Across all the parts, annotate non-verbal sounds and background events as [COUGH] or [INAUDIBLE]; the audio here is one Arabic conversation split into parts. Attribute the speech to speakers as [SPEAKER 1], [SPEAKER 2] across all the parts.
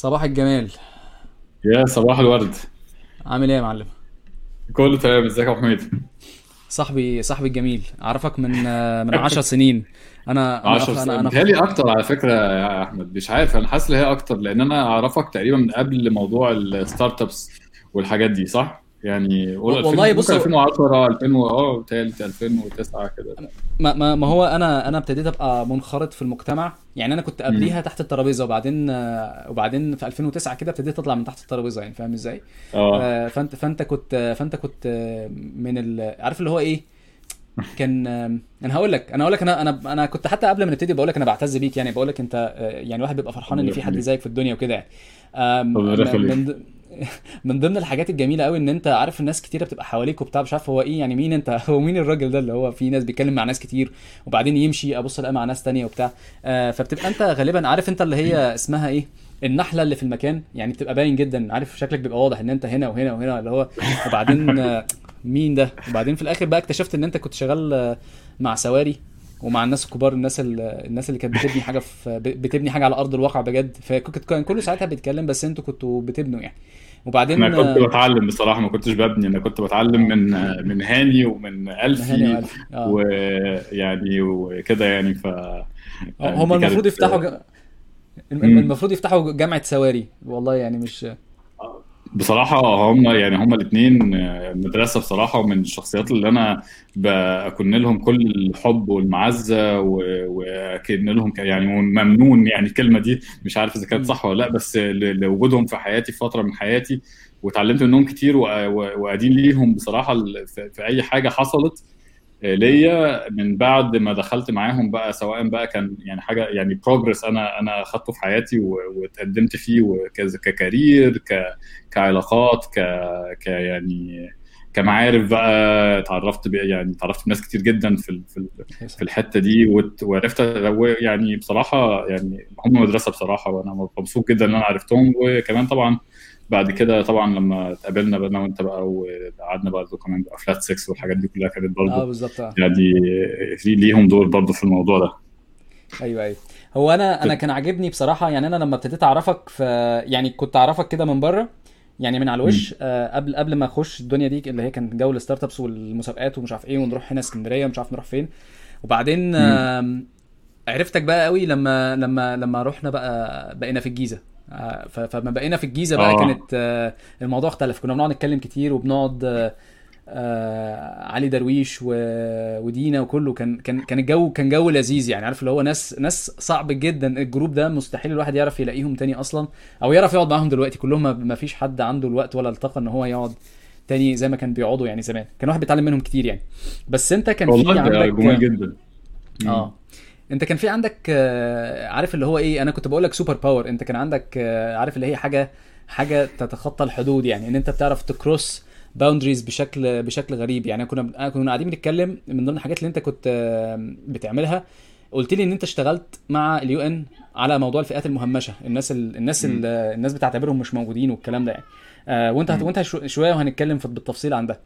[SPEAKER 1] صباح الجمال.
[SPEAKER 2] يا صباح الورد.
[SPEAKER 1] عامل إيه يا معلم؟
[SPEAKER 2] كله تمام. ازيك يا أبو حميد؟
[SPEAKER 1] صاحبي صاحبي الجميل. أعرفك من من 10 سنين. أنا أنا
[SPEAKER 2] 10
[SPEAKER 1] أخ... أنا
[SPEAKER 2] سنين.
[SPEAKER 1] أنا
[SPEAKER 2] بيتهيألي أكتر على فكرة يا أحمد. مش عارف أنا حاسس إن هي أكتر لأن أنا أعرفك تقريبا من قبل موضوع الستارت أبس والحاجات دي صح؟ يعني قول 2000
[SPEAKER 1] والله بص
[SPEAKER 2] ممكن 2010 2000 و- آه بيتهيألي 2009 كده.
[SPEAKER 1] ما, ما, ما هو أنا أنا ابتديت أبقى منخرط في المجتمع. يعني أنا كنت قبليها تحت الترابيزة وبعدين وبعدين في 2009 كده ابتديت أطلع من تحت الترابيزة يعني فاهم إزاي؟
[SPEAKER 2] آه.
[SPEAKER 1] آه، فأنت فأنت كنت فأنت كنت من ال... عارف اللي هو إيه؟ كان أنا هقول لك أنا هقول لك أنا أنا أنا كنت حتى قبل ما نبتدي بقول لك أنا بعتز بيك يعني بقول لك أنت آه، يعني الواحد بيبقى فرحان
[SPEAKER 2] إن
[SPEAKER 1] في حد زيك في الدنيا وكده. يعني من [LAUGHS] من ضمن الحاجات الجميلة قوي إن أنت عارف الناس كتيرة بتبقى حواليك وبتاع مش عارف هو إيه يعني مين أنت؟ [LAUGHS] هو مين الراجل ده اللي هو في ناس بيتكلم مع ناس كتير وبعدين يمشي ابص الاقي مع ناس تانية وبتاع. آه، فبتبقى أنت غالبا عارف أنت اللي هي اسمها إيه؟ النحلة اللي في المكان يعني بتبقى باين جدا عارف شكلك بيبقى واضح إن أنت هنا وهنا وهنا اللي هو وبعدين [LAUGHS] آه، مين ده؟ وبعدين في الآخر بقى اكتشفت إن أنت كنت شغال آه، مع سواري ومع الناس الكبار الناس ال- الناس اللي كانت بتبني حاجة في بتبني حاجة على أرض الواقع بجد. فكنت كان كله ساعتها بيتكلم بس أنتوا كنتوا بتبنوا يعني.
[SPEAKER 2] أنا
[SPEAKER 1] وبعدين
[SPEAKER 2] كنت
[SPEAKER 1] آه،
[SPEAKER 2] بتعلم بصراحة ما كنتش ببني أنا كنت بتعلم من من هاني ومن
[SPEAKER 1] ألفي
[SPEAKER 2] ويعني وكده يعني ف يعني
[SPEAKER 1] هما
[SPEAKER 2] دي
[SPEAKER 1] المفروض يفتحوا ج... المفروض يفتحوا جامعة سواري والله يعني مش
[SPEAKER 2] بصراحة هم يعني هم الاثنين مدرسة بصراحة ومن الشخصيات اللي أنا بكن لهم كل الحب والمعزة وأكن لهم يعني ممنون يعني الكلمة دي مش عارف إذا كانت. صح ولا لأ بس لوجودهم في حياتي في فترة من حياتي وتعلمت منهم كتير و- و- وأدين ليهم بصراحة في أي حاجة حصلت ليا من بعد ما دخلت معاهم بقى سواء بقى كان يعني حاجة يعني بروجرس أنا أنا اخدته في حياتي واتقدمت فيه وكز- ككارير ك كعلاقات ك ك يعني كمعارف بقى اتعرفت يعني اتعرفت بناس كتير جدا في في في الحتة دي وعرفت يعني بصراحة يعني هم مدرسة بصراحة وأنا مبسوط جدا إن أنا عرفتهم وكمان طبعا بعد كده طبعا لما اتقابلنا بقى أنا وأنت بقى وقعدنا بقى كمان بقى Flat6 والحاجات دي كلها كانت
[SPEAKER 1] آه
[SPEAKER 2] برضه
[SPEAKER 1] بالظبط. آه
[SPEAKER 2] يعني في ليهم دور برضه في الموضوع ده.
[SPEAKER 1] أيوه أيوه. هو أنا أنا كان عاجبني بصراحة يعني أنا لما ابتديت أعرفك في يعني كنت أعرفك كده من بره يعني من على. الوش آه، قبل قبل ما أخش الدنيا دي اللي هي كانت جو ال startups والمسابقات ومش عارف إيه ونروح هنا اسكندرية ومش عارف نروح فين. وبعدين عرفتك بقى قوي لما لما لما رحنا بقى بقينا في الجيزة. فما بقينا في الجيزة بقى
[SPEAKER 2] آه.
[SPEAKER 1] كانت آه، الموضوع اختلف. كنا بنقعد نتكلم كتير وبنقعد آه، آه، علي درويش. ودينا وكله. كان كان كان الجو كان جو لذيذ يعني. عارف اللي هو ناس ناس صعب جدا. الجروب ده مستحيل الواحد يعرف يلاقيهم تاني أصلا أو يعرف يقعد معاهم دلوقتي. كلهم ما فيش حد عنده الوقت ولا الطاقة إن هو يقعد تاني زي ما كان بيقعدوا يعني زمان. كان واحد بيتعلم منهم كتير يعني. بس أنت كان في عندك
[SPEAKER 2] جمال جدا.
[SPEAKER 1] آه. انت كان في عندك آه، عارف اللي هو إيه أنا كنت بقول لك super power انت كان عندك آه، عارف اللي هي حاجة حاجة تتخطى الحدود يعني ان انت بتعرف ت cross boundaries بشكل بشكل غريب. يعني كنا أنا كنا قاعدين بنتكلم من ضمن الحاجات اللي انت كنت آه، بتعملها. قلت لي ان انت اشتغلت مع ال UN على موضوع الفئات المهمشة. الناس ال... الناس ال... الناس بتعتبرهم مش موجودين والكلام ده يعني. آه، وانت هت... وانت شو- شوية وهنتكلم في... بالتفصيل عن ده.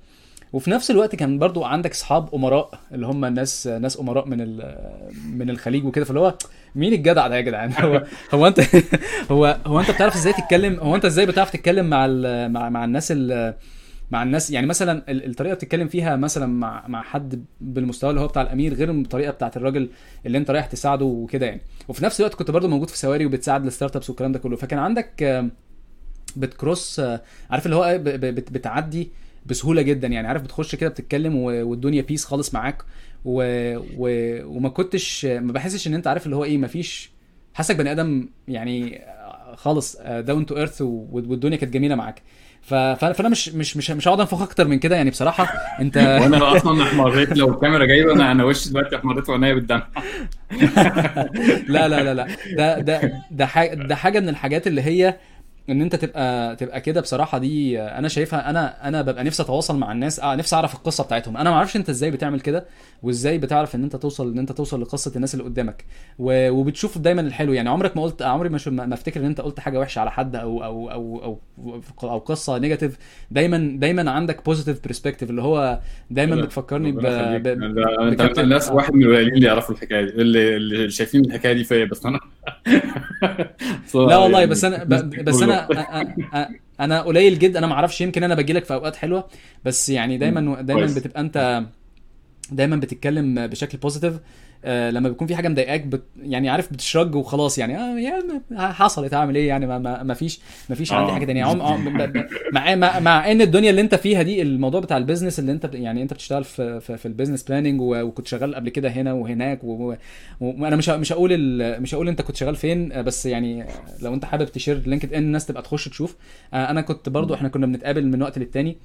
[SPEAKER 1] وفي نفس الوقت كان برضو عندك اصحاب أمراء اللي هم الناس ناس أمراء من من الخليج وكده فاللي هو مين الجدع ده يا جدعان؟ [LAUGHS] هو هو أنت [LAUGHS] هو هو أنت بتعرف إزاي تتكلم هو أنت إزاي بتعرف تتكلم مع مع مع الناس ال- مع الناس؟ يعني مثلا ال- الطريقة بتتكلم فيها مثلا مع مع حد بالمستوى اللي هو بتاع الأمير غير الطريقة بتاعت الراجل اللي أنت رايح تساعده وكده يعني. وفي نفس الوقت كنت برضو موجود في سواري وبتساعد ال startups والكلام ده كله. فكان عندك بت cross آه، عارف اللي هو إيه، بتعدي بسهولة جدا. يعني عارف بتخش كده بتتكلم والدنيا peace خالص معاك. و... و... وما كنتش ما بحسش إن أنت عارف اللي هو إيه مفيش حاسك بني آدم يعني آه، خالص down to earth والدنيا كانت جميلة معاك. ف... ف- فأنا مش مش مش مش هقعد أنفخ أكتر من كده. يعني بصراحة أنت [LAUGHS]
[SPEAKER 2] وأنا أصلا أحمريت لو الكاميرا جايبة أنا أنا وشي دلوقتي أحمريت وعينيا بالدمع [LAUGHS]
[SPEAKER 1] لا لا لا لا. ده ده ده حاجة ده حاجة من الحاجات اللي هي ان انت تبقى تبقى كده بصراحة دي أنا شايفها أنا أنا ببقى نفسي اتواصل مع الناس آه نفسي اعرف القصة بتاعتهم أنا ما أعرفش انت إزاي بتعمل كده وازاي بتعرف ان انت توصل ان انت توصل لقصة الناس اللي قدامك و- وبتشوف دايما الحلو يعني عمرك ما قلت عمري ما شو- ما افتكر ان انت قلت حاجة وحشة على حد أو أو أو أو أو قصة negative دايما دايما عندك positive perspective اللي هو دايما بتفكرني ب...
[SPEAKER 2] ربنا يخليك.
[SPEAKER 1] ب... أنت
[SPEAKER 2] الناس. واحد من القليلين اللي يعرفوا الحكاية دي اللي, اللي شايفين الحكاية دي فيا بس أنا
[SPEAKER 1] لا [LAUGHS] والله
[SPEAKER 2] يعني
[SPEAKER 1] بس أنا ب- بس أنا أنا قليل جدا أنا ما أعرفش يمكن أنا باجي لك في أوقات حلوة بس يعني دايما دايما. بتبقى أنت دايما بتتكلم بشكل positive آه، لما بيكون في حاجة مضايقاك بت يعني عارف بت charge وخلاص يعني آه يا ما- حصلت اعمل إيه يعني؟ ما, ما, ما فيش ما فيش عندي
[SPEAKER 2] آه.
[SPEAKER 1] حاجة تانية. عم ب- مع, مع مع إن الدنيا اللي أنت فيها دي الموضوع بتاع ال business اللي أنت يعني أنت بتشتغل في في, في ال business planning وكنت شغال قبل كده هنا وهناك و- و- وأنا مش مش هقول ال- مش هقول أنت كنت شغال فين آه، بس يعني لو أنت حابب ت share LinkedIn الناس تبقى تخش تشوف. آه، أنا كنت برضو إحنا كنا بنتقابل من وقت للتاني.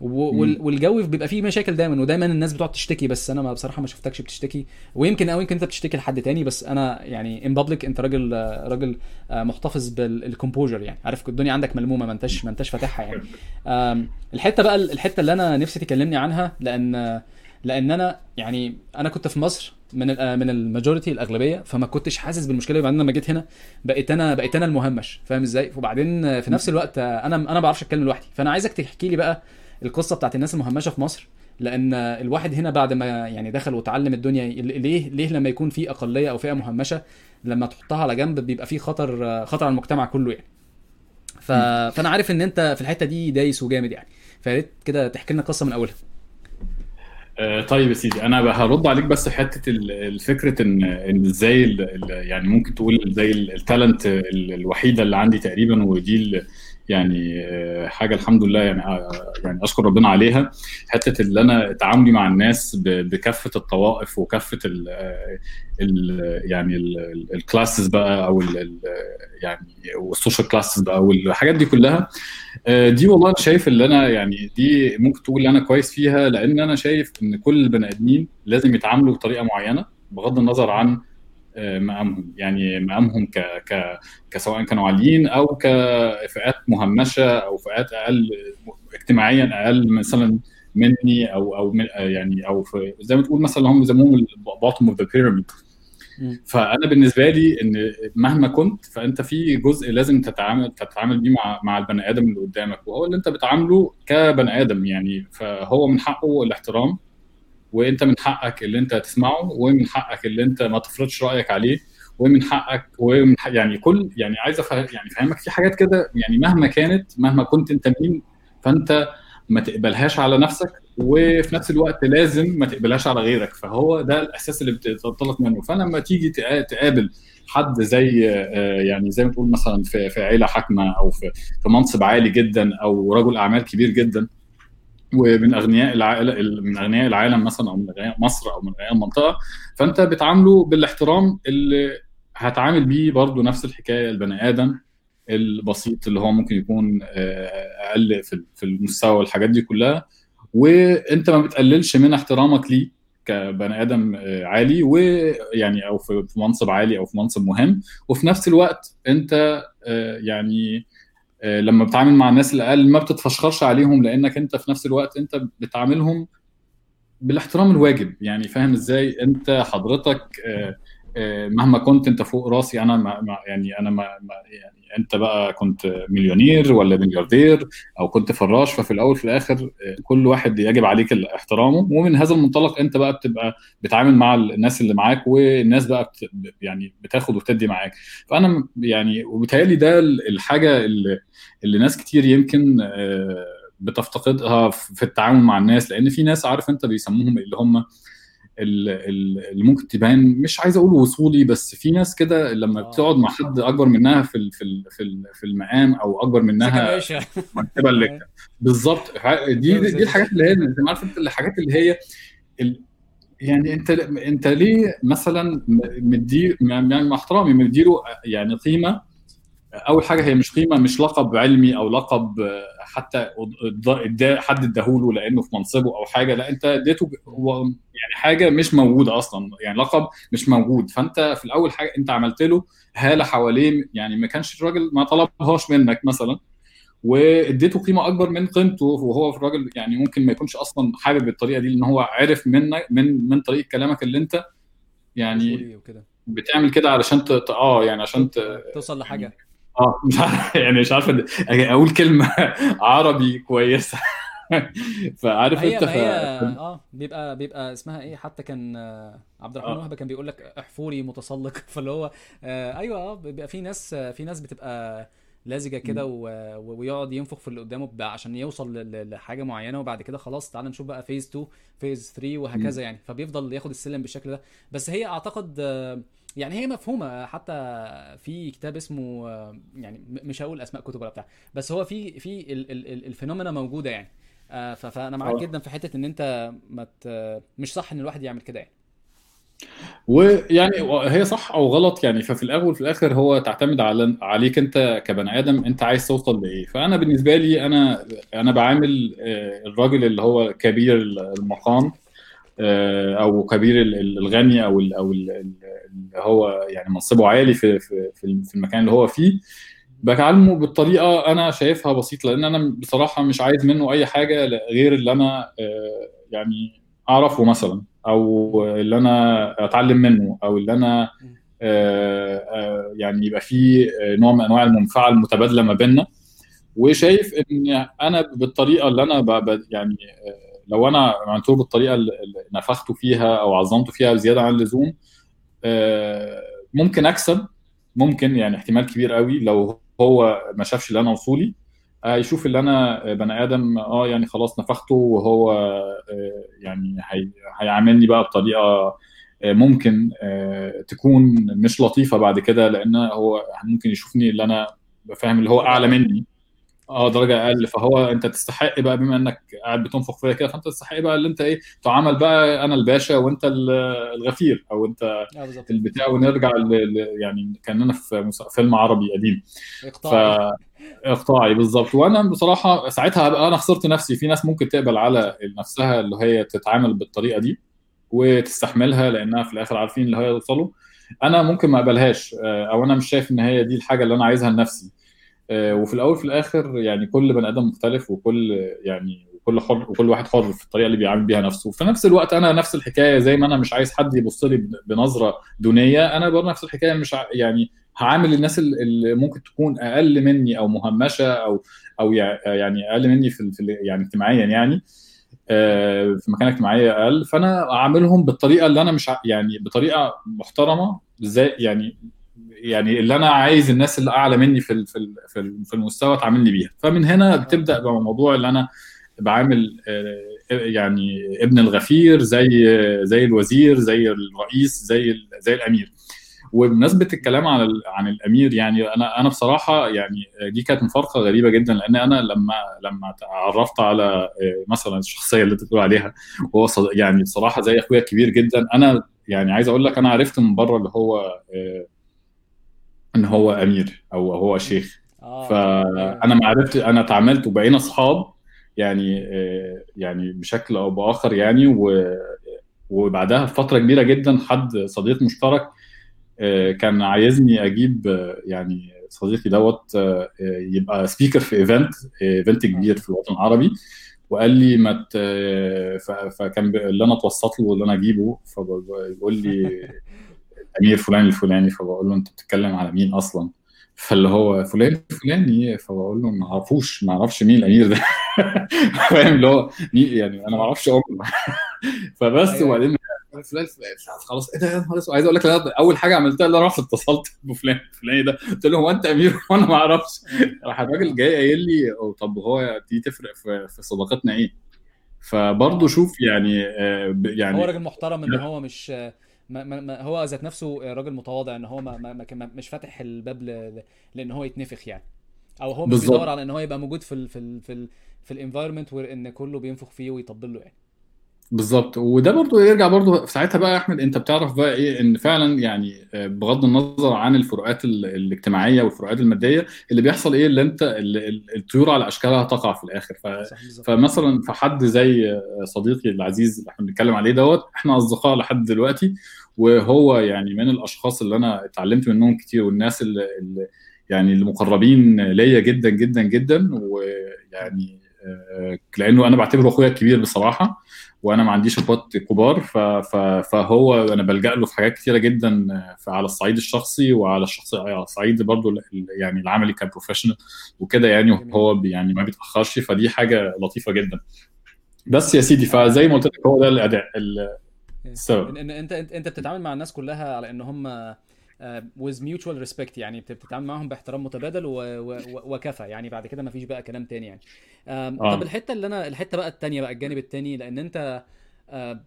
[SPEAKER 1] والجو بيبقى فيه مشاكل دايما ودايما الناس بتقعد تشتكي بس أنا ما بصراحة ما شفتكش بتشتكي. ويمكن أو يمكن أنت بتشتكي لحد تاني بس أنا يعني in public أنت راجل آه، راجل آه، محتفظ بال composure يعني. عارف الدنيا عندك ملمومة ما انتش ما أنتش فاتحها يعني. الحتة بقى الحتة اللي أنا نفسي تكلمني عنها لأن لأن أنا يعني أنا كنت في مصر من ال- من ال majority الأغلبية فما كنتش حاسس بالمشكلة. وبعدين لما جيت هنا بقيت أنا بقيت أنا المهمش فاهم إزاي؟ وبعدين في نفس الوقت أنا أنا ما بعرفش أتكلم لوحدي. فأنا عايزك تحكي لي بقى القصة بتاعت الناس المهمشة في مصر لأن الواحد هنا بعد ما يعني دخل وتعلم الدنيا ليه ليه لما يكون في أقلية أو فئة مهمشة لما تحطها على جنب بيبقى في خطر خطر على المجتمع كله يعني. ف... فأنا عارف إن أنت في الحتة دي دايس وجامد يعني. فياريت كده تحكي لنا قصه من أولها.
[SPEAKER 2] آه، طيب يا سيدي أنا هرد عليك بس في حتة ال- الفكرة إن إن إزاي يعني ممكن تقول زي ال- ال talent ال- الوحيدة اللي عندي تقريبا ودي يعني آه، حاجة الحمد لله يعني آه، يعني أشكر ربنا عليها. حتة اللي أنا تعاملي مع الناس بكافة الطوائف وكافة ال ال يعني ال classes بقى أو ال ال- يعني وال social classes بقى والحاجات دي كلها. آه، دي والله شايف اللي أنا يعني دي ممكن تقول أنا كويس فيها لأن أنا شايف إن كل البني آدمين لازم يتعاملوا بطريقة معينة بغض النظر عن آه، مقامهم يعني مقامهم ك ك كسواء كانوا عاليين أو كفئات مهمشة أو فئات أقل اجتماعيا أقل مثلا مني أو أو من يعني أو في زي ما تقول مثلا هم بيسموهم ال bottom of the
[SPEAKER 1] pyramid.
[SPEAKER 2] فأنا بالنسبة لي إن مهما كنت فأنت في جزء لازم تتعامل تتعامل بيه مع مع البني آدم اللي قدامك وهو اللي أنت بتعامله كبني آدم يعني. فهو من حقه الاحترام وانت من حقك اللي انت تسمعه ومن حقك اللي انت ما تفرضش رأيك عليه ومن حقك ومن حق يعني كل يعني عايز يعني أفهمك في حاجات كده يعني مهما كانت مهما كنت انت مين فانت ما تقبلهاش على نفسك وفي نفس الوقت لازم ما تقبلهاش على غيرك. فهو ده الاساس اللي بتنطلق منه. فلما تيجي تقا- تقابل حد زي آه، يعني زي ما تقول مثلا في عيلة حاكمة أو في منصب عالي جدا أو رجل أعمال كبير جدا ومن أغنياء العالم من أغنياء العالم مثلا أو من أغنياء مصر أو من أغنياء المنطقة. فأنت بتعامله بالاحترام اللي هتعامل بيه برضو نفس الحكاية البني آدم البسيط اللي هو ممكن يكون آه، أقل في في المستوى والحاجات دي كلها. وأنت ما بتقللش من احترامك ليه كبني آدم آه، عالي ويعني أو في منصب عالي أو في منصب مهم. وفي نفس الوقت أنت آه، يعني لما بتتعامل مع الناس الاقل ما بتتفشخرش عليهم لأنك أنت في نفس الوقت أنت بتعاملهم بالاحترام الواجب. يعني فاهم إزاي؟ أنت حضرتك آه، آه، مهما كنت انت فوق راسي أنا ما يعني أنا ما يعني أنت بقى كنت مليونير ولا ملياردير أو كنت فراش ففي الأول في الآخر آه، كل واحد يجب عليك احترامه. ومن هذا المنطلق أنت بقى بتبقى بتعامل مع الناس اللي معاك والناس بقى بت يعني بتاخد وتدي معاك. فأنا يعني وبالتالي ده الحاجة اللي, اللي ناس كتير يمكن آه، بتفتقدها في التعامل مع الناس. لأن في ناس عارف أنت بيسموهم اللي هم اللي ممكن تبان مش عايز أقول وصولي بس في ناس كده لما
[SPEAKER 1] آه.
[SPEAKER 2] بتقعد مع حد أكبر منها في في في ال- في المقام أو أكبر منها مرتبة اللي بالظبط دي دي الحاجات اللي هي انت عارف أنت الحاجات اللي هي. يعني أنت أنت ليه مثلا مدي يعني مع احترامي مديله يعني قيمة أول حاجة هي مش قيمة مش لقب علمي أو لقب آه، حتى حد اداهوله لأنه في منصبه أو حاجة لا أنت اديته هو يعني حاجة مش موجودة أصلا يعني لقب مش موجود. فأنت في الأول حاجة أنت عملت له هالة حواليه يعني ما كانش الراجل ما طلبهاش منك مثلا واديته قيمة أكبر من قيمته وهو في الراجل يعني ممكن ما يكونش أصلا حابب الطريقة دي لأن هو عرف منك من من طريقة كلامك اللي أنت يعني بتعمل كده علشان ت... آه يعني عشان ت...
[SPEAKER 1] توصل لحاجة.
[SPEAKER 2] آه مش عارف يعني مش عارف أقول كلمة [LAUGHS] عربي كويسة. فعارف
[SPEAKER 1] أنت ف... آه بيبقى بيبقى اسمها إيه؟ حتى كان آه، عبد الرحمن آه. وهبة كان بيقول لك احفوري متسلق. [LAUGHS] فاللي هو آه أيوه آه بيبقى في ناس في ناس بتبقى لزجه كده ويقعد ينفخ في اللي قدامه عشان يوصل لحاجة معينة وبعد كده خلاص تعالى نشوف بقى فيز 2 phase 3 وهكذا يعني. فبيفضل ياخد السلم بالشكل ده. بس هي أعتقد يعني هي مفهومة حتى في كتاب اسمه يعني مش هقول أسماء كتب ولا بتاع بس هو في في ال phenomena موجودة يعني. آه، فأنا معاك جدا في حتة إن أنت ما مش صح إن الواحد يعمل كده يعني.
[SPEAKER 2] ويعني هي صح أو غلط يعني. ففي الأول وفي الآخر هو تعتمد على عليك أنت كبني آدم أنت عايز توصل لإيه. فأنا بالنسبة لي أنا أنا بعامل آه، الراجل اللي هو كبير المقام آه، أو كبير الغني أو أو اللي هو يعني منصبه عالي في في المكان اللي هو فيه. بكلمه بالطريقة أنا شايفها بسيطة لأن أنا بصراحة مش عايز منه أي حاجة غير اللي أنا آه، يعني أعرفه مثلا أو اللي أنا أتعلم منه أو اللي أنا آه، يعني يبقى في نوع من أنواع المنفعة المتبادلة ما بيننا. وشايف إن أنا بالطريقة اللي أنا يعني لو أنا عملته بالطريقة اللي نفخته فيها أو عظمته فيها زيادة عن اللزوم آه، ممكن أكسب. ممكن يعني احتمال كبير قوي لو هو ما شافش اللي أنا وصولي هيشوف اللي أنا بني آدم آه يعني خلاص نفخته وهو آه، يعني هيعاملني بقى بطريقة آه، ممكن تكون مش لطيفة بعد كده لأن هو ممكن يشوفني اللي أنا فاهم اللي هو أعلى مني. آه درجة أقل. فهو أنت تستحق بقى بما إنك قاعد بتنفخ فيا كده فأنت تستحق بقى اللي أنت إيه تعامل بقى أنا الباشا وأنت الغفير أو أنت آه البتاع ونرجع. يعني كأننا في فيلم عربي قديم. اقطاعي. اقطاعي بالظبط. وأنا بصراحة ساعتها هبقى أنا خسرت نفسي. في ناس ممكن تقبل على نفسها اللي هي تتعامل بالطريقة دي وتستحملها لأنها في الآخر عارفين اللي هي يوصلوا أنا ممكن ما أقبلهاش آه، أو أنا مش شايف إن هي دي الحاجة اللي أنا عايزها لنفسي. وفي الأول في الآخر يعني كل بني آدم مختلف وكل يعني وكل حر وكل واحد حر في الطريقة اللي بيعامل بيها نفسه. وفي نفس الوقت أنا نفس الحكاية زي ما أنا مش عايز حد يبص لي بنظرة دونية أنا برضه نفس الحكاية مش يعني هعامل الناس اللي ممكن تكون أقل مني أو مهمشة أو أو يعني أقل مني في يعني اجتماعيا يعني آه، في مكانة اجتماعية أقل. فأنا أعاملهم بالطريقة اللي أنا مش يعني بطريقة محترمة إزاي يعني يعني اللي أنا عايز الناس اللي أعلى مني في في في المستوى تعاملني بيها. فمن هنا بتبدأ بموضوع اللي أنا بعامل آه، يعني ابن الغفير زي زي الوزير زي الرئيس زي زي الأمير. وبمناسبة الكلام عن عن الأمير يعني أنا أنا بصراحة يعني دي كانت مفارقة غريبة جدا لأن أنا لما لما تعرفت على آه، مثلا الشخصية اللي أنت بتقول عليها وهو يعني بصراحة زي أخويا كبير جدا. أنا يعني عايز أقول لك أنا عرفت من بره اللي هو آه، إن هو أمير أو هو شيخ. آه. فأنا ما عرفت أنا اتعاملت وبقينا أصحاب يعني آه، يعني بشكل أو بآخر يعني وبعدها بفترة كبيرة جدا حد صديق مشترك آه، كان عايزني أجيب آه، يعني صديقي دوت يبقى speaker في event event كبير في الوطن العربي. وقال لي ما فكان اللي أنا اتوسط له واللي أنا أجيبه فبيقول لي [LAUGHS] أمير فلان الفلاني فبقول له أنت بتتكلم على مين أصلا؟ فاللي هو فلان الفلاني فبقول له ما أعرفوش ما أعرفش مين الأمير ده. [LAUGHS] فاهم؟ اللي هو مين؟ يعني أنا ما أعرفش امه [LAUGHS] فبس أيوة. وبعدين فلان خلاص إيه ده؟ يا نهار أسود. عايز أقول لك أول حاجة عملتها اللي أنا رحت اتصلت [LAUGHS] بفلان الفلاني ده. قلت له هو أنت أمير وأنا ما أعرفش. راح الراجل جاي قايل لي طب هو دي تفرق في, في صداقتنا إيه؟ فبرضه شوف يعني آه،
[SPEAKER 1] يعني هو راجل محترم إن هو مش ما ما هو ذات نفسه راجل متواضع ان هو ما ما ما مش فاتح الباب لأن هو يتنفخ يعني. أو هو مش بيدور على ان هو يبقى موجود في ال في ال في ال في الانفايرمنت وان كله بينفخ فيه ويطبل له يعني.
[SPEAKER 2] بالظبط. وده برضو يرجع برضو في ساعتها بقى يا أحمد أنت بتعرف بقى إيه إن فعلا يعني آه، بغض النظر عن الفروقات ال- الاجتماعية والفروقات المادية اللي بيحصل إيه اللي أنت ال- ال- الطيور على أشكالها تقع في الآخر. ف فمثلا في حد زي آه، صديقي العزيز اللي إحنا بنتكلم عليه دوت إحنا أصدقاء لحد دلوقتي وهو يعني من الأشخاص اللي أنا اتعلمت منهم كتير والناس اللي, اللي يعني المقربين ليا جدا جدا جدا ويعني آه، لأنه أنا بعتبره أخويا الكبير بصراحة. وأنا ما عنديش اخوات كبار. فهو أنا بلجأ له في حاجات كتيرة جدا على الصعيد الشخصي وعلى الشخصي على الصعيد برضو يعني العملي ك professional وكده يعني
[SPEAKER 1] جميل.
[SPEAKER 2] هو بي- يعني ما بيتأخرش فدي حاجة لطيفة جدا بس يا سيدي فزي ما قلت لك هو ده الأداء ال- السبب
[SPEAKER 1] ان أنت أنت بتتعامل مع الناس كلها على إن هم with mutual respect يعني بت- بتتعامل معاهم باحترام متبادل و- و- و- وكفى يعني بعد كده مفيش بقى كلام تاني يعني
[SPEAKER 2] آه.
[SPEAKER 1] طب الحتة اللي أنا الحتة بقى التانية بقى الجانب التاني لأن أنت آه،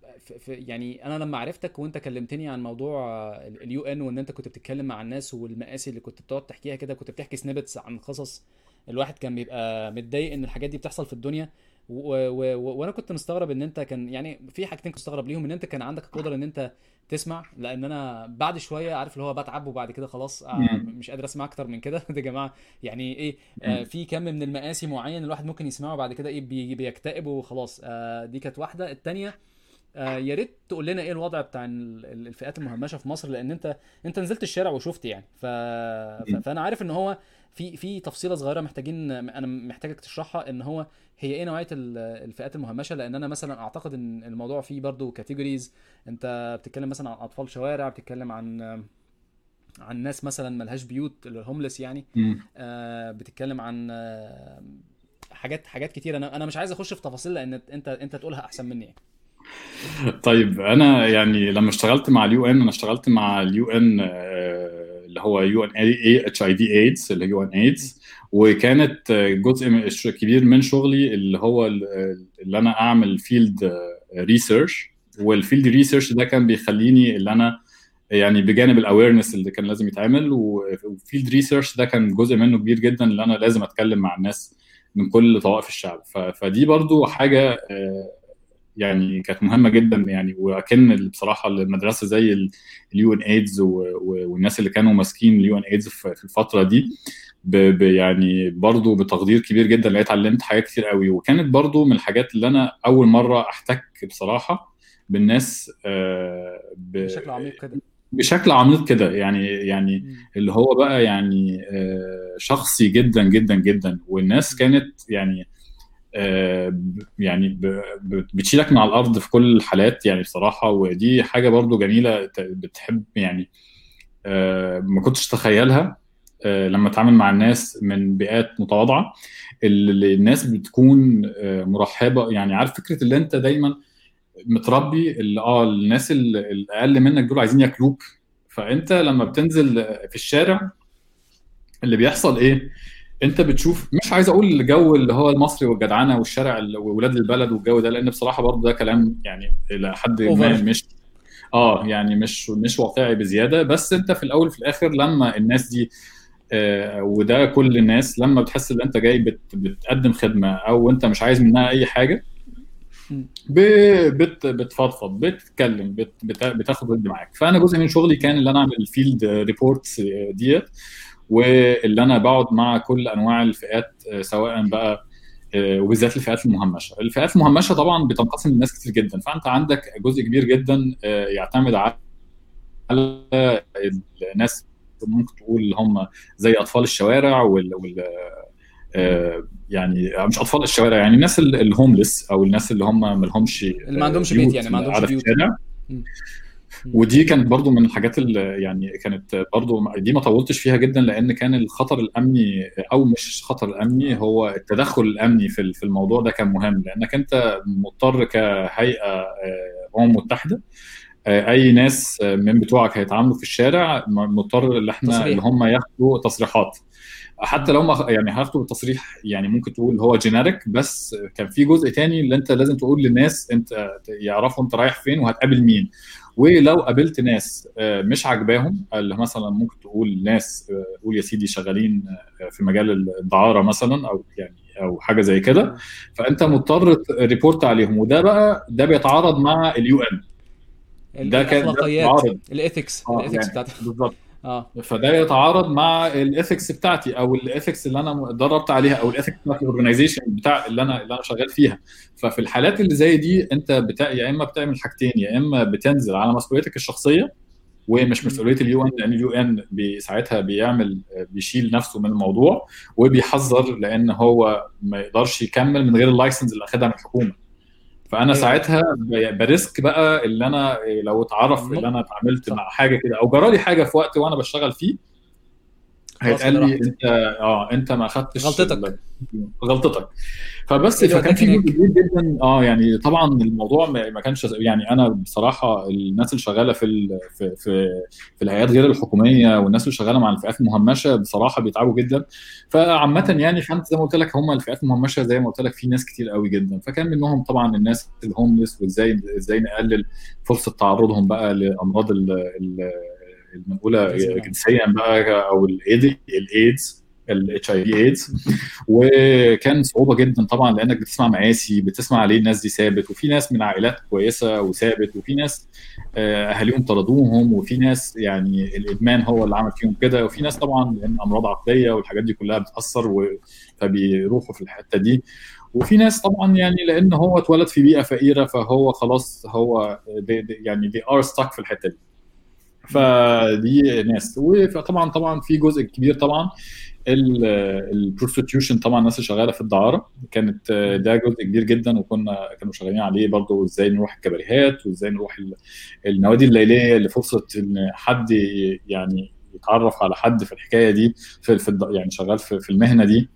[SPEAKER 1] يعني أنا لما عرفتك وأنت كلمتني عن موضوع ال UN وإن أنت كنت بتتكلم مع الناس والمآسي اللي كنت بتقعد تحكيها كده كنت بتحكي snippets عن قصص الواحد كان بيبقى متضايق إن الحاجات دي بتحصل في الدنيا. وأنا كنت مستغرب إن أنت كان يعني في حاجتين كنت مستغرب ليهم إن أنت كان عندك القدرة إن أنت تسمع لأن أنا بعد شوية عارف اللي هو بتعب وبعد كده خلاص آه،. مش قادر أسمع أكتر من كده [LAUGHS] ده يا جماعة يعني إيه آه،. في كم من المآسي معين الواحد ممكن يسمعه وبعد كده إيه بي- بيكتئب وخلاص آه، دي كانت واحدة التانية آه، يا ريت تقول لنا إيه الوضع بتاع ال- ال- الفئات المهمشة في مصر لأن أنت أنت نزلت الشارع وشفت يعني. ف... فأنا عارف إن هو في في تفصيلة صغيرة محتاجين أنا محتاجك تشرحها إن هو هي إيه نوعية ال- الفئات المهمشة لأن أنا مثلا أعتقد إن الموضوع فيه برضو categories أنت بتتكلم مثلا عن أطفال شوارع بتتكلم عن عن ناس مثلا ملهاش بيوت ال homeless
[SPEAKER 2] يعني.
[SPEAKER 1] آه، بتتكلم عن آه، حاجات حاجات كتير أنا أنا مش عايز أخش في تفاصيل لأن أنت أنت تقولها أحسن مني يعني.
[SPEAKER 2] طيب أنا يعني لما اشتغلت مع ال UN أنا اشتغلت مع ال UN اللي هو يو ان اي اتش اي في ايدز اللي هو UNAIDS وكانت آه، جزء كبير من شغلي اللي هو ال- اللي أنا أعمل field research وال field research ده كان بيخليني اللي أنا يعني بجانب ال awareness اللي كان لازم يتعمل و field research ده كان جزء منه كبير جدا اللي أنا لازم أتكلم مع الناس من كل طوائف الشعب. فدي برضو حاجة آه، يعني كانت مهمة جدا يعني. وأكن بصراحة المدرسة زي ال UNAIDS والناس اللي كانوا ماسكين ال UNAIDS في الفترة دي ب ب يعني برضو بتقدير كبير جدا. لقيت اتعلمت حاجات كتير قوي. وكانت برضو من الحاجات اللي أنا أول مرة أحتك بصراحة بالناس آه، ب-
[SPEAKER 1] بشكل عميق كده.
[SPEAKER 2] بشكل عميق كده. يعني يعني
[SPEAKER 1] مم.
[SPEAKER 2] اللي هو بقى يعني آه، شخصي جدا جدا جدا. والناس كانت يعني يعني ب- ب- بتشيلك من على الأرض في كل الحالات يعني بصراحة ودي حاجة برضو جميلة بتحب يعني آه، ما كنتش اتخيلها آه، لما أتعامل مع الناس من بيئات متواضعة اللي الناس بتكون آه، مرحبة يعني عارف فكرة اللي أنت دايما متربي اللي آه الناس ال- الأقل منك دول عايزين ياكلوك فأنت لما بتنزل في الشارع اللي بيحصل إيه؟ انت بتشوف مش عايز أقول الجو اللي هو المصري والجدعنة والشارع ال- وولاد البلد والجو ده لأن بصراحة برضه ده كلام يعني إلى حد ما. مش آه يعني مش مش واقعي بزيادة. بس انت في الأول وفي الآخر لما الناس دي آه وده كل الناس لما بتحس إن أنت جاي بت بتقدم خدمة أو أنت مش عايز منها
[SPEAKER 1] أي
[SPEAKER 2] حاجة بت بتفضفض بتتكلم بت بت بتاخد ودي معاك. فأنا جزء من شغلي كان اللي أنا أعمل ال field reports ديت. واللي أنا بقعد مع كل أنواع الفئات آه، سواء بقى آه، وبالذات الفئات المهمشة. الفئات المهمشة طبعا بتنقسم لناس كتير جدا. فأنت عندك جزء كبير جدا آه، يعتمد على الناس ممكن تقول اللي هم زي أطفال الشوارع وال, وال يعني مش أطفال الشوارع يعني الناس ال- الهوملس أو الناس اللي هم ما لهمش
[SPEAKER 1] اللي ما عندهمش بيت يعني ما عندهمش بيوت.
[SPEAKER 2] ودي كانت برضو من الحاجات اللي يعني كانت برضو دي ما طولتش فيها جدا لأن كان الخطر الأمني أو مش خطر الأمني هو التدخل الأمني في في الموضوع ده كان مهم. لأنك أنت مضطر كهيئة آه، أمم متحدة آه، أي ناس آه، من بتوعك هيتعاملوا في الشارع مضطر إن إحنا
[SPEAKER 1] تصريح.
[SPEAKER 2] اللي هم ياخدوا تصريحات. حتى لو ما يعني هاخدوا التصريح يعني ممكن تقول هو generic بس كان في جزء تاني اللي أنت لازم تقول للناس أنت يعرفوا أنت رايح فين وهتقابل مين. ولو قابلت ناس آه، مش عاجباهم اللي مثلا ممكن تقول ناس آه، قول يا سيدي شغالين آه، في مجال الدعارة مثلا أو يعني أو حاجة زي كده. فأنت مضطر report عليهم. وده بقى ده بيتعارض مع ال UN
[SPEAKER 1] ده كان الأخلاقيات ال
[SPEAKER 2] ethics
[SPEAKER 1] ال
[SPEAKER 2] ethics
[SPEAKER 1] بتاعتي
[SPEAKER 2] بالظبط.
[SPEAKER 1] آه.
[SPEAKER 2] فده يتعارض مع ال ethics بتاعتي أو ال ethics اللي أنا اتدربت عليها أو ال ethics بتاعت ال organization بتاع اللي أنا اللي أنا شغال فيها. ففي الحالات اللي زي دي أنت بتا... يا إما بتعمل حاجتين يا إما بتنزل على مسؤوليتك الشخصية ومش مسؤولية ال UN لأن ال UN ساعتها بيعمل بيشيل نفسه من الموضوع وبيحذر لأن هو ما يقدرش يكمل من غير ال license اللي أخدها من الحكومة. فأنا
[SPEAKER 1] أيوة.
[SPEAKER 2] ساعتها ب- ب risk بقى اللي أنا لو اتعرف. اللي أنا اتعاملت. مع حاجة كده أو جرالي حاجة في وقت وأنا بشتغل فيه هيتقال لي. انت آه انت ما اخدتش
[SPEAKER 1] غلطتك.
[SPEAKER 2] غلطتك فبس
[SPEAKER 1] إيه
[SPEAKER 2] فكان في؟ جزء كبير جدا آه يعني طبعا الموضوع ما ما كانش يعني أنا بصراحة الناس اللي شغالة في ال- في في, في الهيئات غير الحكومية والناس اللي شغالة مع الفئات المهمشه بصراحة بيتعبوا جدا فعامة يعني فأنت زي ما قلت لك هم الفئات المهمشة زي ما قلت لك في ناس كتير قوي جدا فكان منهم طبعا الناس ال homeless وازاي إزاي نقلل فرصة تعرضهم بقى لأمراض ال- ال- المنقوله
[SPEAKER 1] جنسياً.
[SPEAKER 2] بقى أو الايدز ال HIV AIDS وكان صعوبة جدا طبعا لأنك بتسمع مآسي بتسمع ليه الناس دي سابت وفي ناس من عائلات كويسة وسابت وفي ناس آه، أهاليهم طردوهم وفي ناس يعني الإدمان هو اللي عمل فيهم كده. وفي ناس طبعا لأن أمراض عقلية والحاجات دي كلها بتأثر و... فبيروحوا في الحتة دي. وفي ناس طبعا يعني لأن هو اتولد في بيئة فقيرة فهو خلاص هو دي دي يعني they are stuck في الحتة دي. فدي ناس. وطبعا طبعا في جزء كبير طبعا ال prostitution طبعا الناس اللي شغالة في الدعارة. كانت آه، ده جزء كبير جدا وكنا كانوا شغالين عليه برضه إزاي نروح الكباريهات وإزاي نروح ال- النوادي الليلية لفرصه إن حد يعني يتعرف على حد في الحكاية دي في, في يعني شغال في, في المهنة دي.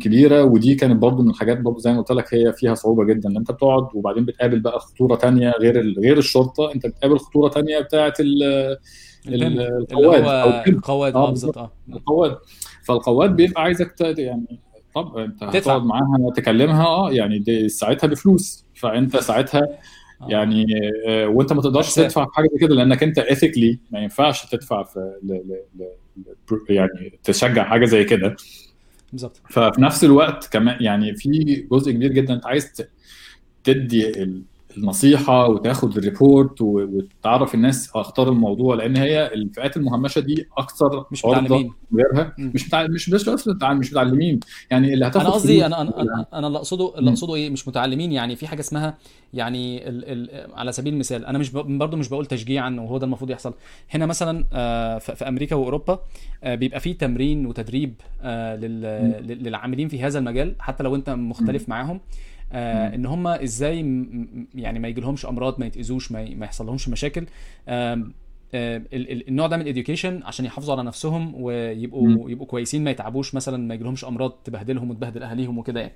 [SPEAKER 2] كبيرة ودي كانت برضه من الحاجات برضه زي ما قلت لك هي فيها صعوبة جدا إن أنت بتقعد وبعدين بتقابل بقى خطورة تانية غير غير الشرطة أنت بتقابل خطورة تانية بتاعه القواد أو.
[SPEAKER 1] القواد
[SPEAKER 2] آه،
[SPEAKER 1] آه بالظبط آه
[SPEAKER 2] القواد فالقواد بيبقى عايزك يعني طب
[SPEAKER 1] أنت.
[SPEAKER 2] هتقعد معاها تكلمها آه يعني دي ساعتها بفلوس فأنت ساعتها
[SPEAKER 1] آه.
[SPEAKER 2] يعني آه، وأنت ما تقدرش. تدفع في حاجة كده لأنك أنت اثيكلي ما ينفعش تدفع في ل ل ل يعني تشجع حاجة زي كده
[SPEAKER 1] بالظبط.
[SPEAKER 2] ففي نفس الوقت كمان يعني في جزء كبير جدا أنت عايز تدي النصيحة وتاخد الريبورت وتعرف الناس أخطار الموضوع لأن هي الفئات المهمشة دي أكثر
[SPEAKER 1] مش متعلمين.
[SPEAKER 2] غيرها. مش متع... مش بس مش متعلمين. يعني اللي هتاخد
[SPEAKER 1] أنا قصدي أنا أنا أنا, أنا اللي اقصده اللي أقصده إيه؟ مش متعلمين. يعني في حاجة اسمها يعني ال ال على سبيل المثال أنا مش ب- برضه مش بقول تشجيعا وهو ده المفروض يحصل. هنا مثلا آه، في أمريكا وأوروبا آه، بيبقى في تمرين وتدريب آه، لل- لل- للعاملين في هذا المجال حتى لو أنت مختلف معاهم. آه، إن هم إزاي م- م- يعني ما يجيلهمش أمراض ما يتأذوش ما ي- ما يحصلهمش مشاكل. آه، ال- ال- النوع ده من ال education عشان يحافظوا على نفسهم ويبقوا
[SPEAKER 2] مم.
[SPEAKER 1] يبقوا كويسين ما يتعبوش مثلا ما يجيلهمش أمراض تبهدلهم وتبهدل أهاليهم وكده يعني.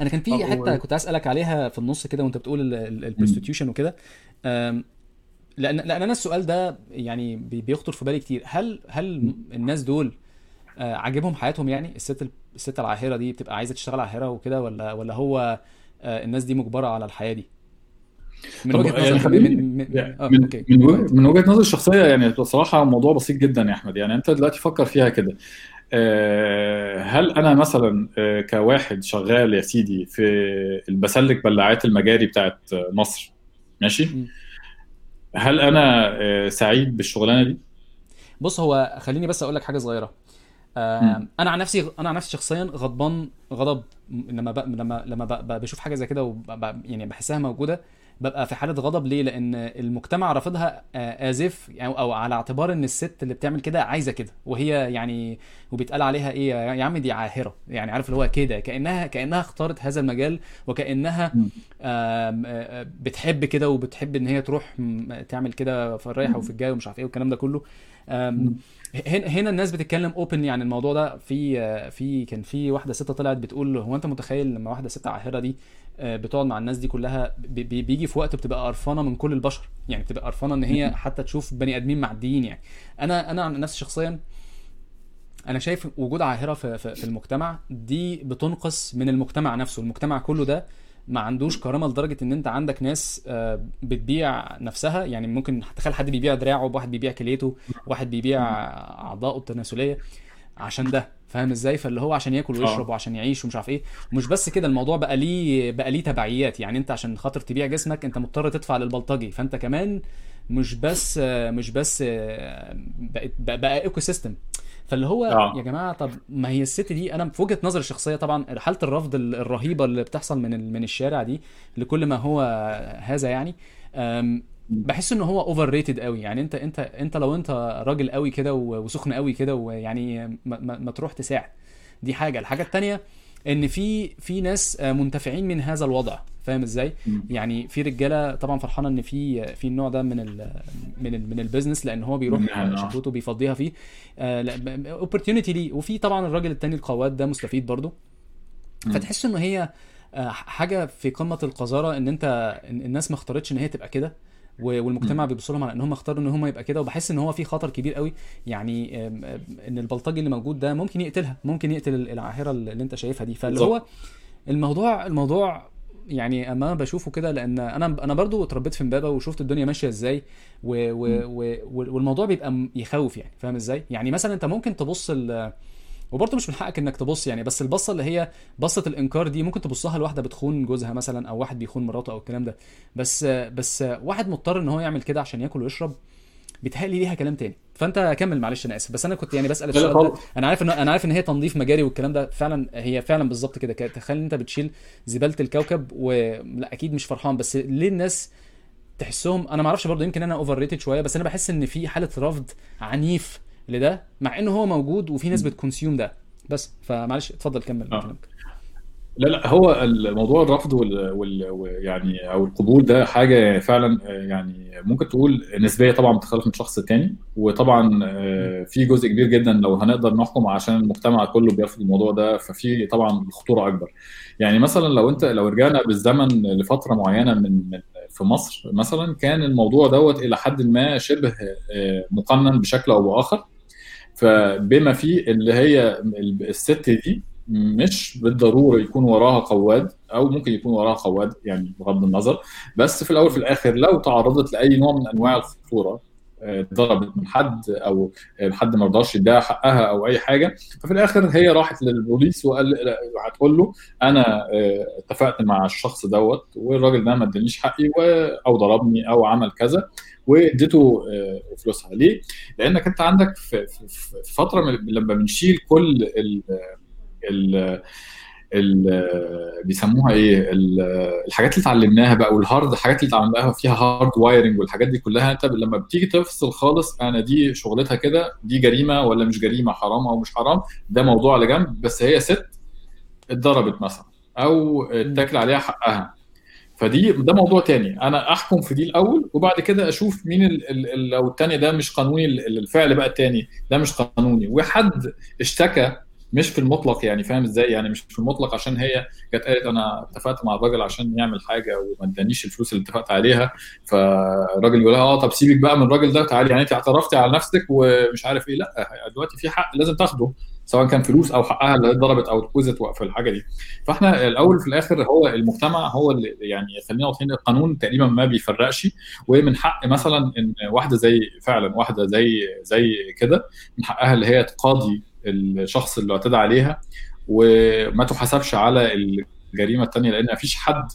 [SPEAKER 1] أنا كان في حتة كنت أسألك عليها في النص كده وأنت بتقول ال prostitution وكده. لأن لأن أنا السؤال ده يعني بي- بيخطر في بالي كتير. هل هل الناس دول آه، عاجبهم حياتهم يعني؟ الست الست العاهرة دي بتبقى عايزة تشتغل عاهرة وكده ولا ولا هو آه، الناس دي مجبرة على الحياة دي من وجهة
[SPEAKER 2] يعني خليني-
[SPEAKER 1] من من
[SPEAKER 2] يعني
[SPEAKER 1] آه،
[SPEAKER 2] من من وجهه من وجهة نظري الشخصية يعني بصراحة الموضوع بسيط جدا يا أحمد يعني أنت دلوقتي فكر فيها كده آه، هل أنا مثلا كواحد شغال يا سيدي في بسلك بلاعات المجاري بتاعت مصر ماشي. هل أنا سعيد بالشغلانة دي؟
[SPEAKER 1] بص هو خليني بس أقول لك حاجة
[SPEAKER 2] صغيرة.
[SPEAKER 1] أنا عن نفسي أنا عن نفسي شخصيا غضبان غضب لما ب... لما لما ب... ب- بشوف حاجة زي كده وب... يعني بحسها موجودة. ببقى في حالة غضب. ليه؟ لأن المجتمع رافضها ازف يعني أو على اعتبار إن الست اللي بتعمل كده عايزة كده وهي يعني وبيتقال عليها إيه يا عم دي عاهرة يعني عارف اللي هو كده كأنها كأنها اختارت هذا المجال وكأنها آه، بتحب كده وبتحب إن هي تروح تعمل كده في الرايحه وفي الجاي ومش عارف إيه والكلام ده كله. هنا الناس بتتكلم openly عن الموضوع ده. في آه، في كان في واحدة ست طلعت بتقول هو أنت متخيل لما واحدة ست عاهرة دي آه، بتقعد مع الناس دي كلها بي- بي- بيجي في وقت بتبقى قرفانة من كل البشر. يعني بتبقى قرفانة إن هي حتى تشوف بني آدمين معديين يعني. أنا أنا عن نفسي شخصيا أنا شايف وجود عاهرة في, في, في المجتمع دي بتنقص من المجتمع نفسه. المجتمع كله ده ما عندوش كرامة لدرجة إن أنت عندك ناس آه، بتبيع نفسها. يعني ممكن تخيل حد بيبيع دراعه واحد بيبيع كليته واحد بيبيع أعضائه التناسلية. عشان ده فاهم إزاي؟ فاللي هو عشان ياكل ويشرب
[SPEAKER 2] آه
[SPEAKER 1] وعشان يعيش ومش عارف إيه. ومش بس كده الموضوع بقى ليه بقى ليه تبعيات. يعني انت عشان خاطر تبيع جسمك انت مضطر تدفع للبلطجي. فانت كمان مش بس مش بس بقى بقى, ecosystem فاللي هو يا
[SPEAKER 2] آه
[SPEAKER 1] جماعة طب ما هي الست دي أنا في وجهة نظري الشخصية طبعا حالة الرفض الرهيبة اللي بتحصل من من الشارع دي لكل ما هو هذا يعني بحس ان هو overrated قوي. يعني انت انت أنت لو أنت راجل قوي كده وسخن قوي كده ويعني ما, ما, ما تروح تساعد. دي حاجة. الحاجة التانية إن في في ناس آه، منتفعين من هذا الوضع. فاهم إزاي؟ يعني في رجالة طبعا فرحانة إن في في النوع ده من ال من ال من ال business لأن هو بيروح شهوته بيفضيها فيه. opportunity ليه. وفي طبعا الراجل التاني القواد ده مستفيد برضه. فتحس إنه هي آه، حاجة في قمة القذارة إن انت الناس ما اختارتش إن هي تبقى كده. والمجتمع بيبص لهم على إن هم اختاروا إن هم يبقى كده وبحس إن هو في خطر كبير قوي. يعني إن البلطجي اللي موجود ده ممكن يقتلها ممكن يقتل العاهرة اللي أنت شايفها دي. فاللي هو الموضوع الموضوع يعني أما بشوفه كده لأن أنا أنا برضو اتربيت في امبابة وشفت الدنيا ماشية إزاي و و و والموضوع بيبقى يخوف يعني فاهم إزاي؟ يعني مثلا أنت ممكن تبص ال وبرضه مش من حقك إنك تبص يعني بس البصة اللي هي بصة الإنكار دي ممكن تبصها لواحدة بتخون جوزها مثلا أو واحد بيخون مراته أو الكلام ده. بس بس واحد مضطر إن هو يعمل كده عشان ياكل ويشرب بيتهيألي ليها كلام تاني. فأنت كمل معلش أنا اسف بس أنا كنت يعني
[SPEAKER 2] لا
[SPEAKER 1] السؤال ده. أنا عارف إن أنا عارف إن هي تنظيف مجاري والكلام ده. فعلا هي فعلا بالظبط كده. تخيل إن أنت بتشيل زبالة الكوكب ولا أكيد مش فرحان. بس ليه الناس تحسهم؟ أنا ما أعرفش برضه يمكن أنا overrated شوية بس أنا بحس إن في حالة رفض عنيف لده مع إنه هو موجود وفي ناس بتكونسيوم ده. بس فمعلش اتفضل كمل.
[SPEAKER 2] آه.
[SPEAKER 1] كلامك
[SPEAKER 2] لا لا هو الموضوع الرفض وال, وال... يعني أو القبول ده حاجة فعلا آه، يعني ممكن تقول نسبية طبعا بتختلف من شخص تاني. وطبعا آه، في جزء كبير جدا لو هنقدر نحكم عشان المجتمع كله بيرفض الموضوع ده ففي طبعا الخطوره أكبر. يعني مثلا لو أنت لو رجعنا بالزمن لفترة معينة من من في مصر مثلا كان الموضوع دوت إلى حد ما شبه آه، مقنن بشكل أو بآخر. فبما فيه اللي هي الست دي مش بالضرورة يكون وراها قواد أو ممكن يكون وراها قواد يعني بغض النظر. بس في الأول وفي الآخر لو تعرضت لأي نوع من أنواع الخطورة آه، ضربت من حد أو آه، حد ما رضاش يديها حقها أو أي حاجة ففي الآخر هي راحت للبوليس وقال هتقول له أنا آه، اتفقت مع الشخص دوت والراجل ده ما ادانيش حقي أو ضربني أو عمل كذا. واديته آه، فلوسها ليه؟ لأنك أنت عندك في فترة لما بنشيل كل ال ال ال بيسموها إيه؟ ال- الحاجات اللي اتعلمناها بقى وال hard الحاجات اللي اتعلمناها فيها hard wiring والحاجات دي كلها. أنت لما بتيجي تفصل خالص أنا دي شغلتها كده دي جريمة ولا مش جريمة حرام أو مش حرام ده موضوع على جنب. بس هي ست اتضربت مثلا أو اتاكل عليها حقها. فدي ده موضوع تاني. أنا أحكم في دي الأول وبعد كده أشوف مين ال- ال- ال- لو التاني ده مش قانوني ال- الفعل بقى التاني ده مش قانوني. وحد اشتكى مش في المطلق يعني فاهم إزاي؟ يعني مش في المطلق عشان هي جت قالت أنا اتفقت مع الراجل عشان يعمل حاجة وما ادانيش الفلوس اللي اتفقت عليها. فالراجل يقول لها آه طب سيبك بقى من الراجل ده تعالي يعني أنت اعترفتي على نفسك ومش عارف إيه. لأ دلوقتي في حق لازم تاخده. سواء كان فلوس أو حقها اللي اتضربت أو اتوزت في الحاجة دي. فإحنا الأول في الآخر هو المجتمع هو اللي يعني خلينا واضحين القانون تقريبا ما بيفرقش ومن حق مثلا إن واحدة زي فعلا واحدة زي زي كده من حقها اللي هي تقاضي الشخص اللي اعتدى عليها وما تحاسبش على الجريمة الثانية لأن ما فيش حد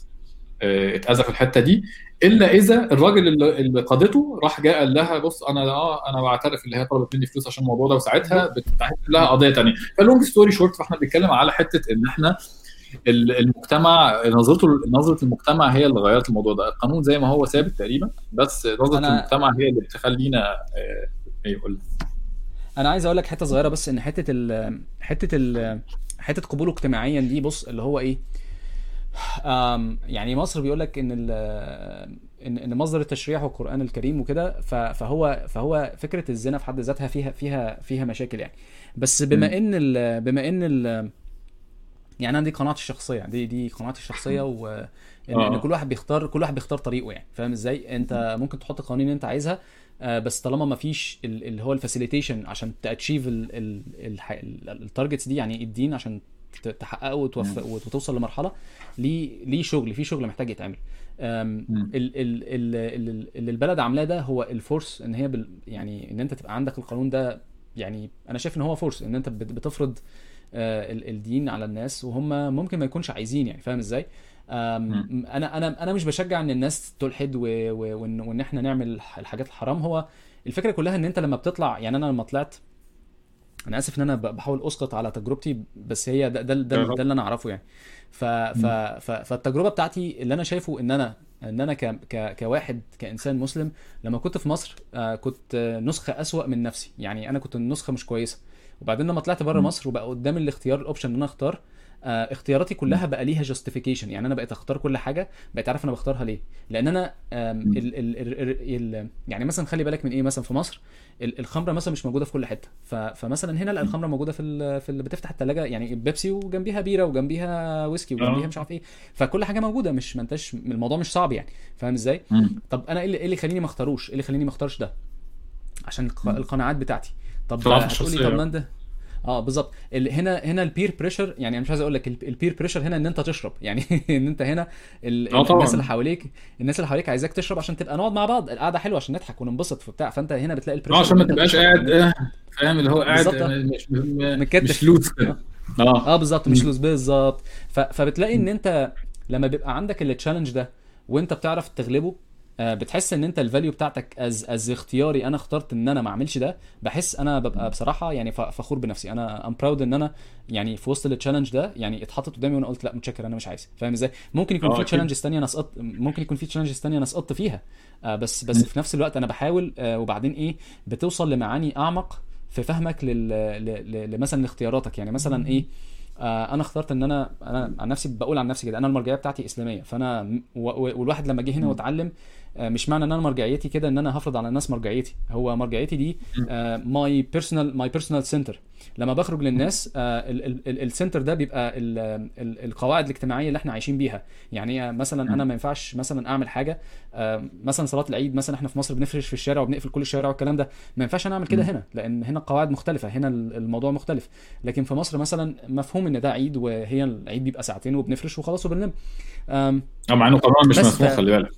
[SPEAKER 2] آه، اتأذى في الحتة دي. إلا إذا الراجل اللي قاضته راح جاء قال لها بص أنا آه أنا بعترف اللي هي طلبت مني فلوس عشان الموضوع ده. وساعتها بتتعمل لها قضية ثانية فال long story short فإحنا بنتكلم على حتة إن إحنا ال- المجتمع نظرته نظرة المجتمع هي اللي غيرت الموضوع ده. القانون زي ما هو ثابت تقريبا بس نظرة
[SPEAKER 1] أنا-
[SPEAKER 2] المجتمع هي اللي بتخلينا آه، إيه قول
[SPEAKER 1] أنا عايز أقول لك حتة صغيرة بس إن حتة ال حتة ال حتة قبوله اجتماعيا دي بص اللي هو إيه يعني مصر بيقول لك ان إن إن مصدر التشريع هو القران الكريم وكده فهو فهو فكرة الزنا في حد ذاتها فيها فيها فيها مشاكل يعني بس بما. إن ال بما إن ال يعني أنا دي قناعتي الشخصية دي دي قناعتي الشخصية [LAUGHS] و إن,
[SPEAKER 2] آه.
[SPEAKER 1] إن كل واحد بيختار كل واحد بيختار طريقه يعني فاهم إزاي أنت ممكن تحط القوانين اللي أنت عايزها آه، بس طالما ما فيش ال- اللي هو ال facilitation عشان to achieve ال targets دي يعني الدين عشان تحققه وتوف- وتوصل لمرحلة ليه ليه شغل في شغل محتاج يتعمل. اللي البلد عاملاه ده هو ال force إن هي بال يعني إن أنت تبقى عندك القانون ده. يعني أنا شايف إن هو فورس إن أنت بت- بتفرض آه، ال- الدين على الناس وهم ممكن ما يكونش عايزين يعني فاهم إزاي؟ أنا أنا أنا مش بشجع إن الناس تلحد وإن إحنا نعمل الح- الحاجات الحرام. هو الفكرة كلها إن أنت لما بتطلع يعني أنا لما طلعت أنا اسف ان أنا بحاول اسقط على تجربتي بس هي ده ده, ده, ده اللي أنا اعرفه يعني. ف ف ف فالتجربة بتاعتي اللي أنا شايفه ان أنا ان أنا ك ك كواحد كإنسان مسلم لما كنت في مصر آه، كنت نسخة أسوأ من نفسي. يعني أنا كنت النسخة مش كويسة. وبعدين لما طلعت بره. مصر وبقى قدامي الاختيار ال option إن أنا أختار اختياراتي كلها بقى ليها justification يعني أنا بقيت أختار كل حاجة بقيت عارف أنا بختارها ليه لأن أنا آم،
[SPEAKER 2] مم.
[SPEAKER 1] ال ال ال ال ال يعني مثلا خلي بالك من إيه مثلا في مصر ال- الخمرة مثلا مش موجودة في كل حتة فمثلا هنا لا الخمرة موجودة في في اللي بتفتح الثلاجه يعني بيبسي وجنبيها بيرة وجنبيها ويسكي وجنبيها
[SPEAKER 2] آه.
[SPEAKER 1] مش عارف إيه فكل حاجة موجودة مش ما أنتش الموضوع مش صعب يعني فاهم
[SPEAKER 2] إزاي.
[SPEAKER 1] طب أنا إيه اللي, إيه اللي يخليني ما أختاروش إيه اللي يخليني ما أختارش ده عشان. القناعات بتاعتي طب هتقولي. طب ما أنت آه بالظبط. ال- هنا هنا ال peer pressure يعني أنا مش عايز أقول لك ال peer pressure هنا إن أنت تشرب. [LAUGHS] يعني إن أنت هنا ال-
[SPEAKER 2] آه طبعاً.
[SPEAKER 1] الناس اللي حواليك الناس اللي حواليك عايزاك تشرب عشان تبقى نقعد مع بعض. القعدة حلوة عشان نضحك وننبسط وبتاع. فأنت هنا بتلاقي
[SPEAKER 2] ال
[SPEAKER 1] pressure
[SPEAKER 2] عشان ما تبقاش. قاعد آه، فاهم؟ اللي هو قاعد. آه، مش. مش كده. آه.
[SPEAKER 1] آه. بالظبط. مش. loose بالظبط. ف... فبتلاقي إن أنت لما بيبقى عندك ال challenge ده وأنت بتعرف تغلبه آه، بتحس إن أنت ال value بتاعتك as as اختياري أنا اخترت إن أنا ما أعملش ده. بحس أنا ببقى بصراحة يعني فخور بنفسي. أنا am proud إن أنا يعني في وسط ال challenge ده يعني اتحطت قدامي وأنا قلت لأ متشكر أنا مش عايز. فاهم إزاي؟ ممكن يكون
[SPEAKER 2] آه،
[SPEAKER 1] في. challenges ثانية أنا سقطت ممكن يكون في challenges ثانية أنا سقطت فيها. آه، بس بس. في نفس الوقت أنا بحاول آه، وبعدين إيه بتوصل لمعاني أعمق في فهمك لل... لمثلا لاختياراتك. يعني مثلا إيه آه، أنا اخترت إن أنا أنا عن نفسي بقول عن نفسي كده أنا المرجعية بتاعتي إسلامية. فأنا والواحد لما جه هنا. واتعلم آه، مش معنى إن أنا مرجعيتي كده إن أنا هفرض على الناس مرجعيتي. هو مرجعيتي دي my personal my personal center لما بخرج للناس ال center ده بيبقى ال- ال- القواعد الاجتماعية اللي إحنا عايشين بيها. يعني آه، مثلا أنا ما ينفعش مثلا أعمل حاجة آه، مثلا صلاة العيد مثلا إحنا في مصر بنفرش في الشارع وبنقفل كل الشوارع والكلام ده. ما ينفعش أنا أعمل كده. هنا لأن هنا القواعد مختلفة هنا ال- الموضوع مختلف. لكن في مصر مثلا مفهوم إن ده عيد وهي العيد بيبقى ساعتين وبنفرش وخلاص وبنلم
[SPEAKER 2] آه مع إنه قانون مش
[SPEAKER 1] ف-
[SPEAKER 2] خلي بالك.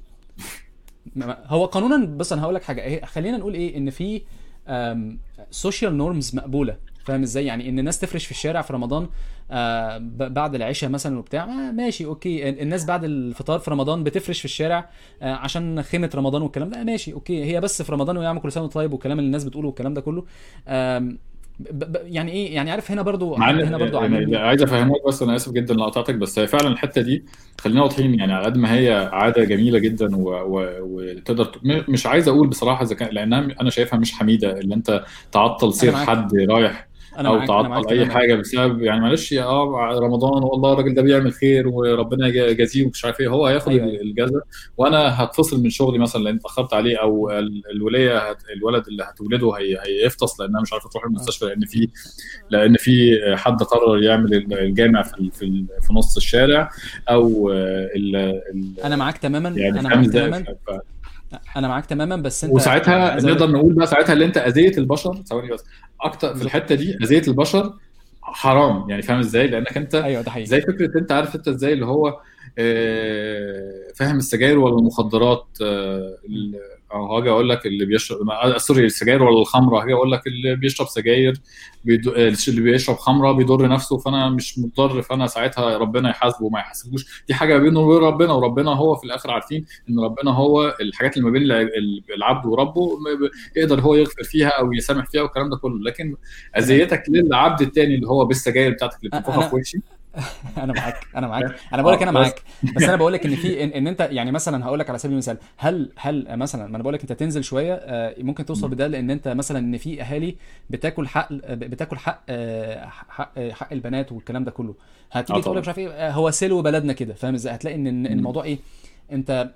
[SPEAKER 1] هو قانونا بس أنا هقول لك حاجة إيه خلينا نقول إيه إن في social norms مقبولة. فاهم إزاي؟ يعني إن الناس تفرش في الشارع في رمضان آه، بعد العشاء مثلا وبتاع ماشي OK. ال- الناس بعد الفطار في رمضان بتفرش في الشارع آه، عشان خيمة رمضان والكلام ده ماشي OK. هي بس في رمضان ويعمل كل سنة طيب والكلام اللي الناس بتقوله والكلام ده كله. يعني إيه يعني عارف هنا برضو هنا برضو
[SPEAKER 2] يعني
[SPEAKER 1] عامل
[SPEAKER 2] عايز افهمك بس أنا آسف جدا لقطعتك بس هي فعلا الحتة دي خلينا واضحين يعني على قد ما هي عادة جميلة جدا وتقدر مش عايز أقول بصراحة إذا كان لأنها أنا شايفها مش حميدة اللي أنت تعطل سير. حد رايح
[SPEAKER 1] أنا
[SPEAKER 2] أو
[SPEAKER 1] معاك
[SPEAKER 2] تعطل
[SPEAKER 1] أي
[SPEAKER 2] حاجة بسبب يعني معلش يا آه رمضان والله الراجل ده بيعمل خير وربنا يجا- يجازيه ومش عارف إيه هو هياخد
[SPEAKER 1] أيوة،.
[SPEAKER 2] الجزاء وأنا هتفصل من شغلي مثلا لأن اتأخرت عليه أو ال- الوليه هت الولد اللي هتولده هي هيفطس لأنها مش عارفة تروح المستشفى لأن في لأن في حد قرر يعمل الجامع في في في نص الشارع أو ال ال
[SPEAKER 1] أنا معاك تماما
[SPEAKER 2] يعني أنا
[SPEAKER 1] معاك تماما أنا معاك تماما بس انت
[SPEAKER 2] وساعتها
[SPEAKER 1] أقول-
[SPEAKER 2] نقدر نقول بقى ساعتها اللي انت أذيت البشر ثواني بس أكتر في. الحتة دي اذية البشر حرام يعني فاهم إزاي لأنك أنت
[SPEAKER 1] أيوه ده حقيقي
[SPEAKER 2] زي فكرة أنت عارف أنت إزاي اللي هو آه، فاهم السجاير ولا المخدرات آه، أو هاجي أقول لك اللي بيشرب آه، سوري السجاير ولا الخمرة هاجي أقول لك اللي بيشرب سجاير بيدو... آه، اللي بيشرب خمرة بيضر نفسه فأنا مش مضطر فأنا ساعتها ربنا يحاسبه وما يحاسبوش. دي حاجة بينه وبين ربنا وربنا هو في الآخر عارفين إن ربنا هو الحاجات اللي ما بين الع- العبد وربه يقدر هو يغفر فيها أو يسامح فيها والكلام ده كله. لكن أذيتك للعبد التاني اللي هو بالسجاير بتاعتك اللي بتنفخها في وشي [LAUGHS]
[SPEAKER 1] أنا معاك أنا معاك. [LAUGHS] أنا بقول لك
[SPEAKER 2] أنا بس-
[SPEAKER 1] معاك. بس أنا بقول لك إن في إن, إن أنت يعني مثلا هقول لك على سبيل المثال هل هل مثلا ما أنا بقول لك أنت تنزل شوية آه، ممكن توصل بده لأن أنت مثلا إن في أهالي بتاكل حق بتاكل حق آه، حق آه، حق البنات والكلام ده كله. هتيجي تقول لك مش عارف إيه هو سلو بلدنا كده فاهم إزاي؟ هتلاقي إن
[SPEAKER 2] إن.
[SPEAKER 1] الموضوع إيه؟ أنت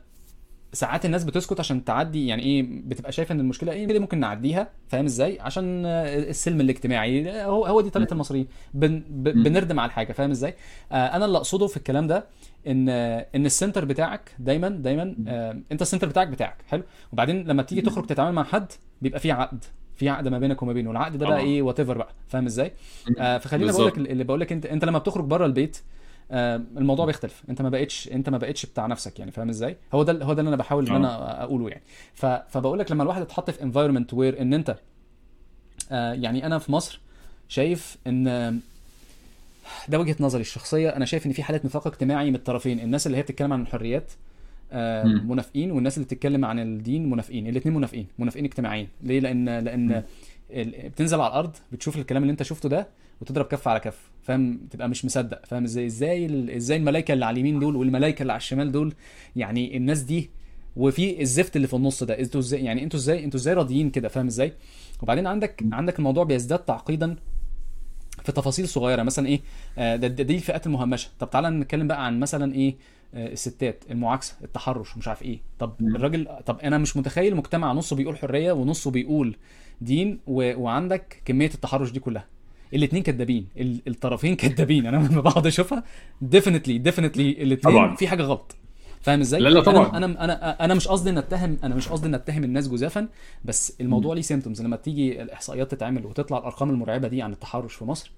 [SPEAKER 1] ساعات الناس بتسكت عشان تعدي يعني إيه بتبقى شايفة إن المشكلة إيه دي ممكن نعديها فاهم إزاي؟ عشان آه، السلم الاجتماعي هو هو دي طريقة المصريين. بن. بنردم على الحاجة فاهم إزاي؟ آه، أنا اللي أقصده في الكلام ده إن آه، إن ال center بتاعك دايما دايما آه، أنت ال center بتاعك بتاعك حلو؟ وبعدين لما تيجي تخرج تتعامل مع حد بيبقى في عقد في عقد ما بينك وما بينه. والعقد ده بقى. إيه whatever بقى فاهم إزاي؟ آه، فخلينا بقول. لك اللي بقول لك أنت أنت لما بتخرج بره البيت آه، الموضوع بيختلف. انت ما بقتش انت ما بقتش بتاع نفسك يعني فاهم إزاي؟ هو ده هو ده اللي أنا بحاول ان
[SPEAKER 2] آه.
[SPEAKER 1] أنا اقوله يعني. فبقول لك لما الواحد اتحط في environment where ان انت آه يعني أنا في مصر شايف ان ده وجهة نظري الشخصية. أنا شايف ان في حاله نفاق اجتماعي من الطرفين. الناس اللي هي بتتكلم عن الحريات آه. منافقين والناس اللي بتتكلم عن الدين منافقين. الاثنين منافقين منافقين اجتماعيا ليه؟ لأن لأن بتنزل على الأرض بتشوف الكلام اللي أنت شفته ده وتضرب كف على كف فاهم؟ تبقى مش مصدق فاهم؟ إزاي إزاي إزاي الملائكة اللي على اليمين دول والملائكة اللي على الشمال دول يعني الناس دي وفي الزفت اللي في النص ده أنتوا إزاي يعني أنتوا إزاي أنتوا إزاي راضيين كده فاهم إزاي؟ وبعدين عندك عندك الموضوع بيزداد تعقيدا في تفاصيل صغيرة مثلا إيه؟ آه، ده دي الفئات المهمشة. طب تعالى نتكلم بقى عن مثلا إيه؟ الستات المعاكسه التحرش مش عارف إيه طب. الراجل طب أنا مش متخيل مجتمع نصه بيقول حرية ونصه بيقول دين و... وعندك كمية التحرش دي كلها الاثنين كدابين ال- الطرفين [LAUGHS] كدابين أنا لما بقعد أشوفها definitely
[SPEAKER 2] definitely.
[SPEAKER 1] الاثنين في حاجة غلط فاهم إزاي؟
[SPEAKER 2] لا، لا، طبعاً.
[SPEAKER 1] أنا أنا أنا مش قصدي إن اتهم أنا مش قصدي إن أتهم الناس جزافا بس الموضوع ليه symptoms لما تيجي الإحصائيات تتعمل وتطلع الأرقام المرعبة دي عن التحرش في مصر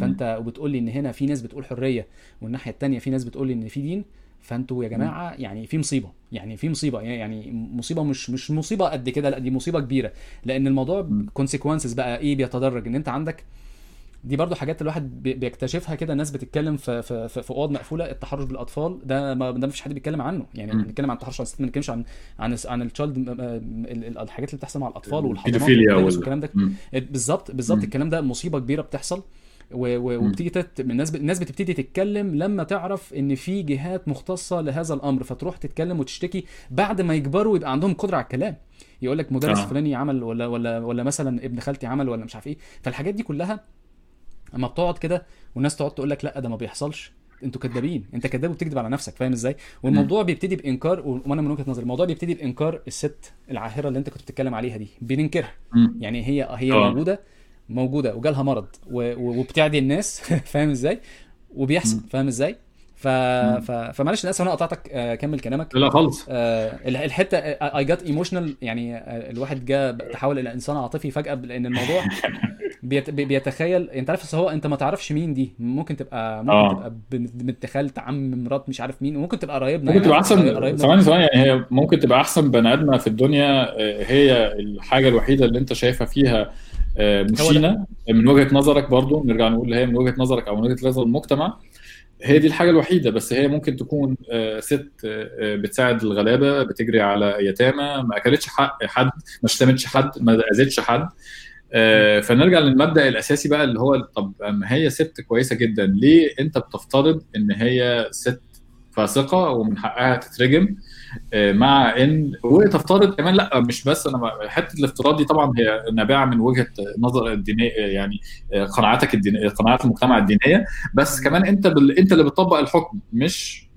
[SPEAKER 1] فأنت وبتقول لي إن هنا في ناس بتقول حرية والناحية التانية في ناس بتقول لي إن في دين فانتوا يا جماعة يعني في مصيبة يعني في مصيبة يعني مصيبة مش مش مصيبة قد كده لا دي مصيبة كبيرة لأن الموضوع. consequences بقى إيه بيتدرج إن أنت عندك دي برضو حاجات الواحد بي- بيكتشفها كده الناس بتتكلم في في في, أوض مقفولة التحرش بالأطفال ده ما ده مفيش حد بيتكلم عنه يعني
[SPEAKER 2] مم.
[SPEAKER 1] بنتكلم عن التحرش ما بنتكلمش عن عن عن ال child الحاجات اللي بتحصل مع الأطفال والحضانات والكلام ده. بالظبط بالظبط. الكلام ده مصيبة كبيرة بتحصل. وبتيجي تت... الناس ب... الناس بتبتدي تتكلم لما تعرف إن في جهات مختصة لهذا الأمر فتروح تتكلم وتشتكي بعد ما يكبروا يبقى عندهم قدرة على الكلام. يقول لك مدرس
[SPEAKER 2] آه.
[SPEAKER 1] فلاني عمل ولا ولا ولا مثلا ابن خالتي عمل ولا مش عارف إيه. فالحاجات دي كلها أما بتقعد كده والناس تقعد تقول لك لأ ده ما بيحصلش. أنتوا كدابين. أنت كداب وبتكذب على نفسك فاهم إزاي؟ والموضوع بيبتدي بإنكار وأنا من وجهة نظري الموضوع بيبتدي بإنكار الست العاهرة اللي أنت كنت بتتكلم عليها دي بننكرها. يعني هي هي
[SPEAKER 2] آه.
[SPEAKER 1] موجودة موجودة وجالها مرض وبتعدي الناس [LAUGHS] فاهم إزاي؟ وبيحصل. فاهم إزاي؟ ف... ف... فمعلش أنا اسف أنا قطعتك آه، كمل كلامك.
[SPEAKER 2] لا خالص.
[SPEAKER 1] آه، ال- الحتة I got emotional يعني آه، الواحد جاء تحول إلى إنسان عاطفي فجأة لأن الموضوع [LAUGHS] بيت... بي- بيتخيل أنت عارف هو أنت ما تعرفش مين دي. ممكن تبقى ممكن
[SPEAKER 2] آه.
[SPEAKER 1] تبقى بنت خالت عم مرات مش عارف مين وممكن تبقى قرايبنا
[SPEAKER 2] ممكن تبقى
[SPEAKER 1] يعني أحسن
[SPEAKER 2] ثواني ثواني يعني هي ممكن تبقى أحسن بني ادمه في الدنيا آه، هي الحاجة الوحيدة اللي أنت شايفها فيها آه، مشينه من وجهة نظرك برضو نرجع نقول هي من وجهة نظرك أو من وجهة نظر المجتمع هي دي الحاجة الوحيدة بس هي ممكن تكون آه، ست آه، آه، بتساعد الغلابة بتجري على يتامى ما أكلتش حق حد ما شتمتش حد ما أذتش حد. آه، فنرجع للمبدأ الأساسي بقى اللي هو طب ما هي ست كويسة جدا ليه أنت بتفترض إن هي ست فاسقة ومن حقها تترجم؟ آه، مع إن وتفترض كمان لا مش بس أنا حتة الافتراض دي طبعا هي نابعة من وجهة نظر الدينية يعني آه، قناعاتك الدينية قناعات المجتمع الدينية. بس كمان أنت بال... أنت اللي بتطبق الحكم مش.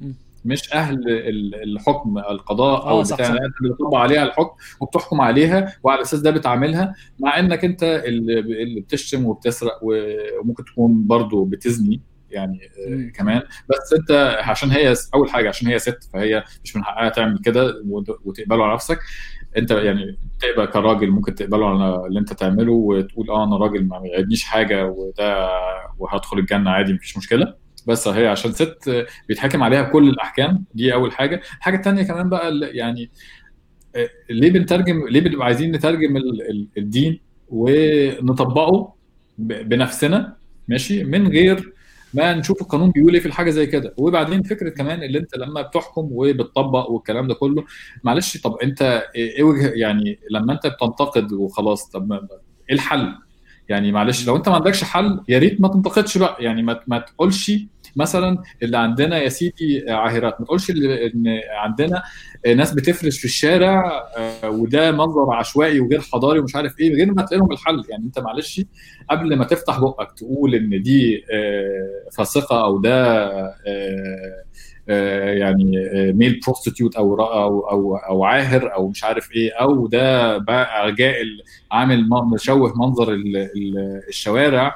[SPEAKER 2] مش أهل ال- الحكم القضاء أو
[SPEAKER 1] آه، صح،
[SPEAKER 2] بتاع أنت اللي بتطبق عليها الحكم وبتحكم عليها وعلى أساس ده بتعاملها. مع إنك أنت اللي اللي بتشتم وبتسرق وممكن تكون برضو بتزني. يعني آه،
[SPEAKER 1] مم.
[SPEAKER 2] كمان. بس انت عشان هي أول حاجة عشان هي ست فهي مش من حقها تعمل كده وت- وتقبله على نفسك. انت يعني تقبل كراجل ممكن تقبله على اللي انت تعمله وتقول آه أنا راجل ما يعيبنيش حاجة وده وهدخل الجنة عادي مفيش مشكلة. بس هي عشان ست بيتحكم عليها كل الأحكام. دي أول حاجة. الحاجة الثانية كمان بقى يعني آه، ليه بنترجم ليه بنبقى عايزين نترجم ال- ال- الدين ونطبقه بنفسنا؟ ماشي؟ من غير ما نشوف القانون بيقول إيه في الحاجة زي كده وبعدين فكرة كمان اللي أنت لما بتحكم وبتطبق والكلام ده كله معلش طب أنت إيه وجه يعني لما أنت بتنتقد وخلاص طب إيه الحل؟ يعني معلش لو أنت ما عندكش حل يا ريت ما تنتقدش بقى يعني ما, ما تقولش مثلا اللي عندنا يا سيدي عاهرات ما تقولش إن عندنا ناس بتفرش في الشارع آه، وده منظر عشوائي وغير حضاري ومش عارف إيه غير ما تلاقي لهم الحل. يعني أنت معلش قبل ما تفتح بقك تقول إن دي آه، فاسقه أو ده آه، آه، يعني male prostitute أو أو أو عاهر أو مش عارف إيه أو ده جائل عامل مشوه منظر ال- ال- الشوارع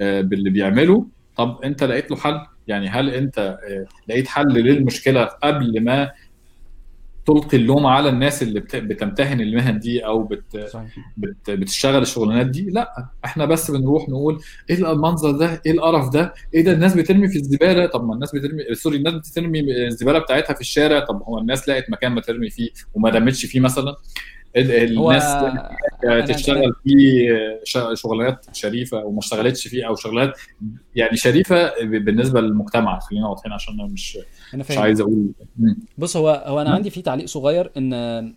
[SPEAKER 2] آه، باللي بيعمله. طب أنت لقيت له حل؟ يعني هل انت آه، لقيت حل للمشكلة قبل ما تلقي اللوم على الناس اللي بت- بتمتهن المهن دي أو بت. بت بتشتغل الشغلانات دي؟ لأ إحنا بس بنروح نقول إيه المنظر ده؟ إيه القرف ده؟ إيه ده؟ الناس بترمي في الزبالة؟ طب ما الناس بترمي سوري الناس بترمي الزبالة بتاعتها في الشارع؟ طب هو الناس لقت مكان ما ترمي فيه وما رمتش فيه مثلا؟ الناس تشتغل فيه شغلانات شريفة وما اشتغلتش فيه أو شغلات يعني شريفة بالنسبة للمجتمع خلينا واضحين عشان أنا مش
[SPEAKER 1] أنا
[SPEAKER 2] مش عايز أقول.
[SPEAKER 1] بص هو هو
[SPEAKER 2] أنا.
[SPEAKER 1] عندي فيه تعليق صغير إن آه،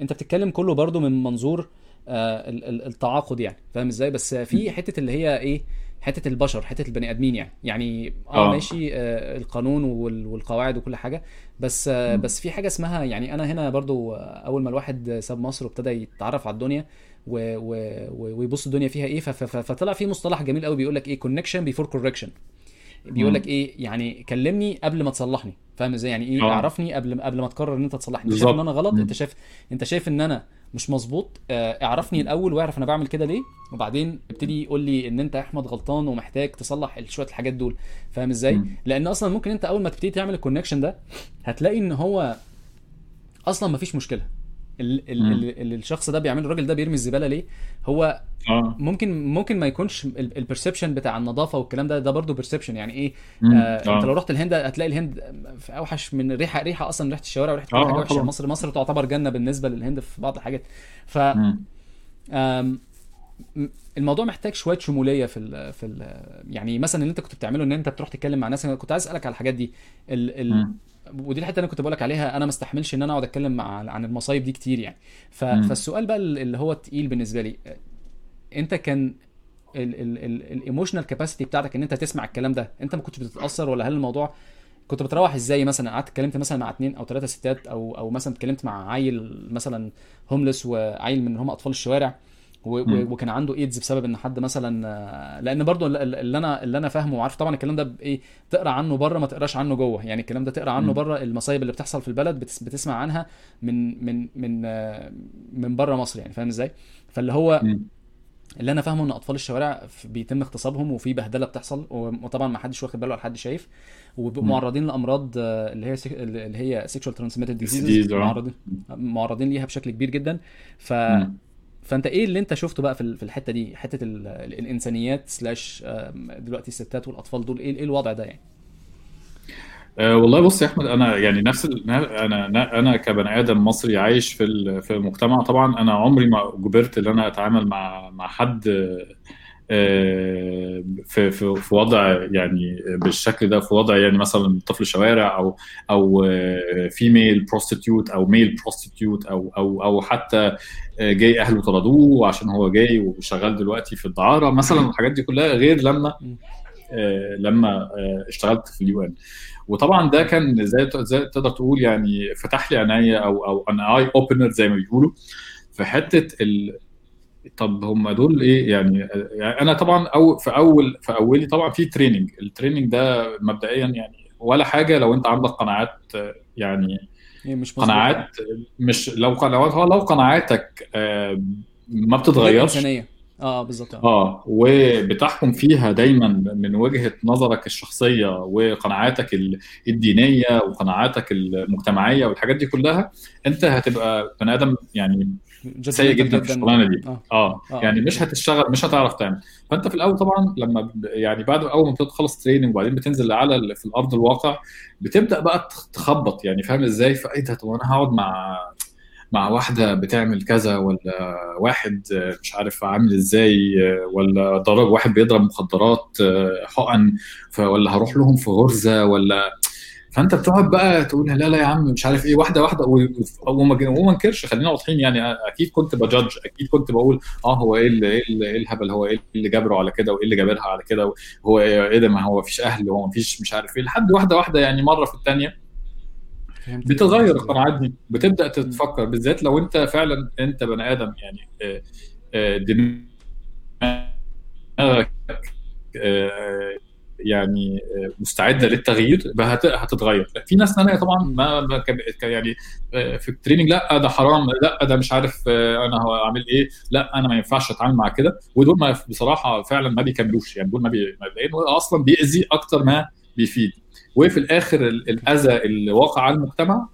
[SPEAKER 1] أنت بتتكلم كله برضو من منظور آه، ال- ال- التعاقد يعني فاهم إزاي بس في حتة اللي هي إيه حتة البشر حتة البني آدمين يعني. يعني آه
[SPEAKER 2] آه.
[SPEAKER 1] ماشي آه، القانون وال- والقواعد وكل حاجة. بس آه،. بس في حاجة اسمها يعني أنا هنا برضو آه، أول ما الواحد ساب مصر وابتدى يتعرف على الدنيا و- و- و- ويبص الدنيا فيها إيه فطلع في مصطلح جميل قوي بيقول لك إيه connection before correction بيقول لك. إيه يعني كلمني قبل ما تصلحني. فاهم إزاي؟ يعني
[SPEAKER 2] إيه
[SPEAKER 1] اعرفني قبل قبل ما تقرر إن أنت تصلحني. أنت شايف إن
[SPEAKER 2] أنا
[SPEAKER 1] غلط؟
[SPEAKER 2] أنت.
[SPEAKER 1] شايف أنت شايف إن أنا مش مظبوط. آه، اعرفني الأول واعرف أنا بعمل كده ليه وبعدين ابتدي يقول لي إن أنت يا أحمد غلطان ومحتاج تصلح شوية الحاجات دول. فاهم
[SPEAKER 2] إزاي.
[SPEAKER 1] لأن أصلا ممكن أنت أول ما تبتدي تعمل ال connection ده هتلاقي إن هو أصلا مفيش مشكلة. اللي الشخص ده بيعمله الراجل ده بيرمي الزبالة ليه؟ هو
[SPEAKER 2] آه.
[SPEAKER 1] ممكن ممكن ما يكونش ال perception بتاع النظافة والكلام ده ده برضه perception يعني إيه؟
[SPEAKER 2] مم.
[SPEAKER 1] آه أنت لو رحت الهند هتلاقي الهند في أوحش من ريحة ريحة أصلا ريحة الشوارع وريحة كل
[SPEAKER 2] آه
[SPEAKER 1] حاجة
[SPEAKER 2] آه
[SPEAKER 1] وحشه مصر مصر تعتبر جنة بالنسبة للهند في بعض الحاجات. ف الموضوع محتاج شوية شمولية في ال في ال يعني مثلا اللي انت كنت بتعمله إن انت بتروح تتكلم مع ناس أنا كنت عايز أسألك على الحاجات دي ال ال
[SPEAKER 2] مم.
[SPEAKER 1] ودي الحتة اللي أنا كنت بقولك عليها أنا ما استحملش إن أنا أقعد أتكلم مع عن المصايب دي كتير يعني ف
[SPEAKER 2] مم.
[SPEAKER 1] فالسؤال بقى اللي هو التقيل بالنسبة لي أنت كان ال emotional capacity بتاعتك إن أنت تسمع الكلام ده أنت ما كنتش بتتأثر ولا هل الموضوع كنت بتروح إزاي مثلا قعدت اتكلمت مثلا مع اتنين أو ثلاثة ستات أو أو مثلا اتكلمت مع عيل مثلا homeless وعيل من هم أطفال الشوارع. وكان عنده إيدز بسبب إن حد مثلا آه، لأن برضو ال- ال- اللي أنا اللي أنا فاهمه وعارف طبعا الكلام ده بايه تقرأ عنه بره ما تقراش عنه جوه يعني الكلام ده تقرأ عنه. بره المصايب اللي بتحصل في البلد بتس- بتسمع عنها من من من آه، من بره مصر يعني فاهم إزاي فاللي هو. اللي أنا فاهمه إن أطفال الشوارع بيتم اغتصابهم وفي بهدلة بتحصل وطبعا ما حدش واخد باله ولا حد شايف وبيبقوا
[SPEAKER 2] مم.
[SPEAKER 1] معرضين لأمراض آه، اللي هي sex- اللي هي sexual
[SPEAKER 2] transmitted disease
[SPEAKER 1] معرضين معرضين ليها بشكل كبير جدا ف
[SPEAKER 2] مم.
[SPEAKER 1] فانت إيه اللي انت شفته بقى في ال- في الحتة دي؟ حتة ال... ال- الإنسانيات سلاش دلوقتي الستات والأطفال دول إيه إيه الوضع ده يعني؟
[SPEAKER 2] أه والله بص يا أحمد أنا يعني نفس أنا أنا كبني آدم مصري عايش في في المجتمع طبعا أنا عمري ما جبرت إن أنا أتعامل مع مع حد في في في وضع يعني بالشكل ده في وضع يعني مثلا طفل شوارع أو أو female prostitute أو male prostitute أو أو أو حتى آه، جاي أهله طردوه عشان هو جاي وشغال دلوقتي في الدعارة مثلا الحاجات دي كلها غير لما. آه، لما آه، اشتغلت في ال UN وطبعا ده كان زي زي تقدر تقول يعني فتح لي عينيا أو أو an eye opener زي ما بيقولوا في حتة ال... طب هم دول إيه؟ يعني, يعني أنا طبعا أو في أول في أولي طبعا في training ال training ده مبدئيا يعني ولا حاجة لو أنت عندك قناعات آه، يعني
[SPEAKER 1] مش
[SPEAKER 2] قناعات مش لو لو لو قناعاتك آه، ما
[SPEAKER 1] غير
[SPEAKER 2] بتتغيرش.
[SPEAKER 1] آه بالظبط. آه.
[SPEAKER 2] آه وبتحكم فيها دايما من وجهة نظرك الشخصية وقناعاتك ال- الدينية وقناعاتك المجتمعية والحاجات دي كلها أنت هتبقى بني آدم يعني سيء جدا في الشغلانة دي.
[SPEAKER 1] آه.
[SPEAKER 2] آه.
[SPEAKER 1] آه.
[SPEAKER 2] يعني مش هتشتغل مش هتعرف تعمل. فأنت في الأول طبعا لما يعني بعد أول ما بتخلص تريننج وبعدين بتنزل على في الأرض الواقع بتبدأ بقى تخ- تخبط. يعني فاهم إزاي؟ فإيه ده؟ طب أنا هقعد مع مع واحدة بتعمل كذا ولا واحد آه، مش عارف عامل إزاي؟ آه، ولا ضرب واحد بيضرب مخدرات آه، حقن ولا هروح لهم في غرزة ولا فانت بتقعد بقى تقول لا لا يا عم مش عارف إيه واحدة واحدة وما انكرش خلينا واضحين يعني أكيد كنت بجادج أكيد كنت بقول آه هو إيه اللي إيه اللي- إيه الهبل هو إيه اللي جبره على كده وإيه اللي جابرها على كده هو إيه إيه ده ما هو مفيش أهل هو مفيش مش عارف إيه لحد واحدة واحدة يعني مرة في
[SPEAKER 1] الثانية
[SPEAKER 2] بتتغير القناعات دي بتبدأ تتفكر بالذات لو أنت فعلا أنت بني آدم يعني آه، آه، دماغك آه، يعني آه، مستعدة للتغيير هتتغير. في ناس ثانية طبعا ما يعني آه، في ال training لا ده حرام لا ده مش عارف آه، أنا هعمل إيه لا أنا ما ينفعش أتعامل مع كده. ودول ما بصراحة فعلا ما بيكملوش يعني دول ما بي لأنه أصلا بيأذي أكتر ما بيفيد. وفي الآخر ال- الأذى اللي واقع على المجتمع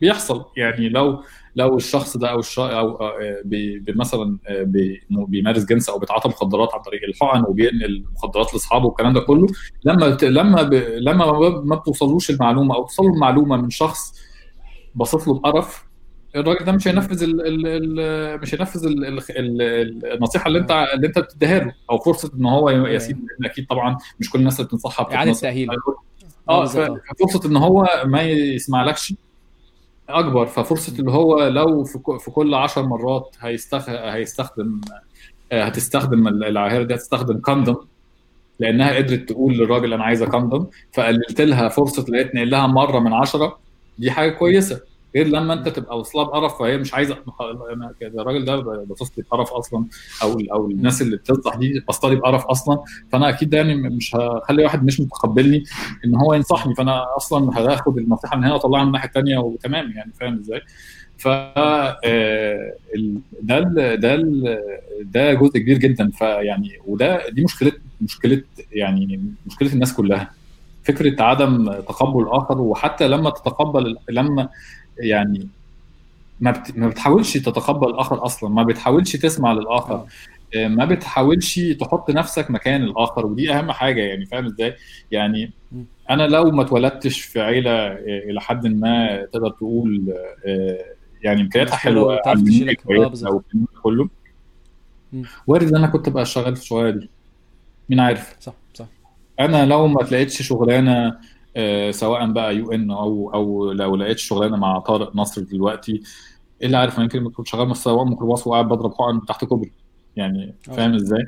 [SPEAKER 2] بيحصل. يعني لو لو الشخص ده أو الش... أو آه، بي... مثلا آه، بي... بيمارس جنس أو بيتعاطى مخدرات عن طريق الحقن وبينقل مخدرات لأصحابه والكلام ده كله لما. لما ب... لما ما- بتوصلوش المعلومة أو توصل المعلومة من شخص باصص له بقرف الراجل ده مش هينفذ ال ال ال مش هينفذ ال ال ال النصيحة اللي
[SPEAKER 1] أنت
[SPEAKER 2] اللي أنت بتديها له أو فرصة إن هو
[SPEAKER 1] أيوه
[SPEAKER 2] لأن أكيد طبعا مش كل الناس اللي بتنصحها
[SPEAKER 1] إعادة
[SPEAKER 2] بتتنصح تأهيل.
[SPEAKER 1] آه آه
[SPEAKER 2] ففرصه إن هو ما يسمعلكش أكبر ففرصة اللي هو لو في كل 10 مرات هيستخ... هيستخدم آه، هتستخدم العاهره دي هتستخدم كاندوم لأنها قدرت تقول للراجل أنا عايزة كاندوم فقللت لها فرصة لقيت نقل لها مرة من عشرة دي حاجة كويسة. غير لما انت تبقى واصلها بقرف فهي مش عايزة الراجل ده باصص لي بقرف أصلا أو أو الناس اللي بتنصح دي باصه لي بقرف أصلا. فأنا أكيد يعني مش هخلي واحد مش متقبلني إن هو ينصحني. فأنا أصلا هاخد النصيحه من هنا وأطلعها من الناحية الثانية وتمام يعني فاهم إزاي؟ ف آه، ده ال- ده ال- ده جزء كبير جدا. فيعني وده دي مشكلة مشكلة يعني مشكلة الناس كلها. فكرة عدم تقبل الآخر وحتى لما تتقبل لما يعني ما بت- ما بتحاولش تتقبل الآخر أصلا ما بتحاولش تسمع
[SPEAKER 1] للآخر
[SPEAKER 2] آه، ما بتحاولش تحط نفسك مكان الآخر ودي أهم حاجة يعني فاهم إزاي؟ يعني. أنا لو ما اتولدتش في عيلة آه، إلى حد ما تقدر تقول آه، يعني امكانياتها حلوة كله. وارد إن أنا كنت أبقى شغال في الشغلانة دي. مين عارف؟
[SPEAKER 1] صح صح.
[SPEAKER 2] أنا لو ما تلاقيتش شغلانة سواء بقى UN أو أو لو لقيت شغلانة مع طارق نصر دلوقتي إيه اللي عارف؟ أنا يمكن كنت شغال سواق ميكروباص وقاعد بضرب حقن تحت كوبري يعني
[SPEAKER 1] آه.
[SPEAKER 2] فاهم إزاي؟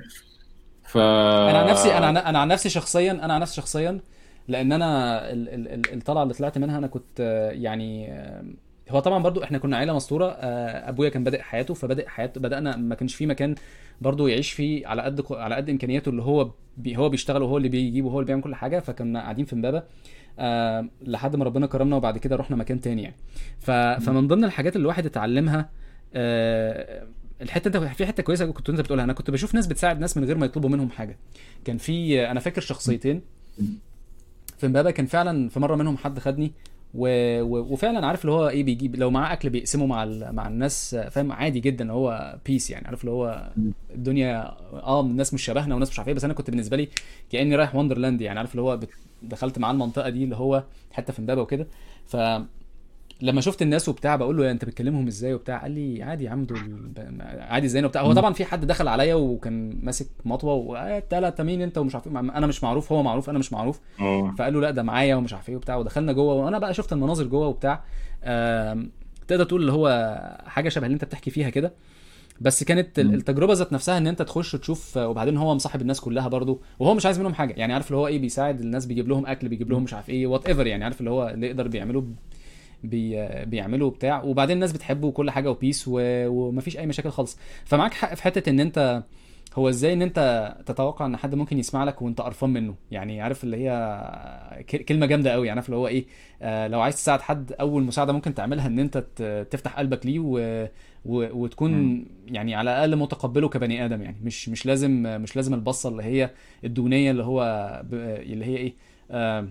[SPEAKER 2] ف
[SPEAKER 1] أنا عن نفسي أنا أنا عن نفسي شخصيا أنا عن نفسي شخصيا لأن أنا ال- ال- ال- الطلعة اللي طلعت منها أنا كنت آه، يعني آه، هو طبعا برضو إحنا كنا عيلة مستورة آه، أبويا كان بادئ حياته فبادئ حياته بدأنا ما كانش في مكان برضو يعيش فيه على قد على قد إمكانياته اللي هو بي هو بيشتغل وهو اللي بيجيب وهو اللي بيعمل كل حاجة فكنا قاعدين في امبابة. آه لحد ما ربنا كرمنا وبعد كده رحنا مكان تاني يعني. ف... فمن ضمن الحاجات اللي الواحد اتعلمها آه الحتة انت في حتة كويسة كنت انت بتقولها. أنا كنت بشوف ناس بتساعد ناس من غير ما يطلبوا منهم حاجة. كان في أنا فاكر شخصيتين. في امبابة كان فعلا في مرة منهم حد خدني و... و... وفعلا عارف اللي هو إيه بيجيب لو معاه أكل بيقسمه مع ال... مع الناس فاهم؟ عادي جدا هو peace يعني. عارف اللي هو الدنيا آه الناس مش شبهنا وناس مش عارف إيه. بس أنا كنت بالنسبة لي كأني رايح wonderland يعني. عارف اللي هو بت... دخلت معاه المنطقة دي اللي هو حتة في امبابة وكده. ف لما شفت الناس وبتاع بقول له انت بتكلمهم إزاي وبتاع؟ قال لي عادي يا عم دول عادي إزاي؟ وبتاع. هو طبعا في حد دخل عليا وكان ماسك مطوة وقالت لا مين انت ومش عارف إيه. أنا مش معروف هو معروف أنا مش معروف.
[SPEAKER 2] آه.
[SPEAKER 1] فقال له لا ده معايا ومش عارف إيه وبتاع. ودخلنا جوه وأنا بقى شفت المناظر جوه وبتاع. تقدر تقول اللي هو حاجة شبه اللي انت بتحكي فيها كده. بس كانت. التجربة ذات نفسها إن أنت تخش تشوف وبعدين هو مصاحب الناس كلها برضو وهو مش عايز منهم حاجة. يعني عارف اللي هو إيه بيساعد الناس بيجيب لهم أكل بيجيب لهم مش عارف إيه whatever يعني. عارف اللي هو اللي يقدر بيعمله بي بيعملوا بتاع وبعدين الناس بتحبه وكل حاجة وبيس و... ومفيش أي مشاكل خالص. فمعاك حق في حتة إن أنت هو إزاي إن أنت تتوقع إن حد ممكن يسمع لك وأنت قرفان منه؟ يعني عارف اللي هي كلمة جامدة قوي يعني عارف اللي هو إيه؟ آه لو عايز تساعد حد أول مساعدة ممكن تعملها إن أنت تفتح قلبك ليه و... و... وتكون
[SPEAKER 2] مم.
[SPEAKER 1] يعني على الأقل متقبله كبني آدم. يعني مش مش لازم مش لازم البصة اللي هي الدونيه اللي هو ب... اللي هي إيه؟ آه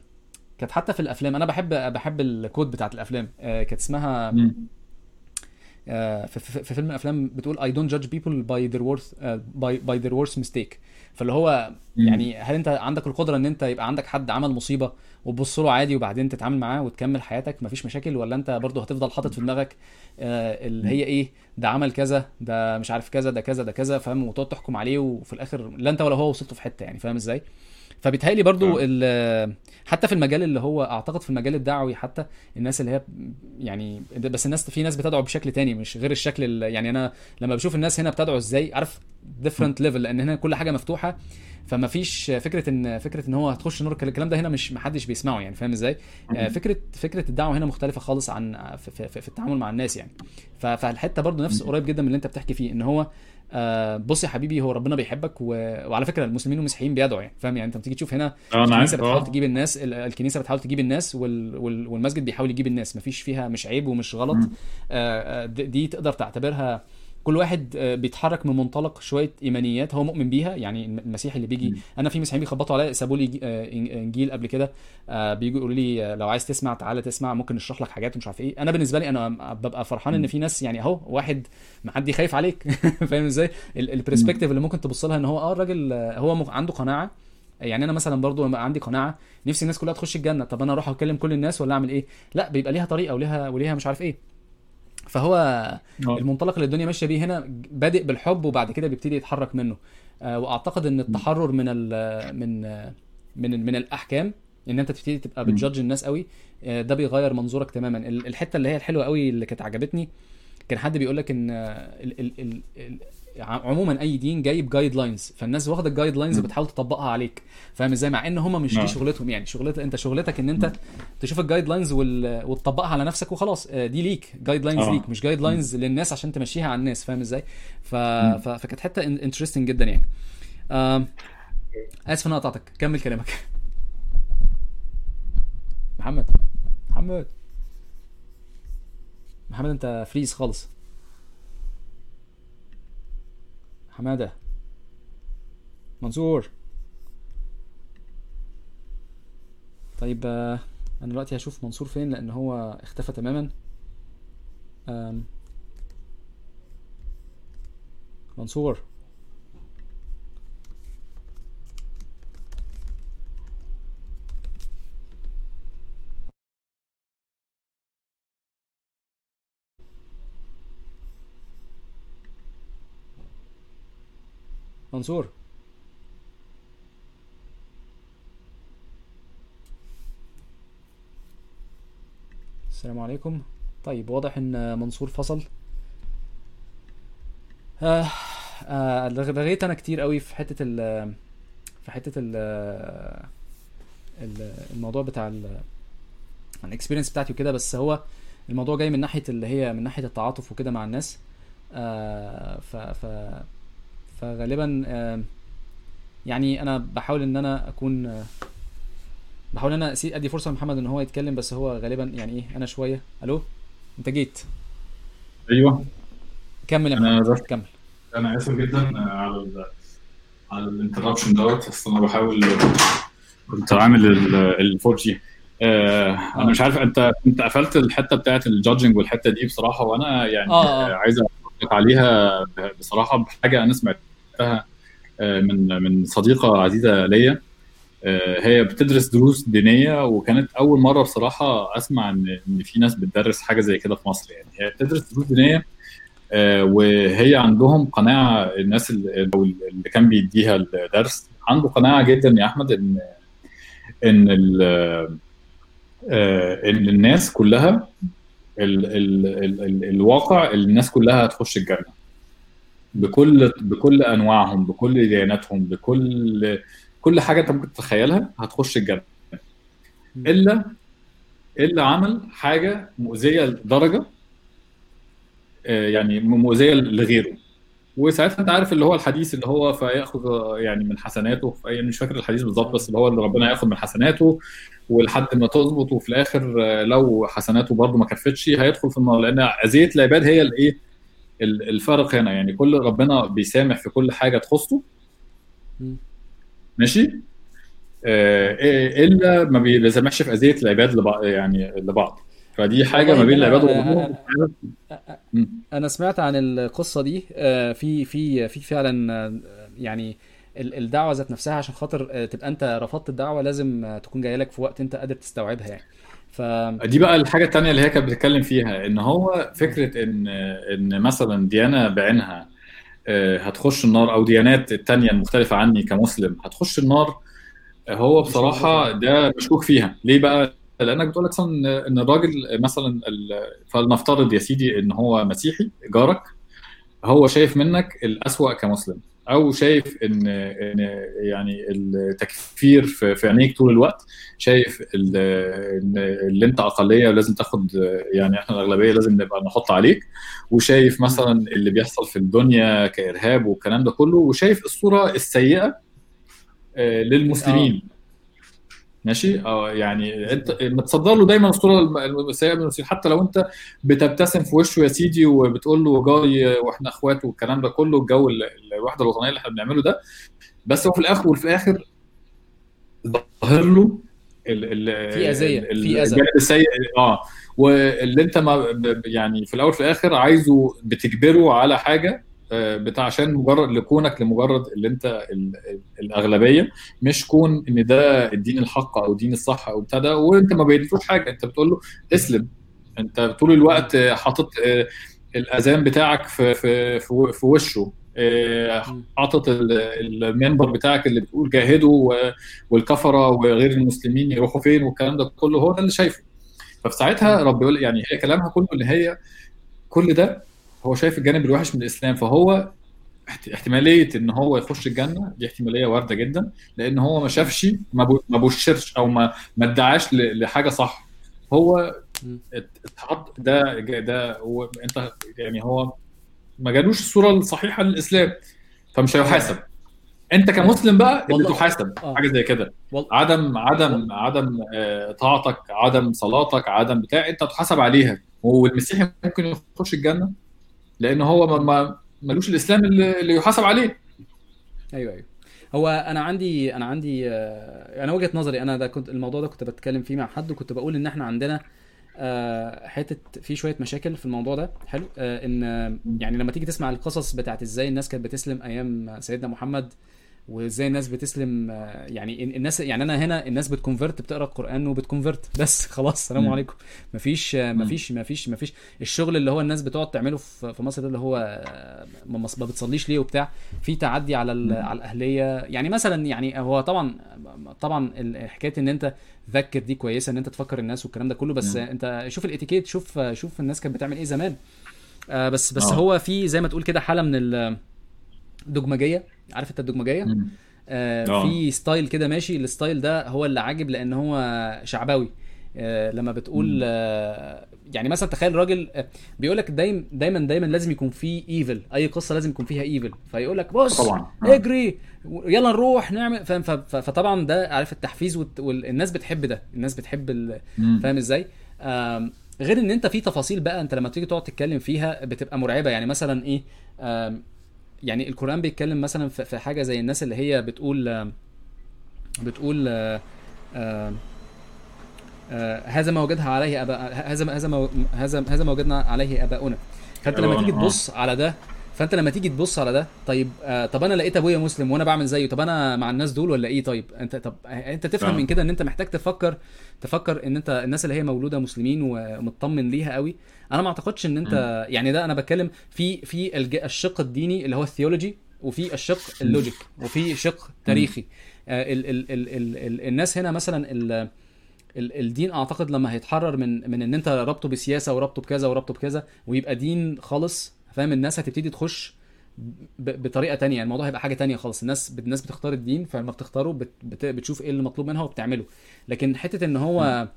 [SPEAKER 1] كانت حتى في الأفلام أنا بحب بحب الكود بتاعت الأفلام. آه كانت اسمها
[SPEAKER 2] مم.
[SPEAKER 1] آه، في, في, في فيلم من الافلام بتقول don't judge people by their worth uh, by, by their worst mistake. فاللي هو. يعني هل أنت عندك القدرة إن أنت يبقى عندك حد عمل مصيبة وتبص له عادي وبعدين تتعامل معاه وتكمل حياتك؟ مفيش مشاكل؟ ولا أنت برضه هتفضل حاطط في دماغك آه، اللي هي إيه؟ ده عمل كذا ده مش عارف كذا ده كذا ده كذا فاهم؟ وتقعد تحكم عليه وفي الآخر لا أنت ولا هو وصلتوا في حتة يعني فاهم إزاي؟ فبيتهيألي برضو. ال- حتى في المجال اللي هو أعتقد في المجال الدعوي حتى الناس اللي هي يعني بس الناس في ناس بتدعو بشكل تاني مش غير الشكل ال- يعني أنا لما بشوف الناس هنا بتدعو إزاي عارف different level لأن هنا كل حاجة مفتوحة فما فيش فكرة إن فكرة إن هو هتخش نور الكلام ده هنا مش محدش بيسمعه يعني فاهم إزاي آه،. فكرة فكرة الدعوة هنا مختلفة خالص عن في, في, في التعامل مع الناس يعني فالحتة برضو نفس قريب جدا من اللي أنت بتحكي فيه إن هو آه، بص يا حبيبي هو ربنا بيحبك و... وعلى فكرة المسلمين والمسيحيين بيدعوا يعني فاهم؟ يعني انت بتيجي تشوف هنا آه
[SPEAKER 2] الكنيسة
[SPEAKER 1] بتحاول
[SPEAKER 2] آه.
[SPEAKER 1] تجيب الناس ال- الكنيسة بتحاول تجيب الناس وال... وال... والمسجد بيحاول يجيب الناس مفيش فيها مش عيب ومش غلط. آه، آه، دي دي تقدر تعتبرها كل واحد آه، بيتحرك من منطلق شوية إيمانيات هو مؤمن بيها يعني الم- المسيحي اللي بيجي. أنا في مسيحيين بيخبطوا عليا سابوا لي آه، إنجيل قبل كده آه، بيجوا يقولوا لي لو عايز تسمع تعالى تسمع ممكن نشرح لك حاجات ومش عارف إيه. أنا بالنسبة لي أنا ببقى فرحان
[SPEAKER 2] إن.
[SPEAKER 1] في ناس يعني أهو واحد معدي خايف عليك. [LAUGHS] فاهم
[SPEAKER 2] إزاي.
[SPEAKER 1] البرسبكتيف اللي ممكن تبص لها إن هو آه الراجل هو عنده قناعة. يعني أنا مثلا برضو لما عندي قناعة نفسي الناس كلها تخش الجنة. طب أنا أروح أكلم كل الناس ولا أعمل إيه؟ لأ بيبقى ليها طريقة وليها وليها مش عارف إيه. فهو
[SPEAKER 2] آه.
[SPEAKER 1] المنطلق اللي الدنيا ماشية بيه هنا بادئ بالحب وبعد كده بيبتدي يتحرك منه آه، وأعتقد إن التحرر من ال من من من الأحكام إن أنت تبتدي تبقى. بتجادج الناس قوي آه، ده بيغير منظورك تماما ال- الحتة اللي هي الحلوة قوي اللي كانت عجبتني كان حد بيقول لك ان ال ال ال عموما أي دين جايب guidelines فالناس واخدة ال
[SPEAKER 2] guidelines.
[SPEAKER 1] بتحاول تطبقها عليك. فاهم إزاي؟ مع إن هم مش. دي شغلتهم. يعني شغلتك أنت شغلتك إن أنت تشوف ال guidelines. وتطبقها على نفسك وخلاص. آه، دي ليك. guidelines
[SPEAKER 2] آه.
[SPEAKER 1] ليك. مش guidelines للناس عشان تمشيها على الناس. فاهم إزاي؟ ف... ف... فكانت حتة interesting جدا يعني. آم، آسف إن أنا قطعتك. كمل كلامك. محمد. محمد. محمد أنت فريز خالص. حمادة. منصور. طيب آه، أنا دلوقتي هشوف منصور فين لأن هو اختفى تماما. منصور. منصور. السلام عليكم. طيب واضح إن منصور فصل. آه آه لغيت أنا كتير قوي في حتة ال في حتة ال ال- الموضوع بتاع ال- الاكسبيرينس بتاعتي وكده بس هو الموضوع جاي من ناحية اللي هي من ناحية التعاطف وكده مع الناس. آه ف ف فغالبا آه يعني أنا بحاول إن أنا أكون آه بحاول إن أنا أدي فرصة لمحمد إن هو يتكلم بس هو غالبا يعني إيه أنا شوية. ألو؟ أنت جيت.
[SPEAKER 2] أيوه.
[SPEAKER 1] كمل يا محمد كمل.
[SPEAKER 2] أنا آسف جدا على ال على ال interruption دوت بس أنا بحاول كنت عامل ال 4 G أنا مش عارف أنت أنت قفلت الحتة بتاعت ال judging والحتة دي بصراحة وأنا يعني
[SPEAKER 1] آه، آه.
[SPEAKER 2] عايز أقول عليها بصراحة بحاجة أنا سمعتها. آه، من من صديقة عزيزة ليا. آه، هي بتدرس دروس دينية وكانت أول مرة بصراحة أسمع إن إن في ناس بتدرس حاجة زي كده في مصر يعني. هي بتدرس دروس دينية آه، وهي عندهم قناعة الناس اللي كان بيديها الدرس عنده قناعة جدا يا أحمد إن إن إن الناس كلها ال ال الواقع الناس كلها هتخش الجنة. بكل بكل أنواعهم بكل دياناتهم بكل كل حاجة أنت ممكن تتخيلها هتخش الجنة. إلا إلا عمل حاجة مؤذية لدرجة آه، يعني مؤذية لغيره. وساعتها أنت عارف اللي هو الحديث اللي هو فيأخذ يعني من حسناته في مش فاكر الحديث بالظبط بس اللي هو اللي ربنا يأخذ من حسناته ولحد ما تظبط وفي الآخر آه، لو حسناته برضه ما كفتش هيدخل في النار. لأن أذية العباد هي الإيه؟ ال- الفرق هنا يعني كل ربنا بيسامح في كل حاجة تخصه. ماشي؟ آه، إلا ما بيسامحش في أذية العباد لبعض يعني لبعض. فدي
[SPEAKER 1] حاجة
[SPEAKER 2] ما بين العباد.
[SPEAKER 1] أنا سمعت عن القصة دي. آه، في في في فعلا آه، يعني ال- الدعوة ذات نفسها عشان خاطر تبقى أنت رفضت الدعوة لازم تكون جاية لك في وقت أنت قادر تستوعبها يعني. ف
[SPEAKER 2] دي بقى الحاجة التانية اللي هي كانت بتتكلم فيها إن هو فكرة إن إن مثلا ديانة بعينها آه، هتخش النار أو ديانات التانية المختلفة عني كمسلم هتخش النار آه، هو بصراحة ده مشكوك فيها. ليه بقى؟ لأنك بتقول لك مثلا إن الراجل مثلا فلنفترض يا سيدي إن هو مسيحي جارك هو شايف منك الأسوأ كمسلم. أو شايف إن إن يعني التكفير في عينيك طول الوقت شايف إن اللي أنت أقلية ولازم تاخد يعني إحنا الأغلبية لازم نبقى نحط عليك وشايف مثلا اللي بيحصل في الدنيا كإرهاب والكلام ده كله وشايف الصورة السيئة آه، للمسلمين. ماشي آه يعني انت متصدر له دايما الصورة السيئه من المسلمين حتى لو انت بتبتسم في وشه يا سيدي وبتقول له جاي وإحنا اخوات والكلام ده كله الجو ال- الوحدة الوطنية اللي إحنا بنعمله ده بس هو في الآخر وفي الآخر ظاهر له ال ال
[SPEAKER 1] في
[SPEAKER 2] ال-
[SPEAKER 1] في.
[SPEAKER 2] الجانب السيء آه واللي انت ما يعني في الأول وفي الآخر عايزه بتجبره على حاجة بتاع عشان مجرد لكونك لمجرد اللي انت ال- ال- الأغلبية مش كون إن ده الدين الحق أو الدين الصح أو بتاع ده وأنت ما بيدفوش حاجة. أنت بتقول له اسلم أنت طول الوقت حاطط آه، الأذان بتاعك في في في في وشه. آه، حاطط ال- المنبر بتاعك اللي بتقول جاهدوا والكفرة وغير المسلمين يروحوا فين والكلام ده كله هو ده اللي شايفه. ففي ساعتها رب يقول يعني هي كلامها كله إن هي كل ده هو شايف الجانب الوحش من الإسلام فهو احت- احتمالية إن هو يخش الجنة دي احتمالية واردة جدا لأن هو ما شافش ما بشرش أو ما ما ادعاش لحاجة صح. هو اتحط ده ده هو أنت يعني هو ما جالوش الصورة الصحيحه للإسلام فمش هيحاسب. أنت كمسلم بقى اللي تحاسب
[SPEAKER 1] آه.
[SPEAKER 2] حاجة زي كده. عدم عدم عدم آه، طاعتك عدم صلاتك عدم بتاع أنت تحاسب عليها. والمسيحي ممكن يخش الجنة؟ لأن هو ما- ملوش الإسلام اللي يحاسب عليه.
[SPEAKER 1] أيوه أيوه. هو أنا عندي أنا عندي آه، أنا وجهة نظري أنا ده كنت الموضوع ده كنت بتكلم فيه مع حد وكنت بقول إن إحنا عندنا آه، حتة في شوية مشاكل في الموضوع ده. حلو. آه، إن يعني لما تيجي تسمع القصص بتاعت إزاي الناس كانت بتسلم أيام سيدنا محمد وازاي الناس بتسلم آه، يعني ال- الناس يعني أنا هنا الناس بتكونفرت بتقرأ القرآن وبتكونفرت [LAUGHS] بس خلاص السلام. عليكم. مفيش آه، مفيش مفيش مفيش. الشغل اللي هو الناس بتقعد تعمله في مصر ده اللي هو آه، ما بتصليش ليه وبتاع. في تعدي على على الأهلية. يعني مثلا يعني هو طبعا طبعا حكاية إن أنت تذكر دي كويسة إن أنت تفكر الناس والكلام ده كله. بس. أنت شوف الإتيكيت شوف شوف الناس كانت بتعمل إيه زمان. بس بس. هو في زي ما تقول كده حالة من الديماجوجية عارف انت
[SPEAKER 2] الديماجوجية.
[SPEAKER 1] آه،
[SPEAKER 2] آه.
[SPEAKER 1] في style كده ماشي ال style ده هو اللي عاجب لأن هو شعبوي آه، لما بتقول. آه، يعني مثلا تخيل راجل آه، بيقول لك دايما دايما دايما لازم يكون في evil أي قصة لازم يكون فيها evil فيقول لك بص
[SPEAKER 2] طبعا آه.
[SPEAKER 1] اجري يلا نروح نعمل فاهم فطبعا ده عارف التحفيز والناس بتحب ده الناس بتحب. فاهم إزاي غير إن أنت في تفاصيل بقى أنت لما تيجي تقعد تتكلم فيها بتبقى مرعبة يعني مثلا إيه يعني القرآن بيتكلم مثلا في حاجة زي الناس اللي هي بتقول بتقول آه، آه، هذا ما وجدنا عليه آباء هذا ما- هذا ما هذا هذا ما وجدنا عليه آباؤنا فأنت لما تيجي
[SPEAKER 2] آه.
[SPEAKER 1] تبص على ده فانت لما تيجي تبص على ده طيب آه طب أنا لقيت ابويا مسلم وأنا بعمل زيه طب أنا مع الناس دول ولا إيه؟ طيب انت طب انت تفهم. من كده ان انت محتاج تفكر تفكر ان انت الناس اللي هي مولودة مسلمين ومطمن ليها قوي. أنا ما اعتقدش ان انت يعني ده أنا بتكلم في في الشق الديني اللي هو ال theology وفي الشق ال logic وفي شق تاريخي. آه ال ال ال ال ال الناس هنا مثلا ال- الدين اعتقد لما هيتحرر من من ان انت ربطه بسياسة وربطه بكذا وربطه بكذا ويبقى دين خالص فاهم؟ الناس هتبتدي تخش بطريقة تانية. الموضوع هيبقى حاجة تانية خالص. الناس الناس بتختار الدين فلما بتختاره بت بت بتشوف إيه اللي مطلوب منها وبتعمله. لكن حتة ان هو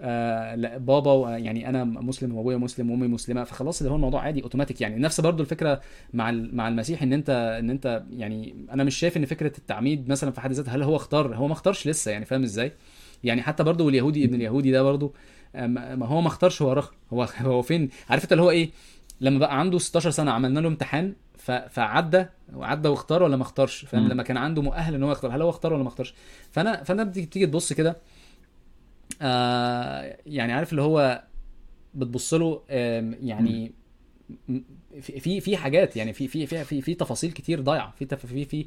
[SPEAKER 1] آه لا بابا و- يعني أنا مسلم وابويا مسلم وامي مسلمة فخلاص اللي هو الموضوع عادي اوتوماتيك. يعني نفس برضو الفكرة مع ال- مع المسيح ان انت ان انت يعني أنا مش شايف ان فكرة التعميد مثلا في حد ذاتها هل هو اختار؟ هو ما اختارش لسه يعني فاهم إزاي؟ يعني حتى برضو اليهودي ابن اليهودي ده برضو آه، ما ما هو ما اختارش هو رخ هو [LAUGHS] هو فين؟ عارف انت اللي هو إيه؟ لما بقى عنده 16 سنة عملنا له امتحان ف... فعدى وعدى واختار ولا ما اختارش؟ فاهم. لما كان عنده مؤهل إن هو يختار هل هو اختار ولا ما اختارش؟ فأنا فأنا بتيجي تيجي تبص كده آه يعني عارف اللي هو بتبص له آم، يعني في في في حاجات يعني في في في في, في تفاصيل كتير ضايعة. في تف- في في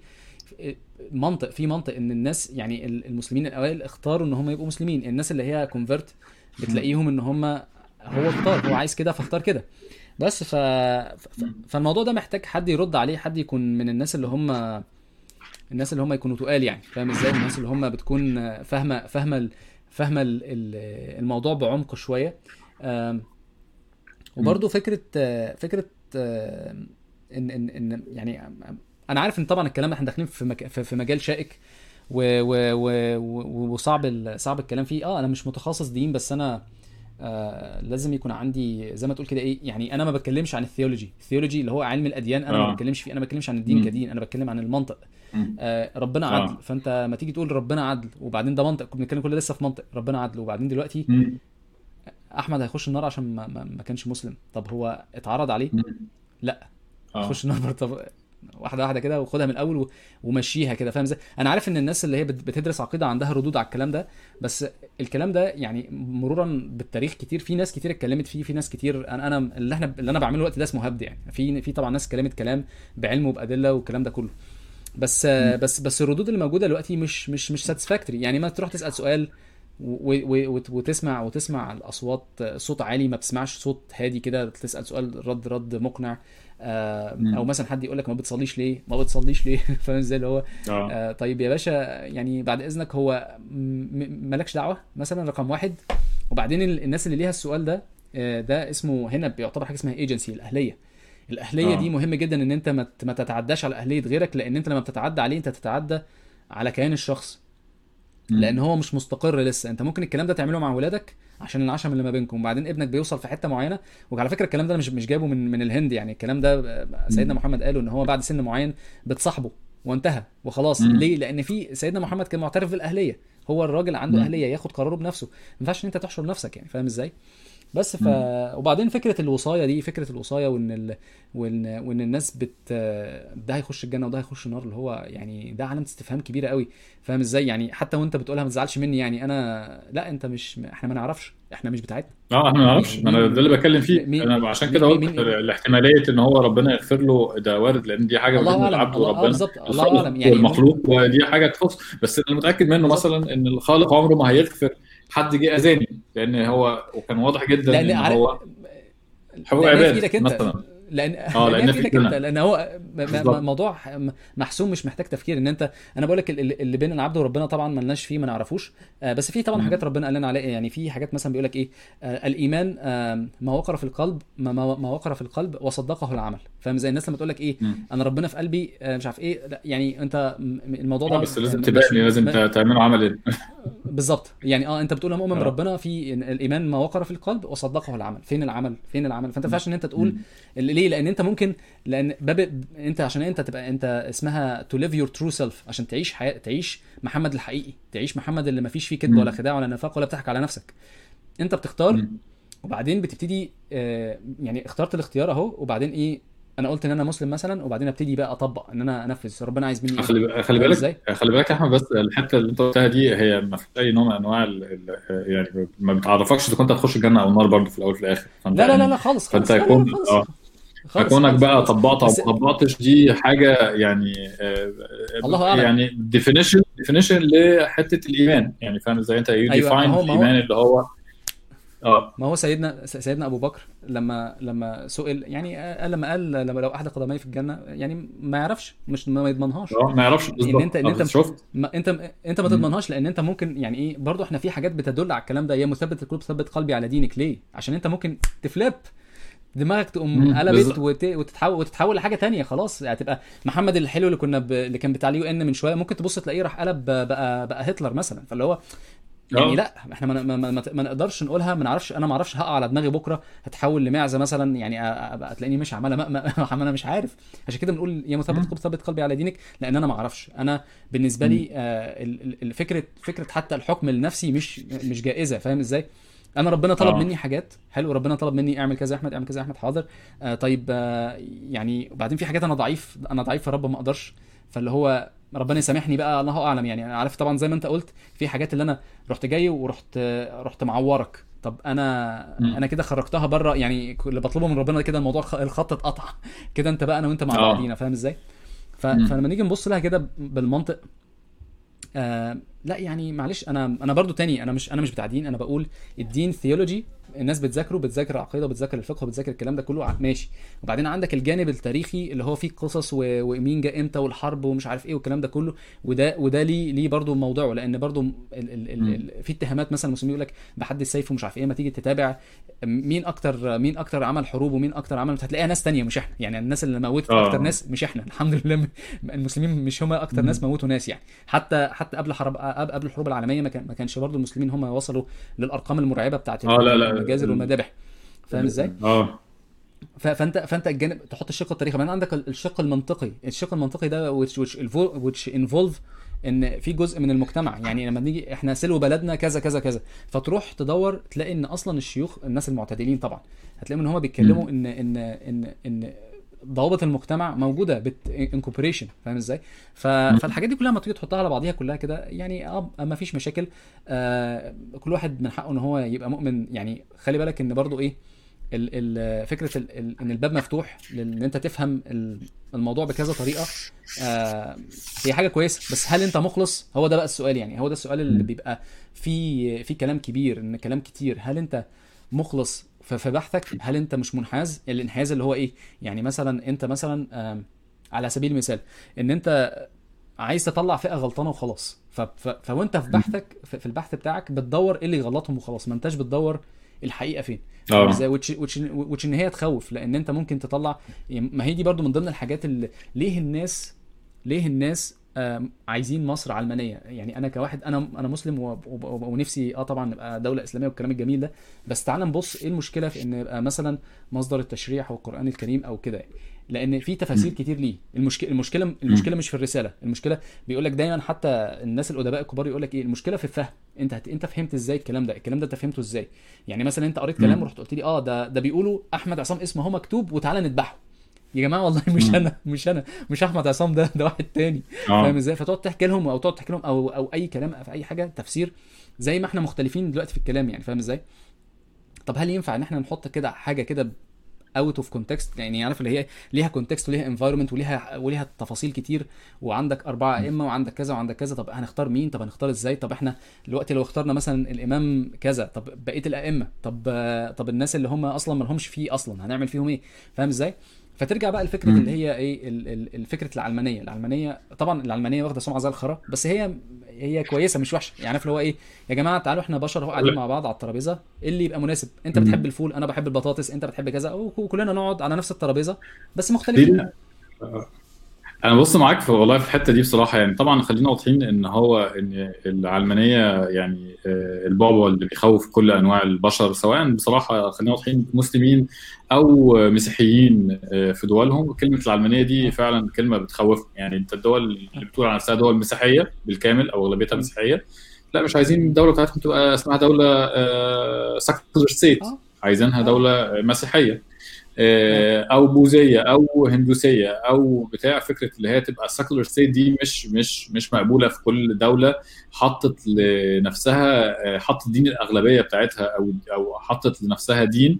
[SPEAKER 1] منطق في منطق إن الناس يعني ال- المسلمين الأوائل اختاروا إن هم يبقوا مسلمين. الناس اللي هي كونفرت بتلاقيهم إن هم هو اختار هو عايز كده فاختار كده. بس ف... فالموضوع ده محتاج حد يرد عليه حد يكون من الناس اللي هم الناس اللي هم يكونوا تقال يعني. فاهم إزاي؟ الناس اللي هم بتكون فاهمه فاهمة ال- فاهمة ال- ال- الموضوع بعمق شوية. آم، وبرضه فكرة فكرة ان ان إن يعني أنا عارف إن طبعا الكلام إحنا داخلين في مك... في مجال شائك و... و... و... و... وصعب ال... صعب الكلام فيه. آه أنا مش متخصص دين بس أنا آه لازم يكون عندي زي ما تقول كده إيه يعني أنا ما بتكلمش عن ال theology ال theology اللي هو علم الأديان أنا ما
[SPEAKER 2] آه.
[SPEAKER 1] بتكلمش فيه أنا ما بتكلمش عن الدين
[SPEAKER 2] مم.
[SPEAKER 1] كدين أنا بتكلم عن المنطق. آه ربنا
[SPEAKER 2] آه.
[SPEAKER 1] عدل فأنت ما تيجي تقول ربنا عدل وبعدين ده منطق كنا بنتكلم كل لسه في منطق ربنا عدل وبعدين دلوقتي
[SPEAKER 2] مم.
[SPEAKER 1] أحمد هيخش النار عشان ما, ما, ما كانش مسلم طب هو اتعرض عليه
[SPEAKER 2] مم.
[SPEAKER 1] لا
[SPEAKER 2] آه.
[SPEAKER 1] خش النار طب واحدة واحدة كده وخدها من الأول ومشيها كده فاهم إزاي؟ أنا عارف إن الناس اللي هي بت- بتدرس عقيدة عندها ردود على الكلام ده بس الكلام ده يعني مرورا بالتاريخ كتير في ناس كتير اتكلمت فيه في ناس كتير أنا أنا اللي إحنا اللي أنا بعمله الوقت ده اسمه هبد يعني في في طبعا ناس اتكلمت كلام بعلم وبأدلة والكلام ده كله. بس بس بس الردود اللي موجودة دلوقتي مش مش مش ساتسفاكتوري يعني ما تروح تسأل سؤال وتسمع وتسمع الأصوات صوت عالي ما بتسمعش صوت هادي كده تسأل سؤال رد رد مقنع. أو مثلا حد يقول لك ما بتصليش ليه؟ ما بتصليش ليه؟ [LAUGHS] فاهم إزاي؟ اللي هو
[SPEAKER 2] آه.
[SPEAKER 1] آه، طيب يا باشا يعني بعد إذنك هو مالكش دعوة مثلا رقم واحد. وبعدين ال- الناس اللي ليها السؤال ده آه، ده اسمه هنا بيعتبر حاجة اسمها ايجنسي الأهلية. الأهلية
[SPEAKER 2] آه.
[SPEAKER 1] دي مهم جدا إن أنت ما تتعداش على اهليه غيرك لأن أنت لما بتتعدى عليه أنت تتعدى على كيان الشخص. لأن هو مش مستقر لسه. أنت ممكن الكلام ده تعمله مع ولادك عشان العشم اللي ما بينكم وبعدين ابنك بيوصل في حتة معينة وعلى فكرة الكلام ده أنا مش مش جايبه من من الهند يعني. الكلام ده سيدنا. محمد قاله إن هو بعد سن معين بتصاحبه وانتهى وخلاص.
[SPEAKER 2] مم.
[SPEAKER 1] ليه؟ لأن في سيدنا محمد كان معترف بالأهلية. هو الراجل عنده
[SPEAKER 2] مم.
[SPEAKER 1] أهلية ياخد قراره بنفسه. ما ينفعش إن أنت تحشر نفسك يعني. فاهم إزاي؟ بس ف. وبعدين فكرة الوصايه دي فكرة الوصايه وإن ال... وإن وإن الناس بت ده هيخش الجنة وده هيخش النار اللي هو يعني ده علامة استفهام كبيرة قوي فاهم إزاي؟ يعني حتى وأنت بتقولها ما تزعلش مني يعني أنا لا أنت مش إحنا ما نعرفش إحنا مش بتاعتنا.
[SPEAKER 2] آه إحنا ما نعرفش.
[SPEAKER 1] أنا
[SPEAKER 2] ده اللي بتكلم فيه.
[SPEAKER 1] مين-
[SPEAKER 2] أنا عشان كده قلت
[SPEAKER 1] مين-
[SPEAKER 2] الاحتمالية إن هو ربنا يغفر له ده وارد لأن دي
[SPEAKER 1] حاجة
[SPEAKER 2] بين العبد
[SPEAKER 1] آه
[SPEAKER 2] وربنا.
[SPEAKER 1] بالظبط. الله أعلم. يعني
[SPEAKER 2] والمخلوق ودي حاجة تخص. بس أنا متأكد منه. مثلا إن الخالق عمره ما هيغفر حد جه أذاني لأن هو وكان واضح جدا
[SPEAKER 1] لأن
[SPEAKER 2] إن
[SPEAKER 1] عارف
[SPEAKER 2] هو حقوق
[SPEAKER 1] لأن هي في
[SPEAKER 2] عباد
[SPEAKER 1] إيدك أنت.
[SPEAKER 2] مثلا.
[SPEAKER 1] لأن آه [LAUGHS]
[SPEAKER 2] لأن
[SPEAKER 1] في انت لأن هو موضوع محسوم مش محتاج تفكير إن أنت أنا بقول لك ال- ال- اللي بين العبد وربنا طبعا ملناش فيه ما نعرفوش. آه، بس في طبعا. حاجات ربنا قال لنا عليها يعني في حاجات مثلا بيقول لك إيه آه، الإيمان ما وقر في القلب ما ما ما وقر في القلب وصدقه العمل. فاهم؟ زي الناس لما تقول لك
[SPEAKER 2] إيه.
[SPEAKER 1] أنا ربنا في قلبي آه، مش عارف إيه لأ يعني أنت الموضوع ده
[SPEAKER 2] بس لازم تبان
[SPEAKER 1] مش
[SPEAKER 2] لازم
[SPEAKER 1] ما-
[SPEAKER 2] ت- تعملوا عمل [LAUGHS]
[SPEAKER 1] بالظبط. يعني آه أنت بتقول أنا مؤمن بربنا في الإيمان ما وقر في القلب وصدقه العمل. فين العمل؟ فين العمل؟ فأنت ما. ينفعش إن أنت تقول ليه؟ لأن أنت ممكن لأن باب أنت عشان أنت تبقى أنت اسمها to live your true self عشان تعيش حياة تعيش محمد الحقيقي تعيش محمد اللي ما فيش فيه كذب ولا. خداع ولا نفاق ولا بتضحك على نفسك. أنت بتختار. وبعدين بتبتدي آه، يعني اخترت الاختيار أهو وبعدين إيه أنا قلت إن أنا مسلم مثلا وبعدين أبتدي بقى أطبق إن أنا أنفذ. ربنا عايز مني إيه؟
[SPEAKER 2] خلي خلي بالك
[SPEAKER 1] إزاي؟
[SPEAKER 2] خلي بالك أحمد بس الحتة اللي أنت قلتها دي هي ما فيش أي نوع من أنواع يعني ما بتعرفكش إذا كنت هتخش الجنة أو النار برضه في الأول وفي الآخر. فأنت
[SPEAKER 1] لا لا لا
[SPEAKER 2] يعني
[SPEAKER 1] لا خالص
[SPEAKER 2] فأنت
[SPEAKER 1] خالص خالص.
[SPEAKER 2] آه.
[SPEAKER 1] خالص
[SPEAKER 2] فكونك بقى
[SPEAKER 1] خالص
[SPEAKER 2] طبقت
[SPEAKER 1] أو
[SPEAKER 2] ما طبقتش دي حاجة يعني آه،
[SPEAKER 1] الله
[SPEAKER 2] آه،
[SPEAKER 1] أعلم.
[SPEAKER 2] يعني definition definition لحتة الإيمان. يعني فاهم إزاي؟ أنت
[SPEAKER 1] you ما define
[SPEAKER 2] الإيمان اللي هو آه.
[SPEAKER 1] ما هو سيدنا سيدنا أبو بكر لما لما سئل يعني قال لما قال لما لو أحد قدمي في الجنة يعني ما يعرفش مش ما يضمنهاش.
[SPEAKER 2] آه ما يعرفش
[SPEAKER 1] إن
[SPEAKER 2] بالظبط
[SPEAKER 1] أنت إن
[SPEAKER 2] آه
[SPEAKER 1] أنت
[SPEAKER 2] بس شفت؟
[SPEAKER 1] ما أنت أنت ما. تضمنهاش لأن أنت ممكن يعني إيه برضو إحنا في حاجات بتدل على الكلام ده. يا مثبت القلوب ثبت قلبي على دينك. ليه؟ عشان أنت ممكن تفليب دماغك تقوم. قلبت وت... وتتحول وتتحول لحاجة تانية خلاص. هتبقى محمد الحلو اللي كنا ب... اللي كان بتاع اليو إن من شوية ممكن تبص تلاقيه راح قلب بقى بقى هتلر مثلا. فاللي هو يعني
[SPEAKER 2] آه.
[SPEAKER 1] لا إحنا ما, ما, ما, ما ما نقدرش نقولها ما نعرفش أنا ما أعرفش هقع على دماغي بكرة هتحول لمعزة مثلا يعني أبقى تلاقيني مش عمالة مأمأ أنا [LAUGHS] مش عارف. عشان كده بنقول يا مثبت. قلب ثبت قلبي على دينك لأن أنا ما أعرفش. أنا
[SPEAKER 2] بالنسبة.
[SPEAKER 1] لي آه، الفكرة فكرة حتى الحكم النفسي مش مش جائزة. فاهم إزاي؟ أنا ربنا طلب
[SPEAKER 2] آه.
[SPEAKER 1] مني حاجات. حلو ربنا طلب مني اعمل كذا يا أحمد اعمل كذا يا أحمد حاضر. آه طيب آه يعني وبعدين في حاجات أنا ضعيف أنا ضعيف يا رب ما أقدرش. فاللي هو ربنا يسامحني بقى الله أعلم يعني. أنا عارف طبعا زي ما أنت قلت في حاجات اللي أنا رحت جاي ورحت آه، رحت معورك. طب أنا
[SPEAKER 2] مم.
[SPEAKER 1] أنا كده خرجتها بره يعني اللي بطلبه من ربنا كده الموضوع الخ- الخط اتقطع. [LAUGHS] كده أنت بقى أنا وأنت مع
[SPEAKER 2] آه.
[SPEAKER 1] بعضينا فاهم
[SPEAKER 2] إزاي.
[SPEAKER 1] فلما نيجي نبص لها كده بالمنطق آه لا يعني معلش أنا أنا برضو تاني أنا مش أنا مش بتاع دين أنا بقول الدين ثيولوجي الناس بتذاكره بتذاكر عقيده وبتذاكر الفقه وبتذاكر الكلام ده كله ماشي. وبعدين عندك الجانب التاريخي اللي هو فيه قصص و- ومين جه إمتى والحرب ومش عارف إيه والكلام ده كله. وده وده ليه ليه برضه موضوعه لأن برضه ال ال ال في اتهامات مثلا المسلمين يقول لك بحد السيف ومش عارف إيه ما تيجي تتابع مين أكتر مين أكتر عمل حروب ومين أكتر عمل هتلاقيها ناس تانية مش إحنا. يعني الناس اللي موتت أكتر
[SPEAKER 2] آه
[SPEAKER 1] ناس مش إحنا. الحمد لله المسلمين مش هم أكتر ناس. موتوا ناس يعني. حتى حتى قبل حرب قبل الحروب العالمية ما كانش برضه المسلمين هم وصلوا للأرقام المرعبة بتاعت
[SPEAKER 2] آه لا لا
[SPEAKER 1] المجازر والمذابح فاهم
[SPEAKER 2] إزاي؟
[SPEAKER 1] آه. فانت فانت الجانب تحط الشق التاريخي. بعدين عندك ال- الشق المنطقي. الشق المنطقي ده which which which involve إن في جزء من المجتمع. يعني لما نيجي إحنا سلو بلدنا كذا كذا كذا. فتروح تدور تلاقي إن أصلا الشيوخ الناس المعتدلين طبعا. هتلاقيهم إن هم بيتكلموا. ان ان ان إن ضوابط المجتمع موجودة بت incorporation فاهم إزاي؟ ف... فالحاجات دي كلها لما تيجي تحطها على بعضيها كلها كده يعني آه ما فيش مشاكل. آه كل واحد من حقه إن هو يبقى مؤمن. يعني خلي بالك إن برضو إيه ال ال فكرة ال ال إن الباب مفتوح لأن أنت تفهم ال- الموضوع بكذا طريقة آه هي حاجة كويسة. بس هل أنت مخلص؟ هو ده بقى السؤال يعني. هو ده السؤال اللي. بيبقى في في كلام كبير إن كلام كتير. هل أنت مخلص في في بحثك هل انت مش منحاز؟ الانحياز اللي هو إيه؟ يعني مثلا انت مثلا على سبيل المثال ان انت عايز تطلع فئة غلطانة وخلاص. ف... ف... فوانت في بحثك في البحث بتاعك بتدور إيه اللي يغلطهم وخلاص. ما انتش بتدور الحقيقة فين. فاهم
[SPEAKER 2] آه
[SPEAKER 1] إزاي وتش... وتش... وتش ان هي تخوف لأن انت ممكن تطلع ما هي دي برضو من ضمن الحاجات اللي ليه الناس ليه الناس عايزين مصر علمانية. يعني أنا كواحد أنا أنا مسلم. ونفسي آه طبعا نبقى دولة إسلامية والكلام الجميل ده. بس تعال نبص إيه المشكلة في إن يبقى مثلا مصدر التشريع هو القرآن الكريم أو كده. لأن في تفاسير. كتير ليه. المشكلة المشكلة المشكلة مش في الرسالة. المشكلة بيقول لك دايما حتى الناس الأدباء الكبار يقول لك إيه المشكلة في الفهم. أنت هت... أنت فهمت إزاي الكلام ده؟ الكلام ده أنت فهمته إزاي؟ يعني مثلا أنت قريت كلام. ورحت قلت لي آه ده ده بيقولوا أحمد عصام اسمه هو مكتوب وتعالى نذبحه يا جماعة والله [LAUGHS] مش. أنا مش أنا مش أحمد عصام ده ده واحد تاني. فاهم
[SPEAKER 2] آه
[SPEAKER 1] إزاي؟ فتقعد تحكي لهم أو تقعد تحكي لهم أو أو أي كلام في أي حاجة تفسير زي ما إحنا مختلفين دلوقتي في الكلام يعني فاهم إزاي؟ طب هل ينفع إن إحنا نحط كده حاجة كده out of context يعني عارف اللي هي ليها context وليها environment وليها وليها تفاصيل كتير وعندك أربعة أئمة وعندك كذا وعندك كذا طب هنختار مين؟ طب هنختار إزاي؟ طب إحنا دلوقتي لو اخترنا مثلا الإمام كذا طب بقية الأئمة طب طب الناس اللي هم أصلا ما لهمش فيه أصلا هنعمل فيهم إيه؟ فاهم إزاي؟ فترجع بقى
[SPEAKER 2] لفكرة.
[SPEAKER 1] اللي هي إيه ال- ال- الفكرة العلمانية. العلمانية طبعا العلمانية واخدة سمعه زي الخرا بس هي هي كويسة مش وحشة. يعني عارف اللي هو إيه يا جماعة تعالوا إحنا بشر أهو قاعدين مع بعض على الترابيزة إيه اللي يبقى مناسب؟
[SPEAKER 2] أنت.
[SPEAKER 1] بتحب الفول أنا بحب البطاطس أنت بتحب كذا وك- وكلنا نقعد على نفس الترابيزة بس مختلفين.
[SPEAKER 2] أنا بص معاك في والله في الحتة دي بصراحة يعني. طبعا خلينا واضحين إن هو إن العلمانية يعني آه، البعبع اللي بيخوف كل أنواع البشر سواء بصراحة خلينا واضحين مسلمين أو مسيحيين آه، في دولهم كلمة العلمانية دي فعلا كلمة بتخوفهم يعني أنت الدول اللي بتقول على نفسها دول مسيحية بالكامل أو
[SPEAKER 1] أغلبيتها.
[SPEAKER 2] مسيحية لا مش عايزين الدولة بتاعتهم تبقى اسمها دولة secular state
[SPEAKER 1] آه.
[SPEAKER 2] عايزينها دولة
[SPEAKER 1] مسيحية.
[SPEAKER 2] آه، أو بوذية أو هندوسية أو بتاع فكرة اللي هي تبقى secular state دي مش مش مش مقبولة في كل دولة حطت لنفسها آه، حطت دين الأغلبية بتاعتها أو أو حطت لنفسها دين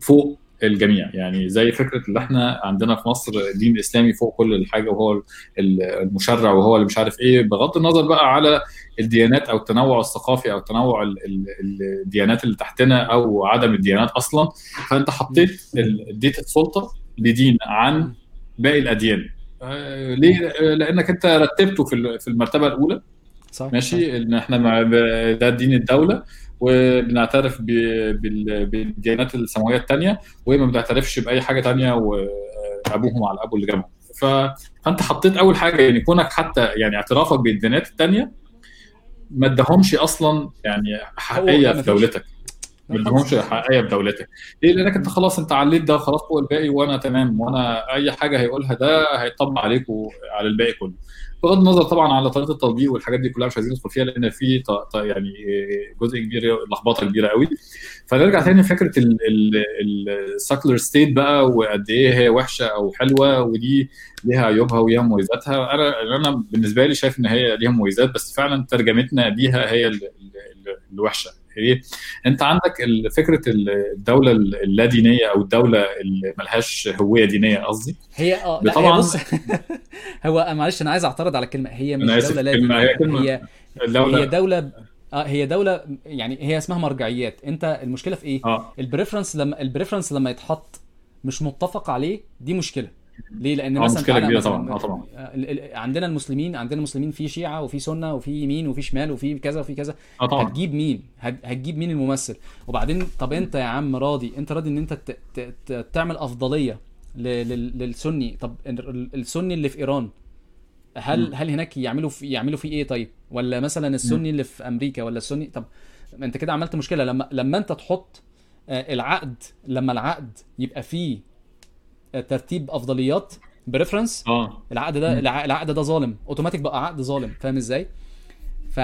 [SPEAKER 2] فوق الجميع يعني زي فكرة اللي إحنا عندنا في مصر دين اسلامي فوق كل الحاجة وهو ال- المشرع وهو اللي مش عارف إيه بغض النظر بقى على الديانات أو التنوع الثقافي أو تنوع ال- ال- الديانات اللي تحتنا أو عدم الديانات أصلا
[SPEAKER 1] فأنت.
[SPEAKER 2] حطيت اديت السلطة لدين عن. باقي الأديان آه، ليه؟ آه، لأنك أنت رتبته في ال- في المرتبة الأولى
[SPEAKER 1] صح
[SPEAKER 2] ماشي إن إحنا مع ده دين الدولة وبنعترف بالديانات السماوية الثانية وما بنعترفش بأي حاجة ثانية وابوهم على ابو اللي جابهم. فأنت حطيت أول حاجة يعني كونك حتى يعني اعترافك بالديانات الثانية ما ادهمش أصلا يعني
[SPEAKER 1] حقيقية
[SPEAKER 2] في
[SPEAKER 1] مفيش
[SPEAKER 2] دولتك. ما ادهمش حقيقية في دولتك ليه لأنك أنت خلاص أنت عليت ده خلاص فوق الباقي وأنا تمام. وأنا أي حاجة هيقولها ده هيطبق عليك وعلى الباقي كله. بغض النظر طبعا على طريقة التطبيق والحاجات دي كلها مش عايزين ندخل فيها لأن في يعني جزء كبير لخبطة كبيرة قوي. فنرجع تاني لفكرة ال secular state بقى وقد إيه هي وحشة أو حلوة ودي ليها عيوبها وليها مميزاتها. أنا أنا بالنسبة لي شايف إن هي ليها مميزات بس فعلا ترجمتنا بيها هي ال- ال- الوحشة. إيه؟ أنت عندك فكرة الدولة اللادينية أو الدولة اللي ملهاش هوية دينية قصدي؟
[SPEAKER 1] هي آه هي
[SPEAKER 2] طبعا
[SPEAKER 1] بص [LAUGHS] هو معلش أنا عايز أعترض على الكلمة. هي مش دولة لا
[SPEAKER 2] الكلمة
[SPEAKER 1] دينيه
[SPEAKER 2] هي كلمة
[SPEAKER 1] هي هي
[SPEAKER 2] الدولة
[SPEAKER 1] دولة آه هي دولة يعني هي اسمها مرجعيات. أنت المشكلة في إيه؟
[SPEAKER 2] آه.
[SPEAKER 1] ال preference لما ال preference لما يتحط مش متفق عليه دي مشكلة. ليه؟ لأن
[SPEAKER 2] آه
[SPEAKER 1] مثلا
[SPEAKER 2] مشكلة
[SPEAKER 1] كبيرة
[SPEAKER 2] طبعا آه طبعا.
[SPEAKER 1] ال- عندنا المسلمين عندنا المسلمين في شيعة وفي سنة وفي يمين وفي شمال وفي كذا وفي كذا.
[SPEAKER 2] آه طبعا.
[SPEAKER 1] هتجيب مين؟ هت- هتجيب مين الممثل؟ وبعدين طب أنت يا عم راضي أنت راضي إن أنت ت- ت- ت- تعمل أفضلية للسني. طب ال- السني اللي في إيران هل
[SPEAKER 2] مم.
[SPEAKER 1] هل هناك يعملوا في يعملوا فيه إيه طيب؟ ولا مثلا. السني اللي في أمريكا ولا السني؟ طب أنت كده عملت مشكلة. لما لما أنت تحط آه، العقد لما العقد يبقى فيه آه، ترتيب أفضليات preference
[SPEAKER 2] آه.
[SPEAKER 1] العقد ده العقد ده ظالم أوتوماتيك بقى عقد ظالم فاهم إزاي؟ ف...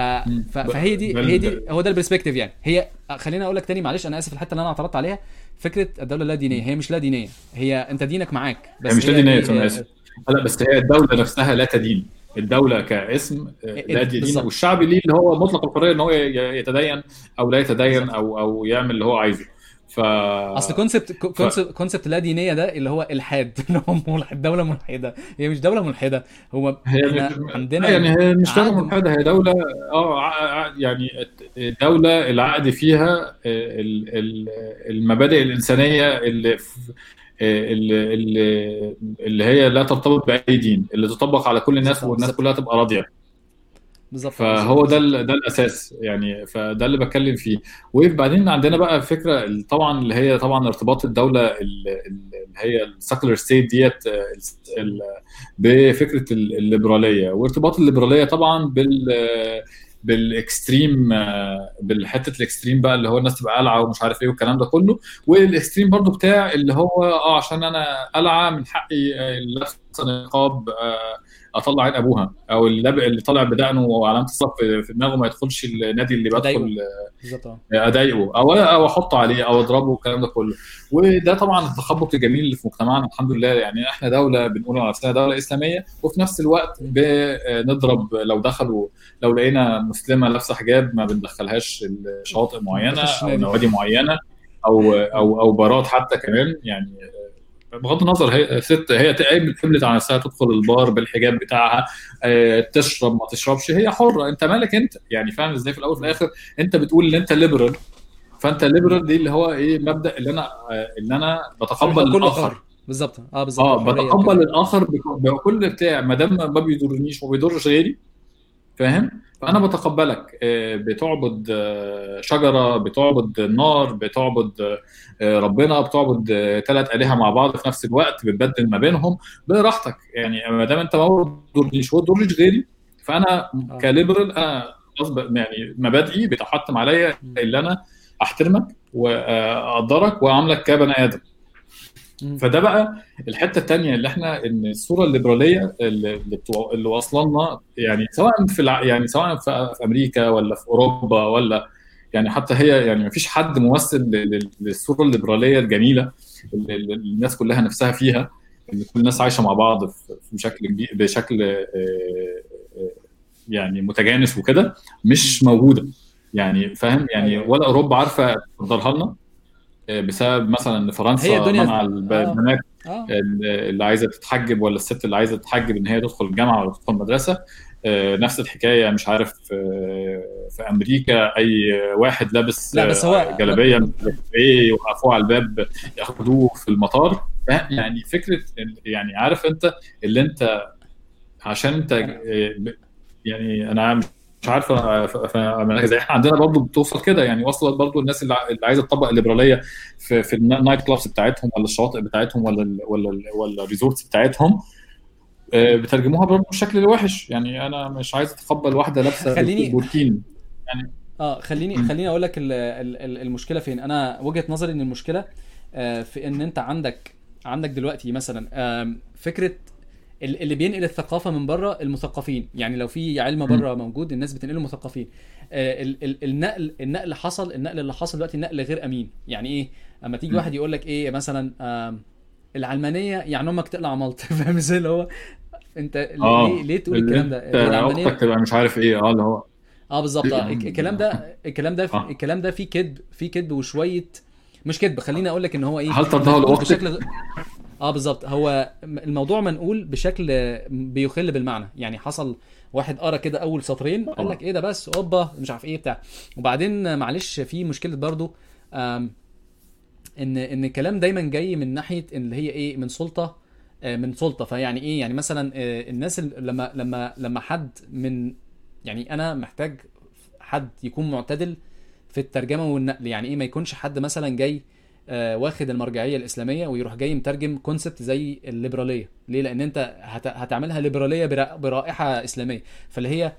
[SPEAKER 1] ف... فهي دي هي دي هو ده ال perspective يعني. هي خليني أقول لك تاني معلش أنا آسف الحتة اللي أنا اعترضت عليها. فكرة الدولة اللا دينية هي مش لا دينية هي أنت دينك معاك بس
[SPEAKER 2] هي مش لا دينية
[SPEAKER 1] أنا
[SPEAKER 2] آسف. لا بس هي الدولة نفسها لا تدين الدولة كاسم آه،
[SPEAKER 1] آه،
[SPEAKER 2] لا دين والشعب ليه اللي هو مطلق الحريه إن هو يتدين أو لا يتدين أو أو يعمل اللي هو عايزه. ف
[SPEAKER 1] أصل concept concept concept لا دينية ده اللي هو إلحاد. [LAUGHS] اللي هو ملحد دولة ملحدة. هي مش دولة ملحدة. هو
[SPEAKER 2] هي مش
[SPEAKER 1] عندنا
[SPEAKER 2] يعني هي مش دولة
[SPEAKER 1] عقد.
[SPEAKER 2] ملحدة هي دولة آه يعني دولة العقد فيها ال- ال- المبادئ الإنسانية اللي اللي اللي هي لا ترتبط بأي دين اللي تطبق على كل الناس والناس كلها تبقى راضية.
[SPEAKER 1] بالظبط
[SPEAKER 2] فهو ده ال- ده الأساس يعني فده اللي بتكلم فيه. وبعدين عندنا بقى فكرة طبعا اللي هي طبعا ارتباط الدولة ال- ال- اللي هي ال secular state ديت آه، بفكرة ال- الليبرالية. وارتباط الليبرالية طبعا بال بال extreme آه، بالحتة ال extreme بقى اللي هو الناس تبقى قالعة ومش عارف إيه والكلام ده كله. وال extreme برضو بتاع اللي هو آه عشان أنا قالعة من حقي لابسه نقاب آه، أطلع عين أبوها أو اللي لاب- اللي طالع بدقنه وعلامه الصف في دماغه ما يدخلش النادي اللي بدخل
[SPEAKER 1] بالظبط آه.
[SPEAKER 2] أضايقه أو أو أحط عليه أو أضربه والكلام ده كله. وده طبعا التخبط الجميل اللي في مجتمعنا الحمد لله. يعني إحنا دولة بنقول على نفسنا دولة إسلامية وفي نفس الوقت بنضرب لو دخلوا لو لقينا مسلمة لابسة حجاب ما بندخلهاش شواطئ معينة
[SPEAKER 1] أو
[SPEAKER 2] نوادي معينة أو أو أو بارات حتى كمان. يعني بغض النظر هي ست هي قبلت على نفسها تدخل البار بالحجاب بتاعها آه، تشرب ما تشربش. هي حرة. أنت مالك أنت؟ يعني فاهم إزاي في الأول وفي الآخر أنت بتقول إن أنت liberal فأنت liberal دي اللي هو إيه مبدأ اللي أنا آه، اللي أنا بتقبل
[SPEAKER 1] الآخر. بالظبط. آه بالظبط. آه
[SPEAKER 2] بتقبل الآخر بك- بكل بتاع ما دام ما بيضرنيش وما بيضرش غيري. فاهم؟ فانا بتقبلك آه، بتعبد آه، شجرة بتعبد النار بتعبد آه، ربنا بتعبد ثلاث آلهة مع بعض في نفس الوقت بتبدل ما بينهم براحتك يعني ما دام أنت ما بتضرنيش وتضرش غيري
[SPEAKER 1] فأنا
[SPEAKER 2] كليبرال أنا يعني مبادئي بتحتم عليا. اللي أنا أحترمك وأقدرك وأعاملك كبني
[SPEAKER 1] آدم.
[SPEAKER 2] فده بقى الحتة الثانية اللي إحنا إن الصورة الليبرالية اللي اللي بتوع- اللي واصله لنا يعني سواء في الع... يعني سواء في... أمريكا ولا في أوروبا ولا يعني حتى هي يعني ما فيش حد ممثل للصورة الليبرالية الجميلة اللي الناس كلها نفسها فيها إن كل الناس عايشة مع بعض في بشكل بشكل آه، آه، يعني متجانس وكده مش. موجودة. يعني فاهم؟ يعني
[SPEAKER 1] أيوه.
[SPEAKER 2] ولا أوروبا عارفة تصدرها لنا بسبب مثلا إن
[SPEAKER 1] هي
[SPEAKER 2] فرنسا
[SPEAKER 1] الدنيا
[SPEAKER 2] منع الب- البنات
[SPEAKER 1] آه.
[SPEAKER 2] اللي عايزة تتحجب ولا الست اللي عايزة تتحجب إن هي تدخل الجامعة ولا تدخل مدرسه آه، نفس الحكاية مش عارف آه، في أمريكا أي واحد لابس
[SPEAKER 1] لابس
[SPEAKER 2] آه،
[SPEAKER 1] هو
[SPEAKER 2] جلابية مش عارف إيه يوقفوه على الباب ياخدوه في المطار؟ يعني فكرة يعني عارف أنت اللي أنت عشان
[SPEAKER 1] أنت
[SPEAKER 2] آه، يعني أنا مش عارف أنا- ف- ف- زي إحنا عندنا برضو بتوصل كده يعني وصلت برضو الناس اللي عايزة تطبق الليبرالية في في ال night clubs بتاعتهم ولا الشواطئ بتاعتهم ولا ال ولا ال ولا ال resorts بتاعتهم آه، بترجموها برضو بالشكل الوحش يعني أنا مش عايز أتقبل واحدة لابسة
[SPEAKER 1] خليني
[SPEAKER 2] بوركين يعني
[SPEAKER 1] آه خليني. خليني أقول لك ال- ال- ال- المشكلة فين. أنا وجهة نظري إن المشكلة آه، في إن أنت عندك عندك دلوقتي مثلا فكرة اللي بينقل الثقافة من بره المثقفين. يعني لو في علم. بره موجود الناس بتنقله مثقفين. آه، ال- ال- النقل النقل حصل النقل اللي حصل دلوقتي نقل غير أمين. يعني إيه؟ أما تيجي. واحد يقول لك إيه مثلا العلمانية يعني أمك تقلع ملط فاهم إزاي؟ اللي هو أنت ليه
[SPEAKER 2] آه
[SPEAKER 1] ليه تقول الكلام ده؟
[SPEAKER 2] العلمانية تبقى مش عارف إيه. آه اللي هو
[SPEAKER 1] آه بالظبط. آه الك- الكلام ده الكلام ده الكلام ده فيه كذب فيه كذب وشوية مش كذب. خليني أقول لك إن هو إيه؟
[SPEAKER 2] هل
[SPEAKER 1] منقول
[SPEAKER 2] لأختك؟
[SPEAKER 1] بشكل آه بالظبط. هو الموضوع منقول بشكل بيخل بالمعنى. يعني حصل واحد قرأ كده أول سطرين قال لك إيه ده بس أوبا مش عارف إيه بتاع. وبعدين معلش في مشكلة برضو إن إن الكلام دايما جاي من ناحية اللي هي إيه من سلطة آه، من سلطة. فيعني إيه؟ يعني مثلا آه، الناس ال- لما لما لما حد من يعني أنا محتاج حد يكون معتدل في الترجمة والنقل. يعني إيه؟ ما يكونش حد مثلا جاي واخد المرجعية الإسلامية ويروح جاي مترجم كونسبت زي الليبرالية. ليه؟ لأن أنت هت- هتعملها ليبرالية برا- برائحة إسلامية. فاللي هي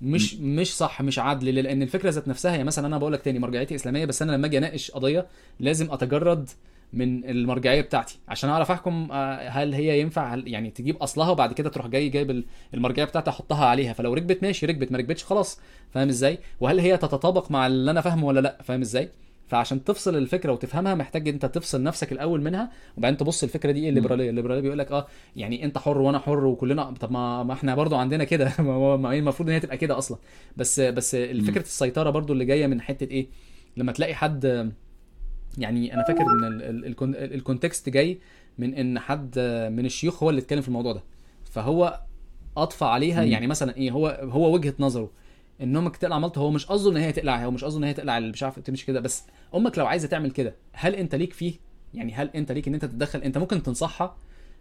[SPEAKER 1] مش مش صح مش عدل. ليه؟ لأن الفكرة ذات نفسها هي مثلا أنا بقول لك تاني مرجعيتي إسلامية بس أنا لما أجي أناقش قضية لازم أتجرد من المرجعية بتاعتي عشان أعرف أحكم آه، هل هي ينفع يعني تجيب أصلها وبعد كده تروح جاي جايب ال- المرجعية بتاعتي أحطها عليها. فلو ركبت ماشي ركبت. ما ركبتش خلاص. فاهم إزاي؟ وهل هي تتطابق مع اللي أنا فاهمه ولا لأ؟ فاهم إزاي؟ فعشان تفصل الفكرة وتفهمها محتاج أنت تفصل نفسك الأول منها وبعدين تبص الفكرة دي إيه الليبراليه الليبراليه بيقول لك آه يعني أنت حر وأنا حر وكلنا طب ما, ما إحنا برضو عندنا كده [LAUGHS] ما المفروض إن هي تبقى كده أصلا. بس بس فكره السيطرة برضو اللي جاية من حتة إيه لما تلاقي حد يعني أنا فاكر إن ال- ال- ال con- ال context جاي من إن حد من الشيوخ هو اللي اتكلم في الموضوع ده. فهو اضفى عليها. يعني مثلا إيه هو هو وجهة نظره. أمك تقلع ملط هو مش قصده إن هي تقلع هو مش قصده إن هي تقلع اللي مش عارف تمشي كده. بس أمك لو عايزة تعمل كده هل أنت ليك فيه؟ يعني هل أنت ليك إن أنت تتدخل؟ أنت ممكن تنصحها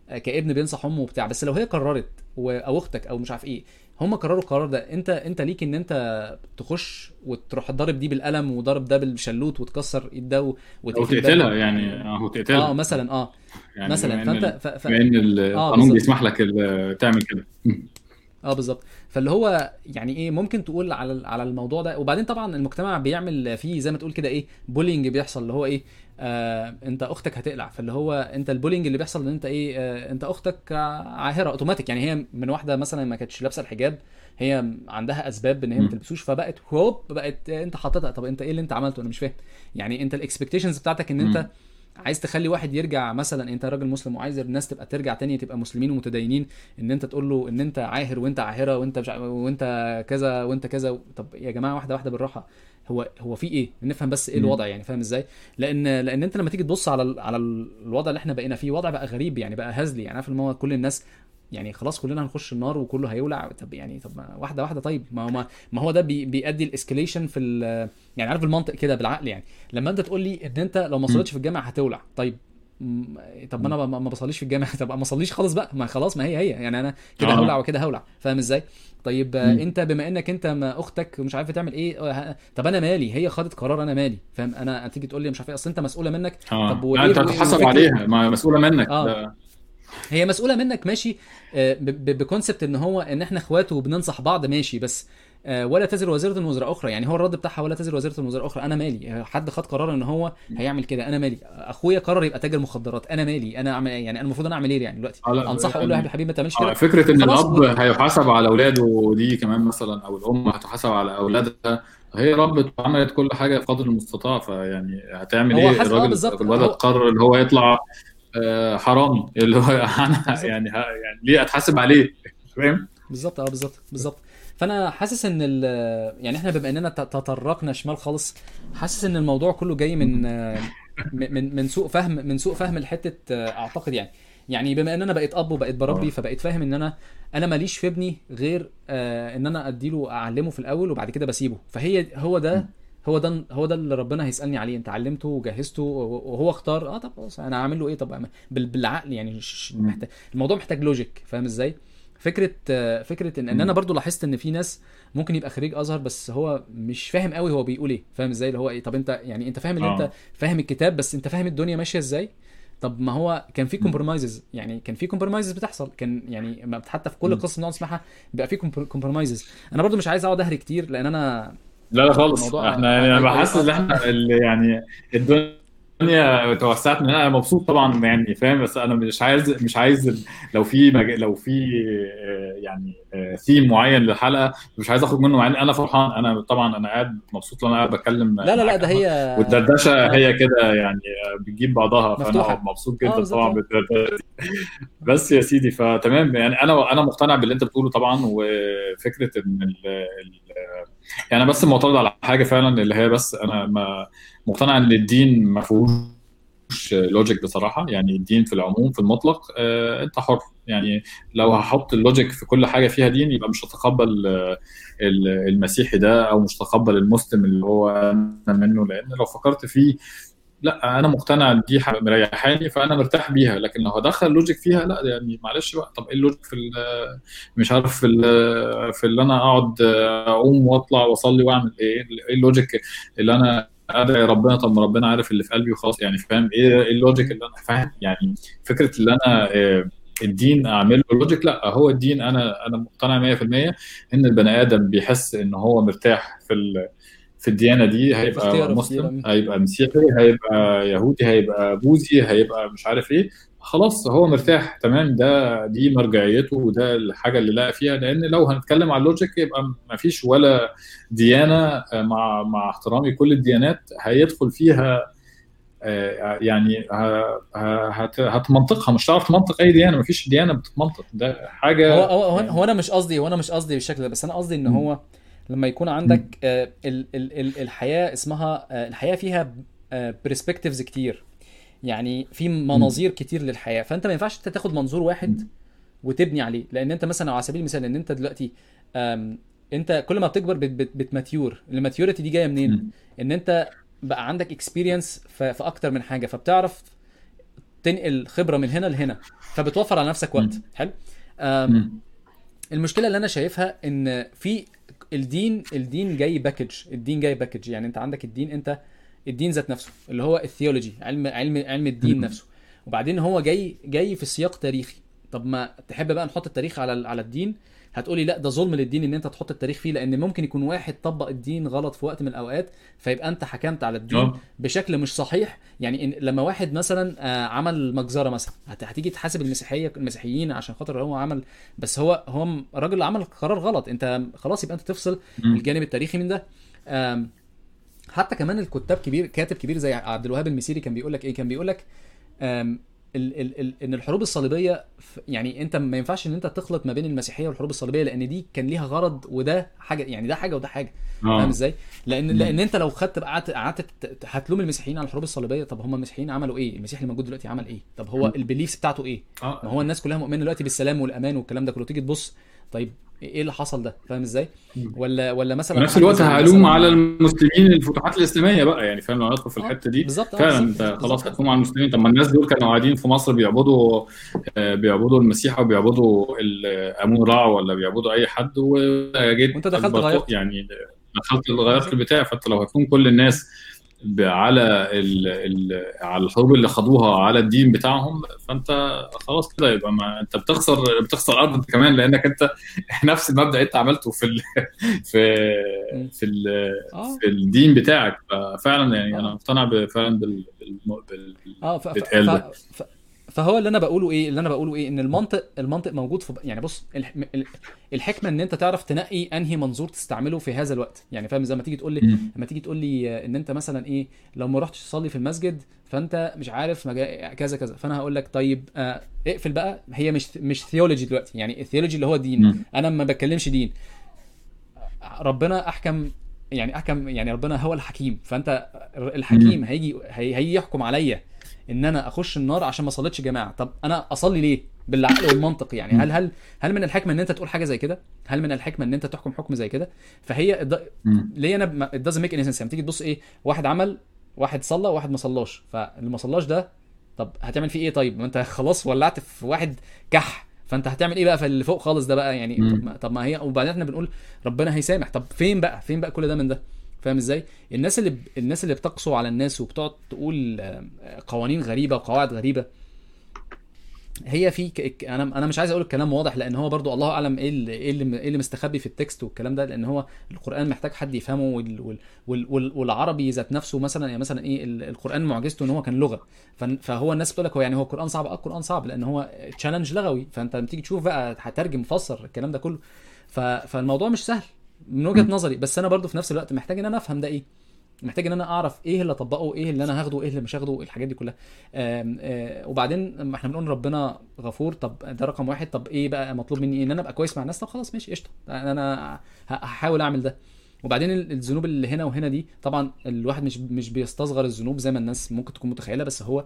[SPEAKER 1] آه، كابن بينصح أمه وبتاع. بس لو هي قررت أو أختك أو مش عارف إيه هم قرروا القرار ده أنت أنت ليك إن أنت تخش وتروح تضرب دي بالقلم وضرب ده بالشلوت وتكسر ايد ده و-
[SPEAKER 2] أو
[SPEAKER 1] وتقفل ده.
[SPEAKER 2] تقتلها يعني آه تقتلها.
[SPEAKER 1] آه مثلا آه.
[SPEAKER 2] يعني
[SPEAKER 1] مثلا.
[SPEAKER 2] فأنت
[SPEAKER 1] ف... ف...
[SPEAKER 2] بما إن القانون
[SPEAKER 1] بالظبط.
[SPEAKER 2] بيسمح لك تعمل كده.
[SPEAKER 1] آه بالظبط. فاللي هو يعني إيه ممكن تقول على على الموضوع ده. وبعدين طبعا المجتمع بيعمل فيه زي ما تقول كده إيه bullying بيحصل اللي هو إيه آه أنت أختك هتقلع. فاللي هو أنت ال bullying اللي بيحصل إن أنت إيه آه أنت أختك عاهرة اوتوماتيك يعني هي من واحدة مثلا ما كانتش لابسة الحجاب هي عندها أسباب إن هي ما. تلبسوش فبقت هوب بقت أنت حاططها. طب أنت إيه اللي أنت عملته؟ أنا مش فاهم. يعني أنت ال expectations بتاعتك إن
[SPEAKER 2] أنت.
[SPEAKER 1] عايز تخلي واحد يرجع مثلا أنت راجل مسلم وعايز الناس تبقى ترجع تاني تبقى مسلمين ومتدينين إن أنت تقول له إن أنت عاهر وأنت عاهرة وأنت مش وأنت كذا وأنت كذا. طب يا جماعة واحدة واحدة بالراحة. هو هو في إيه؟ نفهم بس
[SPEAKER 2] إيه.
[SPEAKER 1] الوضع يعني فاهم إزاي؟ لأن لأن أنت لما تيجي تبص على ال- على الوضع اللي إحنا بقينا فيه وضع بقى غريب يعني بقى هزلي يعني. عارف ان هو كل الناس يعني خلاص كلنا هنخش النار وكله هيولع. طب يعني طب ما واحدة واحدة طيب ما هو ما, ما هو ده بي بيؤدي ال escalation في يعني عارف المنطق كده بالعقل يعني. لما انت تقول لي إن انت لو ما صليتش في الجامع هتولع. طيب طب ما أنا ما بصليش في الجامع. طب ما اصليش خالص بقى. ما خلاص ما هي هي يعني أنا كده
[SPEAKER 2] آه.
[SPEAKER 1] هولع وكده هولع. فاهم إزاي؟ طيب آه،
[SPEAKER 2] مم.
[SPEAKER 1] انت بما انك انت ما أختك مش عارفه تعمل إيه آه، ه- طب أنا مالي؟ هي خدت قرار أنا مالي. فاهم؟ أنا تيجي تقول لي مش عارف إيه. اصل انت مسؤولة منك.
[SPEAKER 2] آه.
[SPEAKER 1] طب
[SPEAKER 2] لا
[SPEAKER 1] وإيه-
[SPEAKER 2] انت
[SPEAKER 1] وفكرة-
[SPEAKER 2] عليها. ما مسؤولة منك.
[SPEAKER 1] آه.
[SPEAKER 2] ده
[SPEAKER 1] هي مسؤولة منك ماشي آه، بكونسبت إن هو إن إحنا اخوات وبننصح بعض ماشي بس آه، ولا تزر وزيرة وزر أخرى. يعني هو الرد بتاعها ولا تزر وزيرة وزر أخرى. أنا مالي. آه، حد خد قرار إن هو هيعمل كده أنا مالي. أخويا قرر يبقى تاجر مخدرات. أنا مالي. أنا أعمل يعني أنا المفروض أنا أعمل إيه يعني دلوقتي؟ أنصحه أقول له يا حبيبي ما تعملش كده.
[SPEAKER 2] فكرة
[SPEAKER 1] إن
[SPEAKER 2] الأب هيحاسب على أولاده دي كمان مثلا أو الأم هتحاسب على أولادها. هي ربت وعملت كل حاجة بقدر المستطاع فيعني هتعمل
[SPEAKER 1] إيه؟
[SPEAKER 2] الراجل
[SPEAKER 1] بالظبط.
[SPEAKER 2] الولد قرر اللي هو يطلع حرامي [LAUGHS] اللي هو
[SPEAKER 1] أنا.
[SPEAKER 2] يعني يعني ليه أتحاسب عليه فاهم؟
[SPEAKER 1] بالظبط آه بالظبط بالظبط فأنا حاسس إن ال- يعني إحنا بما إننا تطرقنا شمال خالص حاسس إن الموضوع كله جاي من آه، من من- سوء فهم من سوء فهم لحتة آه، أعتقد يعني يعني بما إن أنا بقيت أب وبقيت بربي
[SPEAKER 2] آه.
[SPEAKER 1] فبقيت فاهم إن أنا أنا ماليش في ابني غير آه، إن أنا أديله أعلمه في الأول وبعد كده بسيبه فهي هو ده هو ده هو ده اللي ربنا هيسألني عليه انت علمته وجهزته وهو اختار آه طب خلاص أنا هعمل له إيه طب بال- بالعقل يعني. محتاج الموضوع محتاج logic فاهم إزاي فكرة آه، فكرة ان, إن. أنا برضو لاحظت إن في ناس ممكن يبقى خريج أزهر بس هو مش فاهم قوي هو بيقول إيه فاهم إزاي اللي هو إيه طب أنت يعني أنت فاهم ان
[SPEAKER 2] آه.
[SPEAKER 1] انت فاهم الكتاب بس أنت فاهم الدنيا ماشية إزاي طب ما هو كان في
[SPEAKER 2] مم.
[SPEAKER 1] compromises يعني كان في compromises بتحصل كان يعني حتى في كل. قصة بنقعد نسمعها بيبقى في compromises أنا برضو مش عايز أقعد أهري كتير لأن أنا
[SPEAKER 2] لا لا خالص إحنا يعني
[SPEAKER 1] أنا
[SPEAKER 2] بحس. ان إحنا يعني الدنيا توسعت من أنا مبسوط طبعا يعني فاهم بس أنا مش عايز مش عايز لو في مج... لو في آه، يعني ثيم معين للحلقة مش عايز أخرج منه مع إن أنا فرحان أنا طبعا أنا قاعد مبسوط إن أنا قاعد بتكلم
[SPEAKER 1] لا لا لا ده. هي
[SPEAKER 2] والدردشة
[SPEAKER 1] آه.
[SPEAKER 2] هي كده يعني آه، بتجيب بعضها فأنا
[SPEAKER 1] مفتوحة.
[SPEAKER 2] مبسوط
[SPEAKER 1] آه،
[SPEAKER 2] جدا
[SPEAKER 1] بالظبط.
[SPEAKER 2] طبعا بالدردشة. بس يا سيدي فتمام يعني أنا أنا مقتنع باللي أنت بتقوله طبعا وفكرة إن ال ال يعني أنا بس معترض على حاجة فعلا اللي هي بس أنا ما مقتنع إن الدين ما فيهوش logic بصراحة. يعني الدين في العموم في المطلق آه، أنت حر. يعني لو هحط ال logic في كل حاجة فيها دين يبقى مش هتقبل آه، ال- المسيحي ده أو مش هتقبل المسلم اللي هو أنا منه. لأن لو فكرت فيه لأ أنا مقتنع إن دي مريحاني فأنا مرتاح بيها. لكن لو هدخل logic فيها لأ يعني معلش بقى. طب إيه ال logic في مش عارف في في اللي أنا أقعد أقوم وأطلع وأصلي وأعمل إيه؟ إيه ال logic اللي أنا ادعي ربنا طب ما ربنا عارف اللي في قلبي وخلاص يعني فاهم إيه إيه ال logic اللي أنا فاهم يعني فكرة اللي أنا آه، الدين اعمل له logic لأ هو الدين أنا أنا مقتنع 100% إن البني آدم بيحس إن هو مرتاح في ال- في الديانة دي هيبقى مسلم. هيبقى مسيحي هيبقى يهودي هيبقى بوذي هيبقى مش عارف إيه خلاص هو مرتاح تمام ده دي مرجعيته وده الحاجة اللي لقى فيها لأن لو هنتكلم على اللوجيك يبقى ما فيش ولا ديانة مع مع احترامي كل الديانات هيدخل فيها آه، يعني هتمنطقها مش هتعرف تمنطق أي ديانة ما فيش ديانة بتتمنطق ده حاجة
[SPEAKER 1] هو هو هو,
[SPEAKER 2] يعني-
[SPEAKER 1] أنا مش قصدي هو أنا مش قصدي بالشكل ده بس أنا قصدي
[SPEAKER 2] إن.
[SPEAKER 1] هو لما يكون عندك آه، ال ال ال الحياة اسمها آه، الحياة فيها perspectives كتير يعني في مناظير كتير للحياة. فأنت ما ينفعش أنت تاخد منظور واحد وتبني عليه. لأن أنت مثلا على سبيل المثال إن أنت دلوقتي أنت كل ما بتكبر بت بت بت mature. ال maturity دي جاية منين. إن أنت بقى عندك experience في أكتر من حاجة. فبتعرف تنقل خبرة من هنا لهنا. فبتوفر على نفسك وقت. حلو. المشكلة اللي أنا شايفها إن في الدين الدين جاي package الدين جاي package يعني أنت عندك الدين أنت الدين ذات نفسه اللي هو الثيولوجي علم علم علم الدين. نفسه. وبعدين هو جاي جاي في سياق تاريخي. طب ما تحب بقى نحط التاريخ على على الدين؟ هتقولي لا ده ظلم للدين إن أنت تحط التاريخ فيه لأن ممكن يكون واحد طبق الدين غلط في وقت من الأوقات فيبقى أنت حكمت على الدين
[SPEAKER 2] آه.
[SPEAKER 1] بشكل مش صحيح. يعني إن لما واحد مثلا آه، عمل مجزرة مثلا هت- هتيجي تحاسب المسيحية المسيحيين عشان خاطر هو عمل بس هو هو راجل عمل قرار غلط. أنت خلاص يبقى أنت تفصل. الجانب التاريخي من ده. حتى كمان الكتاب كبير كاتب كبير زي عبد الوهاب المسيري كان بيقول لك إيه كان بيقول لك ال ال ال إن الحروب الصليبية يعني أنت ما ينفعش إن أنت تخلط ما بين المسيحية والحروب الصليبية لأن دي كان ليها غرض وده حاجة يعني ده حاجة وده حاجة فاهم
[SPEAKER 2] آه
[SPEAKER 1] إزاي؟ لأن
[SPEAKER 2] مم.
[SPEAKER 1] لأن أنت لو خدت قعدت قعدت هتلوم المسيحيين على الحروب الصليبية طب هم المسيحيين عملوا إيه؟ المسيح اللي موجود دلوقتي عمل إيه؟ طب هو
[SPEAKER 2] مم.
[SPEAKER 1] البيليفز بتاعته إيه؟ ما
[SPEAKER 2] آه
[SPEAKER 1] هو الناس كلها مؤمنة دلوقتي بالسلام والأمان والكلام ده كله تيجي تبص طيب إيه اللي حصل ده؟ فاهم
[SPEAKER 2] إزاي؟
[SPEAKER 1] ولا ولا مثلا
[SPEAKER 2] في نفس الوقت هلوم على المسلمين الفتوحات الإسلامية بقى يعني فاهم؟ لو ندخل في
[SPEAKER 1] آه،
[SPEAKER 2] الحتة دي.
[SPEAKER 1] بالظبط آه،
[SPEAKER 2] فعلا أنت خلاص هتلوم على المسلمين. طب ما الناس دول كانوا قاعدين في مصر بيعبدوا آه، بيعبدوا المسيح وبيعبدوا ال- أمون رع ولا بيعبدوا أي حد وجيت
[SPEAKER 1] وأنت دخلت غيرت
[SPEAKER 2] يعني دخلت غيرت البتاع. فأنت لو هتلوم كل الناس على ال ال على الحروب اللي خدوها على الدين بتاعهم فأنت خلاص كده يبقى ما أنت بتخسر بتخسر أرض كمان لأنك أنت [LAUGHS] نفس المبدأ أنت عملته في ال [LAUGHS] في. في ال
[SPEAKER 1] آه.
[SPEAKER 2] في الدين بتاعك. ففعلا يعني
[SPEAKER 1] أنا
[SPEAKER 2] مقتنع فعلا بال بال بال-
[SPEAKER 1] آه فهو اللي أنا بقوله إيه؟ اللي أنا بقوله إيه؟ إن المنطق المنطق موجود في يعني بص الح... ال- الحكمة إن أنت تعرف تنقي أنهي منظور تستعمله في هذا الوقت. يعني فاهم زي ما تيجي تقول لي. لما تيجي تقول لي إن أنت مثلا إيه؟ لو ما رحتش تصلي في المسجد فأنت مش عارف مجا... كذا كذا. فأنا هقول لك طيب آه اقفل بقى. هي مش مش theology دلوقتي. يعني ال theology اللي هو دين. أنا ما بتكلمش دين. ربنا أحكم يعني أحكم يعني ربنا هو الحكيم. فأنت الحكيم. هيجي هي- هيجي يحكم عليا. إن أنا أخش النار عشان ما صليتش جماعة. طب أنا أصلي ليه؟ بالعقل والمنطق يعني. هل هل هل من الحكمة إن أنت تقول حاجة زي كده؟ هل من الحكمة إن أنت تحكم حكم زي كده؟ فهي الد-. ليه أنا doesn't make any sense. يعني تيجي تبص إيه؟ واحد عمل واحد صلى وواحد ما صلاش. فاللي ما صلاش ده طب هتعمل فيه إيه طيب؟ ما أنت [LAUGHS] خلاص ولعت في واحد كح. فأنت هتعمل إيه بقى في اللي فوق خالص ده بقى؟ يعني. طب ما, طب ما هي وبعدين إحنا بنقول ربنا هيسامح. طب فين بقى؟ فين بقى كل ده من ده؟ فاهم إزاي؟ الناس اللي. الناس اللي بتقسو على الناس وبتقعد تقول آه، قوانين غريبة وقواعد غريبة هي في ك... أنا أنا مش عايز أقول الكلام واضح لأن هو برضو الله أعلم إيه اللي إيه اللي, إيه مستخبي في التكست والكلام ده لأن هو القرآن محتاج حد يفهمه وال... وال... وال... وال... والعربي ذات نفسه مثلا يعني مثلا إيه ال- القرآن معجزته إن هو كان لغة. ف... فهو الناس بتقول لك هو يعني هو القرآن صعب؟ آه القرآن صعب لأن هو تشالنج لغوي. فأنت لما تيجي تشوف بقى هترجم فسر الكلام ده كله. ف... فالموضوع مش سهل. من
[SPEAKER 2] وجهة.
[SPEAKER 1] نظري بس أنا برضو في نفس الوقت محتاج إن أنا أفهم ده إيه محتاج إن أنا أعرف إيه اللي أطبقه إيه اللي أنا هاخده إيه اللي مش هاخده الحاجات دي كلها آم، آه، وبعدين ما إحنا بنقول ربنا غفور طب ده رقم واحد طب إيه بقى مطلوب مني إيه؟ إن أنا أبقى كويس مع الناس طب خلاص ماشي قشطة أنا هحاول أعمل ده وبعدين ال- الذنوب اللي هنا وهنا دي طبعا الواحد مش مش بيستصغر الذنوب زي ما الناس ممكن تكون متخيلة بس هو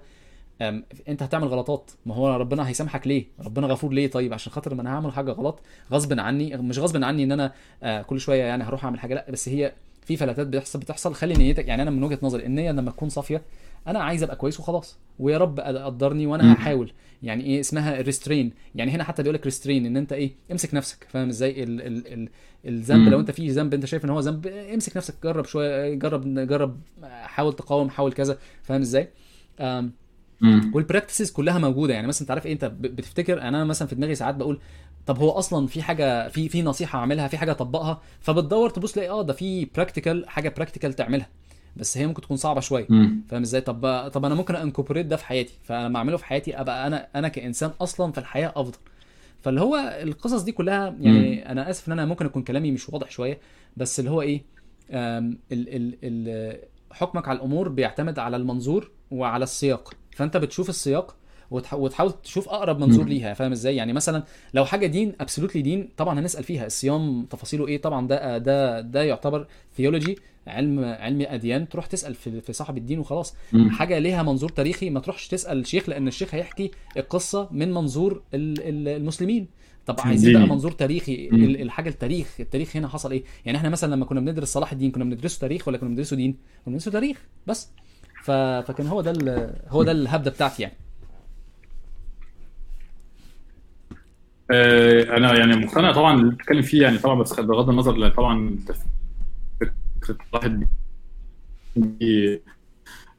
[SPEAKER 1] انت هتعمل غلطات. ما هو ربنا هيسامحك ليه؟ ربنا غفور ليه؟ طيب عشان خاطر ما أنا هعمل حاجة غلط غصب عني مش غصب عني ان أنا آه، كل شوية يعني هروح اعمل حاجة لا بس هي في فلاتات بتحصل بتحصل. خلي نيتك يعني أنا من وجهة نظري النيه لما تكون صافية أنا عايز أبقى كويس وخلاص. ويا رب قدرني
[SPEAKER 2] وأنا.
[SPEAKER 1] هحاول. يعني إيه؟ اسمها ريسترين يعني هنا حتى بيقول لك ريسترين إن أنت إيه؟ امسك نفسك. فاهم إزاي؟ ال ال ال الذنب. لو أنت في ذنب أنت شايف إن هو ذنب امسك نفسك جرب شوية جرب جرب حاول تقاوم حاول كذا. فاهم إزاي.
[SPEAKER 2] وال
[SPEAKER 1] practices كلها موجودة. يعني مثلا أنت عارف إيه أنت بتفتكر أنا مثلا في دماغي ساعات بقول طب هو أصلا في حاجة في في نصيحة أعملها في حاجة أطبقها؟ فبتدور تبص تلاقي آه ده في practical حاجة practical تعملها. بس هي ممكن تكون صعبة شوية.
[SPEAKER 2] مم.
[SPEAKER 1] فاهم إزاي؟ طب طب أنا ممكن incorporate ده في حياتي. فلما أعمله في حياتي أبقى أنا أنا كإنسان أصلا في الحياة أفضل. فاللي هو القصص دي كلها يعني أنا آسف إن أنا ممكن أكون كلامي مش واضح شوية بس اللي هو إيه ال ال ال حكمك على الأمور بيعتمد على المنظور وعلى السياق. فانت بتشوف السياق وتح- وتحاول تشوف أقرب منظور. ليها فاهم إزاي؟ يعني مثلا لو حاجة دين absolutely دين طبعا هنسأل فيها. الصيام تفاصيله إيه؟ طبعا ده ده ده يعتبر theology علم علم أديان. تروح تسأل في, في صاحب الدين وخلاص. حاجة ليها منظور تاريخي ما تروحش تسأل الشيخ لأن الشيخ هيحكي القصة من منظور ال- ال- المسلمين. طب عايزين. بقى منظور تاريخي الحاجة التاريخ التاريخ هنا حصل إيه؟ يعني إحنا مثلا لما كنا بندرس صلاح الدين كنا بندرسه تاريخ ولا كنا بندرسه دين؟ كنا بندرسه تاريخ بس. ف... فكان هو ده ال... هو ده الهبدة بتاعتي يعني.
[SPEAKER 2] آه، أنا يعني مقتنع طبعا اللي بتتكلم فيه يعني طبعا بس بغض النظر طبعا فكرة واحد دي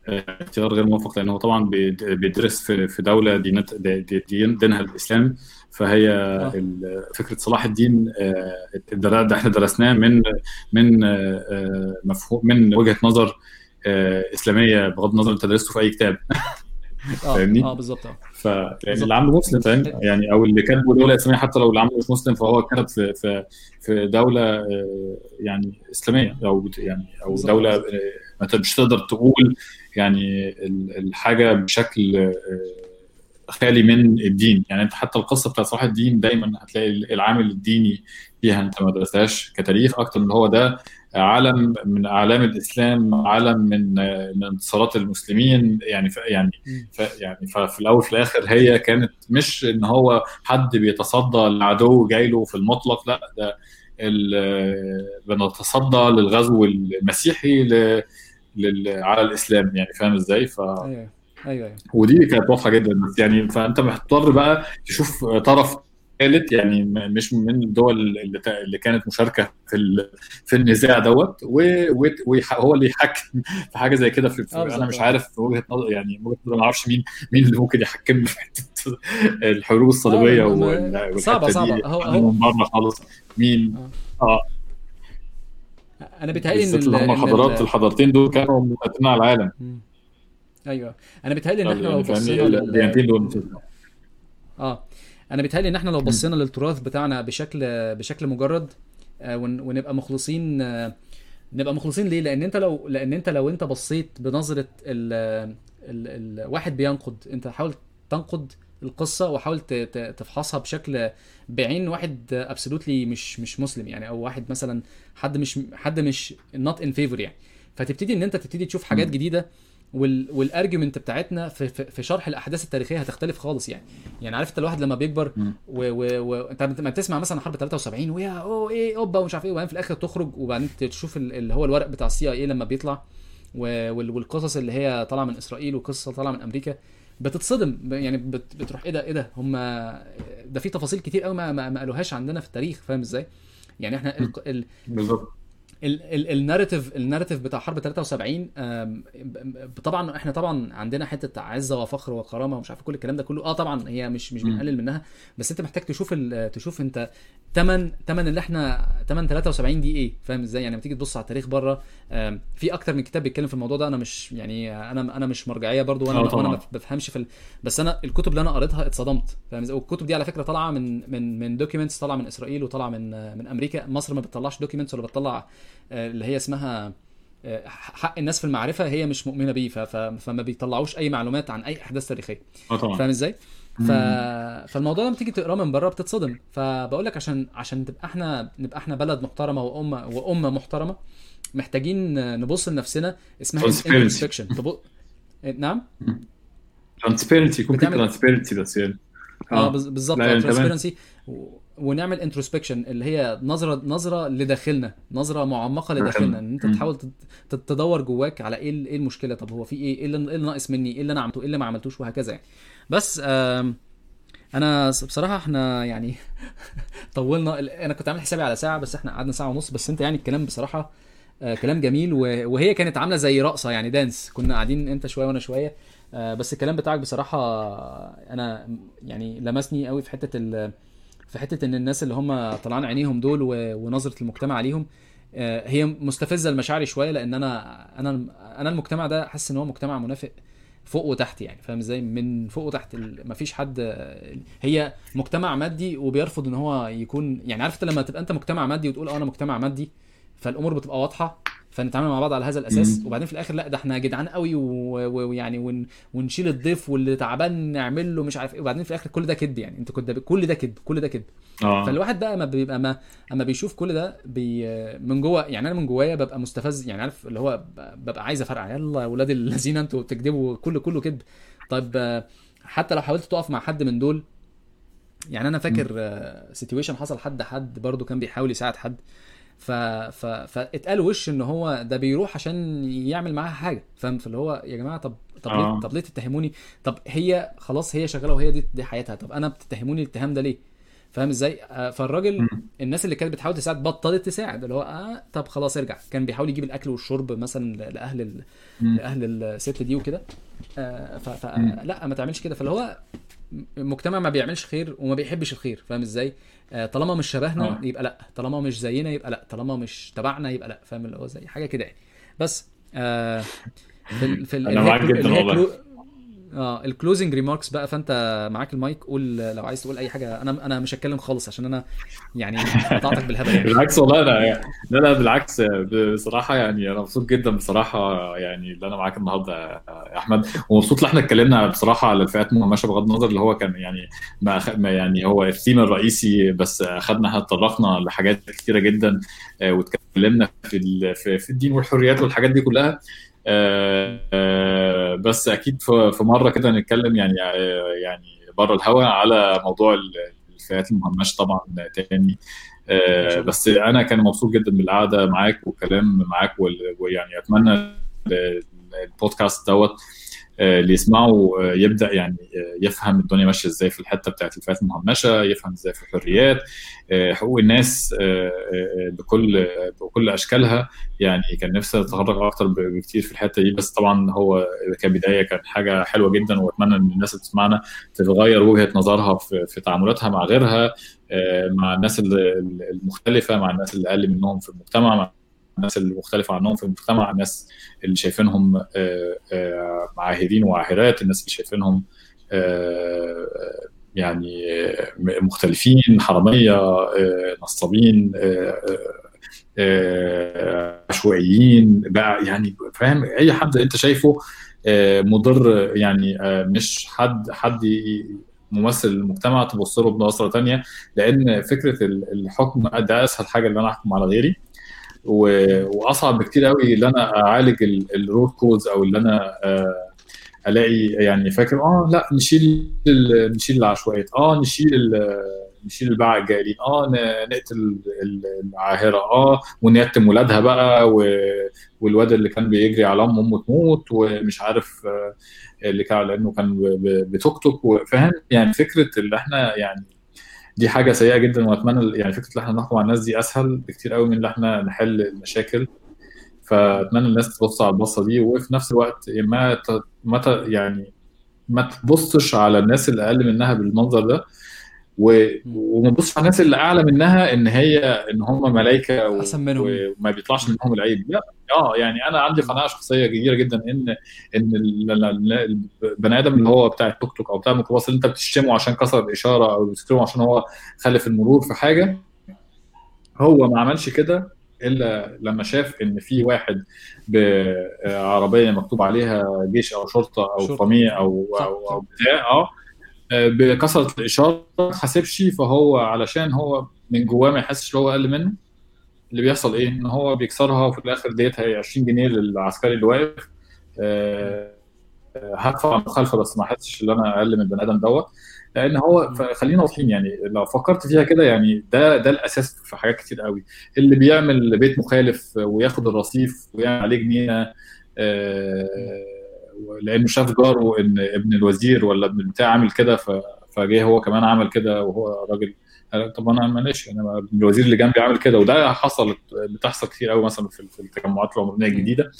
[SPEAKER 2] آه، اختيار غير موفق لأن هو طبعا بيد- بيدرس في دولة دين دينها الإسلام فهي ال- فكرة صلاح الدين آه، ده إحنا درسناه من من آه، آه، مفهوم من وجهة نظر آه، إسلامية بغض النظر أنت درسته في أي كتاب. [LAUGHS]
[SPEAKER 1] آه
[SPEAKER 2] فاهمني؟
[SPEAKER 1] آه بالظبط آه.
[SPEAKER 2] فلان
[SPEAKER 1] بالظبط.
[SPEAKER 2] اللي عامله مسلم فاهم؟ يعني أو اللي كاتبه دوله اسلاميه حتى لو اللي عامله مش مسلم فهو كتب في في في دولة آه، يعني إسلامية أو يعني
[SPEAKER 1] أو.
[SPEAKER 2] دولة آه، ما مش تقدر تقول يعني ال- الحاجة بشكل آه، خالي من الدين. يعني أنت حتى القصة بتاعت صلاح الدين دايما هتلاقي العامل الديني فيها. أنت ما درستهاش كتاريخ أكتر من هو ده. علم من أعلام الإسلام علم من من انتصارات المسلمين. يعني ف يعني. ف يعني ففي الأول وفي الآخر هي كانت مش إن هو حد بيتصدى لعدو جاي له في المطلق لا ده بنتصدى للغزو المسيحي ل... لل... على الإسلام. يعني فاهم إزاي؟ ف
[SPEAKER 1] أيوه أيوه أيوه.
[SPEAKER 2] ودي كانت واضحة جدا. بس يعني فأنت محتار بقى تشوف طرف ثالث يعني مش من الدول اللي, كانت مشاركة في. في النزاع دوت وهو اللي يحكم [LAUGHS] في حاجة زي كده في...
[SPEAKER 1] آه، أنا.
[SPEAKER 2] مش عارف وجهة نظر يعني وجهة نظر ما أعرفش مين مين اللي ممكن يحكمني في حتة [LAUGHS] الحروب الصليبية
[SPEAKER 1] آه،
[SPEAKER 2] دي
[SPEAKER 1] صعبة. هو- هو-
[SPEAKER 2] من بره خالص مين آه
[SPEAKER 1] أنا بيتهيألي إن
[SPEAKER 2] هم الحضارات
[SPEAKER 1] ال-
[SPEAKER 2] الحضارتين دول كانوا مسيطرين على العالم.
[SPEAKER 1] أيوه أنا بيتهيألي إن إحنا لو
[SPEAKER 2] يعني
[SPEAKER 1] بصينا.
[SPEAKER 2] الديانتين دول
[SPEAKER 1] آه أنا بيتهيألي إن إحنا لو بصينا للتراث بتاعنا بشكل بشكل مجرد آه، ون- ونبقى مخلصين آه، نبقى مخلصين ليه؟ لأن أنت لو لأن أنت لو أنت بصيت بنظرة ال ال الواحد بينقد أنت حاول تنقد القصة وحاول تفحصها بشكل بعين واحد absolutely مش مش مسلم يعني أو واحد مثلا حد مش حد مش not in favor يعني. فتبتدي إن أنت تبتدي تشوف حاجات.
[SPEAKER 2] جديدة
[SPEAKER 1] وال وال argument بتاعتنا في, في, في شرح الأحداث التاريخية هتختلف خالص يعني يعني عارف انت الواحد لما بيكبر
[SPEAKER 2] مم.
[SPEAKER 1] و- و- وانت لما بتسمع مثلا حرب 73 ويا اوه إيه أوبا ومش عارف إيه وبعدين في الآخر تخرج وبعدين تشوف ال- اللي هو الورق بتاع ال CIA لما بيطلع و- وال- والقصص اللي هي طالعة من إسرائيل وقصة طالعة من أمريكا بتتصدم يعني بت- بتروح إيه ده إيه ده هم ده في تفاصيل كتير قوي ما, ما, ما قالوهاش عندنا في التاريخ فاهم إزاي؟ يعني إحنا ال- ال-
[SPEAKER 2] بالظبط
[SPEAKER 1] ال- ال- الناريتيف الناريتيف بتاع حرب 73 آم، ب- ب- طبعا إحنا طبعا عندنا حتة عزة وفخر وكرامة ومش عارف كل الكلام ده كله. آه طبعا هي مش مش. بنقلل منها بس أنت محتاج تشوف تشوف أنت تمن تمن اللي إحنا تمن 73 دي إيه فاهم إزاي؟ يعني لما تيجي تبص على التاريخ بره في أكتر من كتاب بيتكلم في الموضوع ده. أنا مش يعني أنا أنا مش مرجعية برضو وأنا
[SPEAKER 2] آه وأنا.
[SPEAKER 1] ما بفهمش في ال... بس أنا الكتب اللي أنا قريتها اتصدمت فاهم إزاي؟ والكتب دي على فكرة طالعة من من من documents طالعة من إسرائيل وطالعة من من أمريكا. مصر ما بتطلعش documents ولا بتطلع اللي هي اسمها آه، حق الناس في المعرفة هي مش مؤمنة بيه فما بيطلعوش أي معلومات عن أي أحداث تاريخية.
[SPEAKER 2] آه طبعا.
[SPEAKER 1] فاهم إزاي؟ ف... فالموضوع لما تيجي تقراه من بره بتتصدم. فبقول لك عشان عشان تبقى إحنا نبقى إحنا بلد محترمة وأمة وأمة محترمة محتاجين نبص لنفسنا اسمها
[SPEAKER 2] Transparency.
[SPEAKER 1] Introspection نعم؟
[SPEAKER 2] transparency يكون في transparency بس يعني.
[SPEAKER 1] آه بز- بالظبط. transparency ونعمل introspection اللي هي نظره نظرة لداخلنا نظرة معمقة لداخلنا. إن
[SPEAKER 2] أنت.
[SPEAKER 1] تحاول تدور جواك على إيه إيه المشكلة طب هو في إيه؟ إيه اللي, إيه ناقص مني؟ إيه اللي أنا عملته؟ إيه اللي ما عملتوش؟ وهكذا يعني. بس أنا بصراحة إحنا يعني [LAUGHS] طولنا أنا كنت عامل حسابي على ساعة بس إحنا قعدنا ساعة ونص بس أنت يعني الكلام بصراحة آه، كلام جميل وهي كانت عاملة زي رقصة يعني دانس كنا قاعدين أنت شوية وأنا شوية آه، بس الكلام بتاعك بصراحة أنا يعني لمسني قوي في حتة في حتة إن الناس اللي هم طلعان عينيهم دول ونظرة المجتمع ليهم آه، هي مستفزة لمشاعري شوية لأن أنا أنا أنا المجتمع ده حاسس إن هو مجتمع منافق فوق وتحت يعني فاهم إزاي؟ من فوق وتحت مفيش حد هي مجتمع مادي وبيرفض إن هو يكون يعني عارف لما تبقى أنت مجتمع مادي وتقول آه أنا مجتمع مادي فالأمور بتبقى واضحة فنتعامل مع بعض على هذا الأساس.
[SPEAKER 2] مم.
[SPEAKER 1] وبعدين في الآخر لا ده إحنا جدعان قوي و- و- ويعني ون... ونشيل الضيف واللي تعبان نعمل له مش عارف إيه. وبعدين في الآخر كل ده كذب يعني. انت كنت كل ده كذب كل ده كذب.
[SPEAKER 2] آه.
[SPEAKER 1] فالواحد بقى ما بيبقى ما اما بيشوف كل ده بي من جوه. يعني أنا من جوايا ببقى مستفز يعني عارف اللي هو ببقى عايز أفرقع. يلا يا ولاد الذين أنتوا بتكذبوا كله كله كذب. طيب آه، حتى لو حاولت تقف مع حد من دول يعني أنا فاكر سيتويشن حصل حد حد برضو كان بيحاول يساعد حد. ف... ف... فاتقال وش إن هو ده بيروح عشان يعمل معاها حاجة. فاهم؟ فاللي هو يا جماعة طب طب ليه
[SPEAKER 2] آه.
[SPEAKER 1] طب ليه تتهموني؟ طب هي خلاص هي شغالة وهي دي دي حياتها. طب أنا بتتهموني الاتهام ده ليه؟ فاهم إزاي؟ آه، فالراجل. الناس اللي كانت بتحاول تساعد بطلت تساعد. اللي هو آه طب خلاص ارجع. كان بيحاول يجيب الأكل والشرب مثلا لأهل ال... لأهل الست دي وكده. آه ف... ف... لا ما تعملش كده. فاللي هو المجتمع ما بيعملش خير وما بيحبش الخير فاهم إزاي آه طالما مش شبهنا
[SPEAKER 2] آه.
[SPEAKER 1] يبقى لأ طالما مش زينا يبقى لأ طالما مش تبعنا يبقى لأ فاهم اللي هو زي حاجة كده يعني بس آه في ال... في ال... هي
[SPEAKER 2] معاك جداً والله.
[SPEAKER 1] آه ال closing remarks بقى فأنت معاك المايك قول لو عايز تقول أي حاجة. أنا أنا مش هتكلم خالص عشان أنا يعني قطعتك بالهبل يعني.
[SPEAKER 2] بالعكس والله أنا لا لا بالعكس بصراحة يعني أنا مبسوط جدا بصراحة يعني اللي أنا معاك النهارده يا أحمد. ومبسوط إن إحنا اتكلمنا بصراحة على الفئات المهمشة بغض النظر اللي هو كان يعني ما, أخ... ما يعني هو الثيم الرئيسي بس اخذنا إحنا اتطرقنا لحاجات كتيرة جدا آه، واتكلمنا في ال... في الدين والحريات والحاجات دي كلها. بس أكيد في مرة كده نتكلم يعني آه، يعني بره الهوا على موضوع الفئات المهمشة طبعا تاني. آه، بس أنا كان مبسوط جدا بالقعدة معاك والكلام معاك ويعني أتمنى ال- البودكاست دوت آه، اللي يسمعه آه، يبدأ يعني آه، يفهم الدنيا ماشية إزاي في الحتة بتاعت الفئات المهمشة يفهم إزاي في الحريات آه، حقوق الناس آه، آه، بكل بكل أشكالها. يعني كان نفسي اتطرق أكتر بكتير في الحتة دي بس طبعا هو كبداية كان حاجة حلوة جدا وأتمنى إن الناس اللي بتسمعنا تتغير وجهة نظرها في, تعاملاتها مع غيرها آه، مع الناس ال- المختلفة مع الناس اللي أقل منهم في المجتمع مع الناس المختلفة عنهم في المجتمع الناس اللي شايفينهم آه، آه، عاهرين وعاهرات الناس اللي شايفينهم آه، يعني مختلفين حرامية آه، نصابين عشوائيين بقى يعني فاهم؟ أي حد أنت شايفه مضر يعني مش حد حد ممثل المجتمع تبص له بنظرة تانية لأن فكرة ال- الحكم ده أسهل حاجة اللي أنا أحكم على غيري. وأصعب بكتير قوي اللي أنا أعالج الروت كوز أو اللي أنا آه، ألاقي يعني فاكر آه لا نشيل نشيل العشوائيات آه نشيل نشيل الباعة الجائلين آه نقتل ال- العاهرة آه ونيتم ولادها بقى والواد اللي كان بيجري على امه امه تموت ومش عارف آه، اللي كان لأنه كان بتوك توك وفاهم يعني فكرة اللي إحنا يعني دي حاجة سيئة جدا وأتمنى يعني فكرة ان إحنا نحكم على الناس دي أسهل بكتير قوي من ان إحنا نحل المشاكل. فأتمنى الناس تبص على البصة دي وفي نفس الوقت ما ما يعني ما تبصش على الناس اللي أقل منها بالمنظر ده. وما تبصش على الناس اللي أعلى منها إن هي إن هم ملائكة و-
[SPEAKER 1] أحسن منهم.
[SPEAKER 2] وما بيطلعش منهم العيب لا آه يعني أنا عندي قناعة شخصية كبيرة جدا ان إن ال- ال- ال- البني آدم اللي هو بتاع التوك توك أو بتاع الميكروباص اللي أنت بتشتمه عشان كسر الإشارة أو بتشتمه عشان هو خلف المرور في حاجة هو ما عملش كده إلا لما شاف إن في واحد بعربيه مكتوب عليها جيش أو
[SPEAKER 1] شرطة أو.
[SPEAKER 2] طميه أو
[SPEAKER 1] صح،
[SPEAKER 2] أو,
[SPEAKER 1] صح.
[SPEAKER 2] أو بتاع آه بكسرت الإشارة ما حاسبش فهو علشان هو من جواه ما يحسش إن هو أقل منه اللي بيحصل إيه؟ إن هو بيكسرها وفي الآخر ديت هي 20 جنيه للعسكري اللي واقف. آه، آه، هدفع مخالفة بس ما احسش إن أنا أقل من البني آدم دوت. لأن هو خلينا واضحين يعني لو فكرت فيها كده يعني ده ده الأساس في حاجات كتير قوي. اللي بيعمل بيت مخالف وياخد الرصيف ويعمل عليه جنينة آه، لأنه شاف جاره إن ابن الوزير ولا ابن البتاع عامل كده فجه هو كمان عمل كده وهو راجل. طب أنا معلش أنا ابن الوزير اللي جنبي عامل كده. وده حصلت بتحصل كتير قوي مثلا في التجمعات العمرانية الجديدة.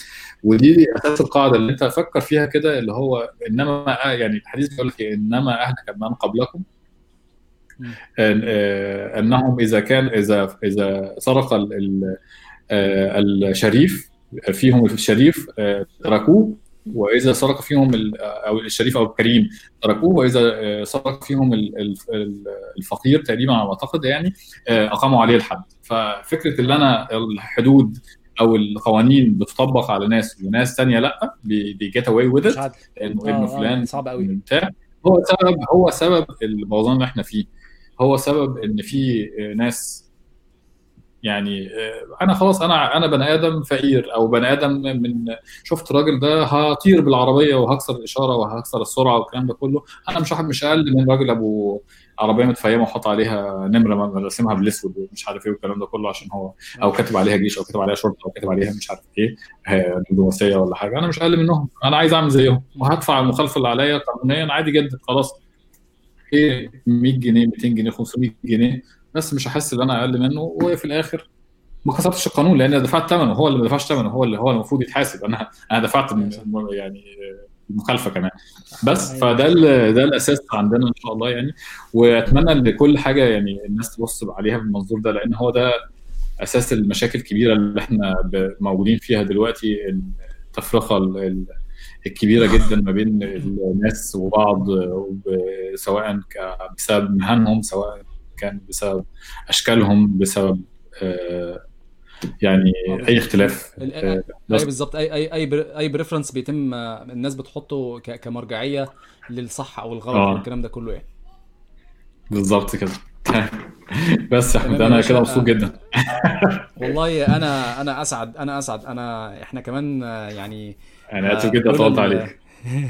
[SPEAKER 2] ودي أساس القاعدة اللي أنت فكر فيها كده اللي هو إنما يعني الحديث بيقول لك إيه؟ إنما أهلك من قبلكم. أن- آه، أنهم إذا كان إذا إذا سرق آه، الشريف فيهم الشريف آه، تركوه. وإذا سرق فيهم أو الشريف أو الكريم تركوه وإذا آه، سرق فيهم ال- ال- ال- الفقير تقريبا على ما أعتقد يعني آه، أقاموا عليه الحد. ففكرة إن أنا الحدود أو القوانين بتطبق على ناس وناس ثانية لأ بيجيت اواي وذ ات
[SPEAKER 1] عادل
[SPEAKER 2] إنه
[SPEAKER 1] آه
[SPEAKER 2] ابن
[SPEAKER 1] آه
[SPEAKER 2] فلان
[SPEAKER 1] صعب قوي.
[SPEAKER 2] بتاع. هو سبب هو سبب البوظان اللي إحنا فيه. هو سبب إن في ناس يعني آه، أنا خلاص أنا أنا بني آدم فقير أو بني آدم من شفت الراجل ده هطير بالعربية وهكسر الإشارة وهكسر السرعة والكلام ده كله. أنا مش مش أقل من راجل أبو عربية متفيمه وحط عليها نمرة راسمها بالأسود ومش عارف إيه والكلام ده كله عشان هو
[SPEAKER 1] أو
[SPEAKER 2] كاتب عليها جيش أو كاتب عليها شرطة أو كاتب عليها مش عارف إيه آه، دبلوماسية ولا حاجة. أنا مش أقل منهم. أنا عايز أعمل زيهم. وهدفع المخالفة اللي عليا قانونيا عادي جدا خلاص. إيه 100 جنيه 200 جنيه 500 جنيه. بس مش هحس إن أنا أقل منه وفي الآخر ما كسرتش القانون لأن أنا دفعت ثمنه هو اللي ما دفعش ثمنه هو اللي هو المفروض يتحاسب. أنا أنا دفعت يعني المخالفه كمان. بس
[SPEAKER 1] أيوه.
[SPEAKER 2] فده ده الأساس عندنا إن شاء الله يعني. وأتمنى إن كل حاجة يعني الناس تبص عليها بالمنظور ده لأن هو ده أساس المشاكل الكبيرة اللي إحنا موجودين فيها دلوقتي التفرقة ال- ال- الكبيرة جدا ما بين الناس وبعض وب- سواء بسبب مهنهم سواء كان بسبب أشكالهم بسبب آه، يعني آه
[SPEAKER 1] أي
[SPEAKER 2] اختلاف آه، أي
[SPEAKER 1] بالظبط أي أي أي أي بريفرنس بيتم آه، الناس بتحطه كمرجعية للصح أو الغلط أو
[SPEAKER 2] آه.
[SPEAKER 1] الكلام ده كله يعني.
[SPEAKER 2] بالظبط كده. [LAUGHS] بس يا أحمد
[SPEAKER 1] أنا
[SPEAKER 2] كده مبسوط
[SPEAKER 1] آه،
[SPEAKER 2] جدا. [LAUGHS]
[SPEAKER 1] والله أنا أنا أسعد أنا أسعد. أنا إحنا كمان آه، يعني
[SPEAKER 2] أنا اسف
[SPEAKER 1] آه،
[SPEAKER 2] جدا طولت. عليك.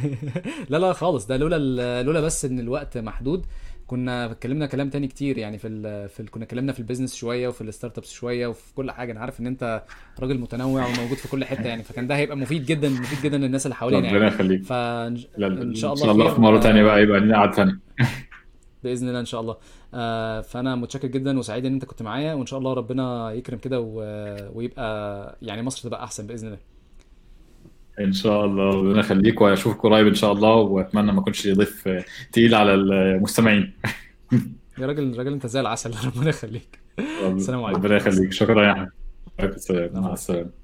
[SPEAKER 2] [LAUGHS]
[SPEAKER 1] لا لا خالص. ده لولا. لولا بس إن الوقت محدود كنا اتكلمنا كلام تاني كتير يعني في ال... في ال... كنا اتكلمنا في ال business شوية وفي ال startups شوية وفي كل حاجة. أنا عارف إن أنت راجل متنوع وموجود في كل حتة يعني فكان ده هيبقى مفيد جدا مفيد جدا للناس اللي حوالينا
[SPEAKER 2] ربنا
[SPEAKER 1] يعني
[SPEAKER 2] يخليك.
[SPEAKER 1] فإن شاء
[SPEAKER 2] إن
[SPEAKER 1] الله
[SPEAKER 2] شاء الله في مرة تانية بقى يبقى لنا قعده [LAUGHS]
[SPEAKER 1] بإذن الله إن شاء الله. آه، فأنا متشكر جدا وسعيد إن أنت كنت معايا وإن شاء الله ربنا يكرم كده. ويبقى يعني مصر تبقى أحسن بإذن الله.
[SPEAKER 2] إن شاء الله. ربنا يخليك واشوفك قريب إن شاء الله وأتمنى ما اكونش ضيف تقيل على المستمعين. [LAUGHS]
[SPEAKER 1] يا راجل راجل أنت زي العسل. [LAUGHS] ربنا يخليك. السلام عليكم.
[SPEAKER 2] ربنا يخليك. شكرا يا أحمد. مع السلامة.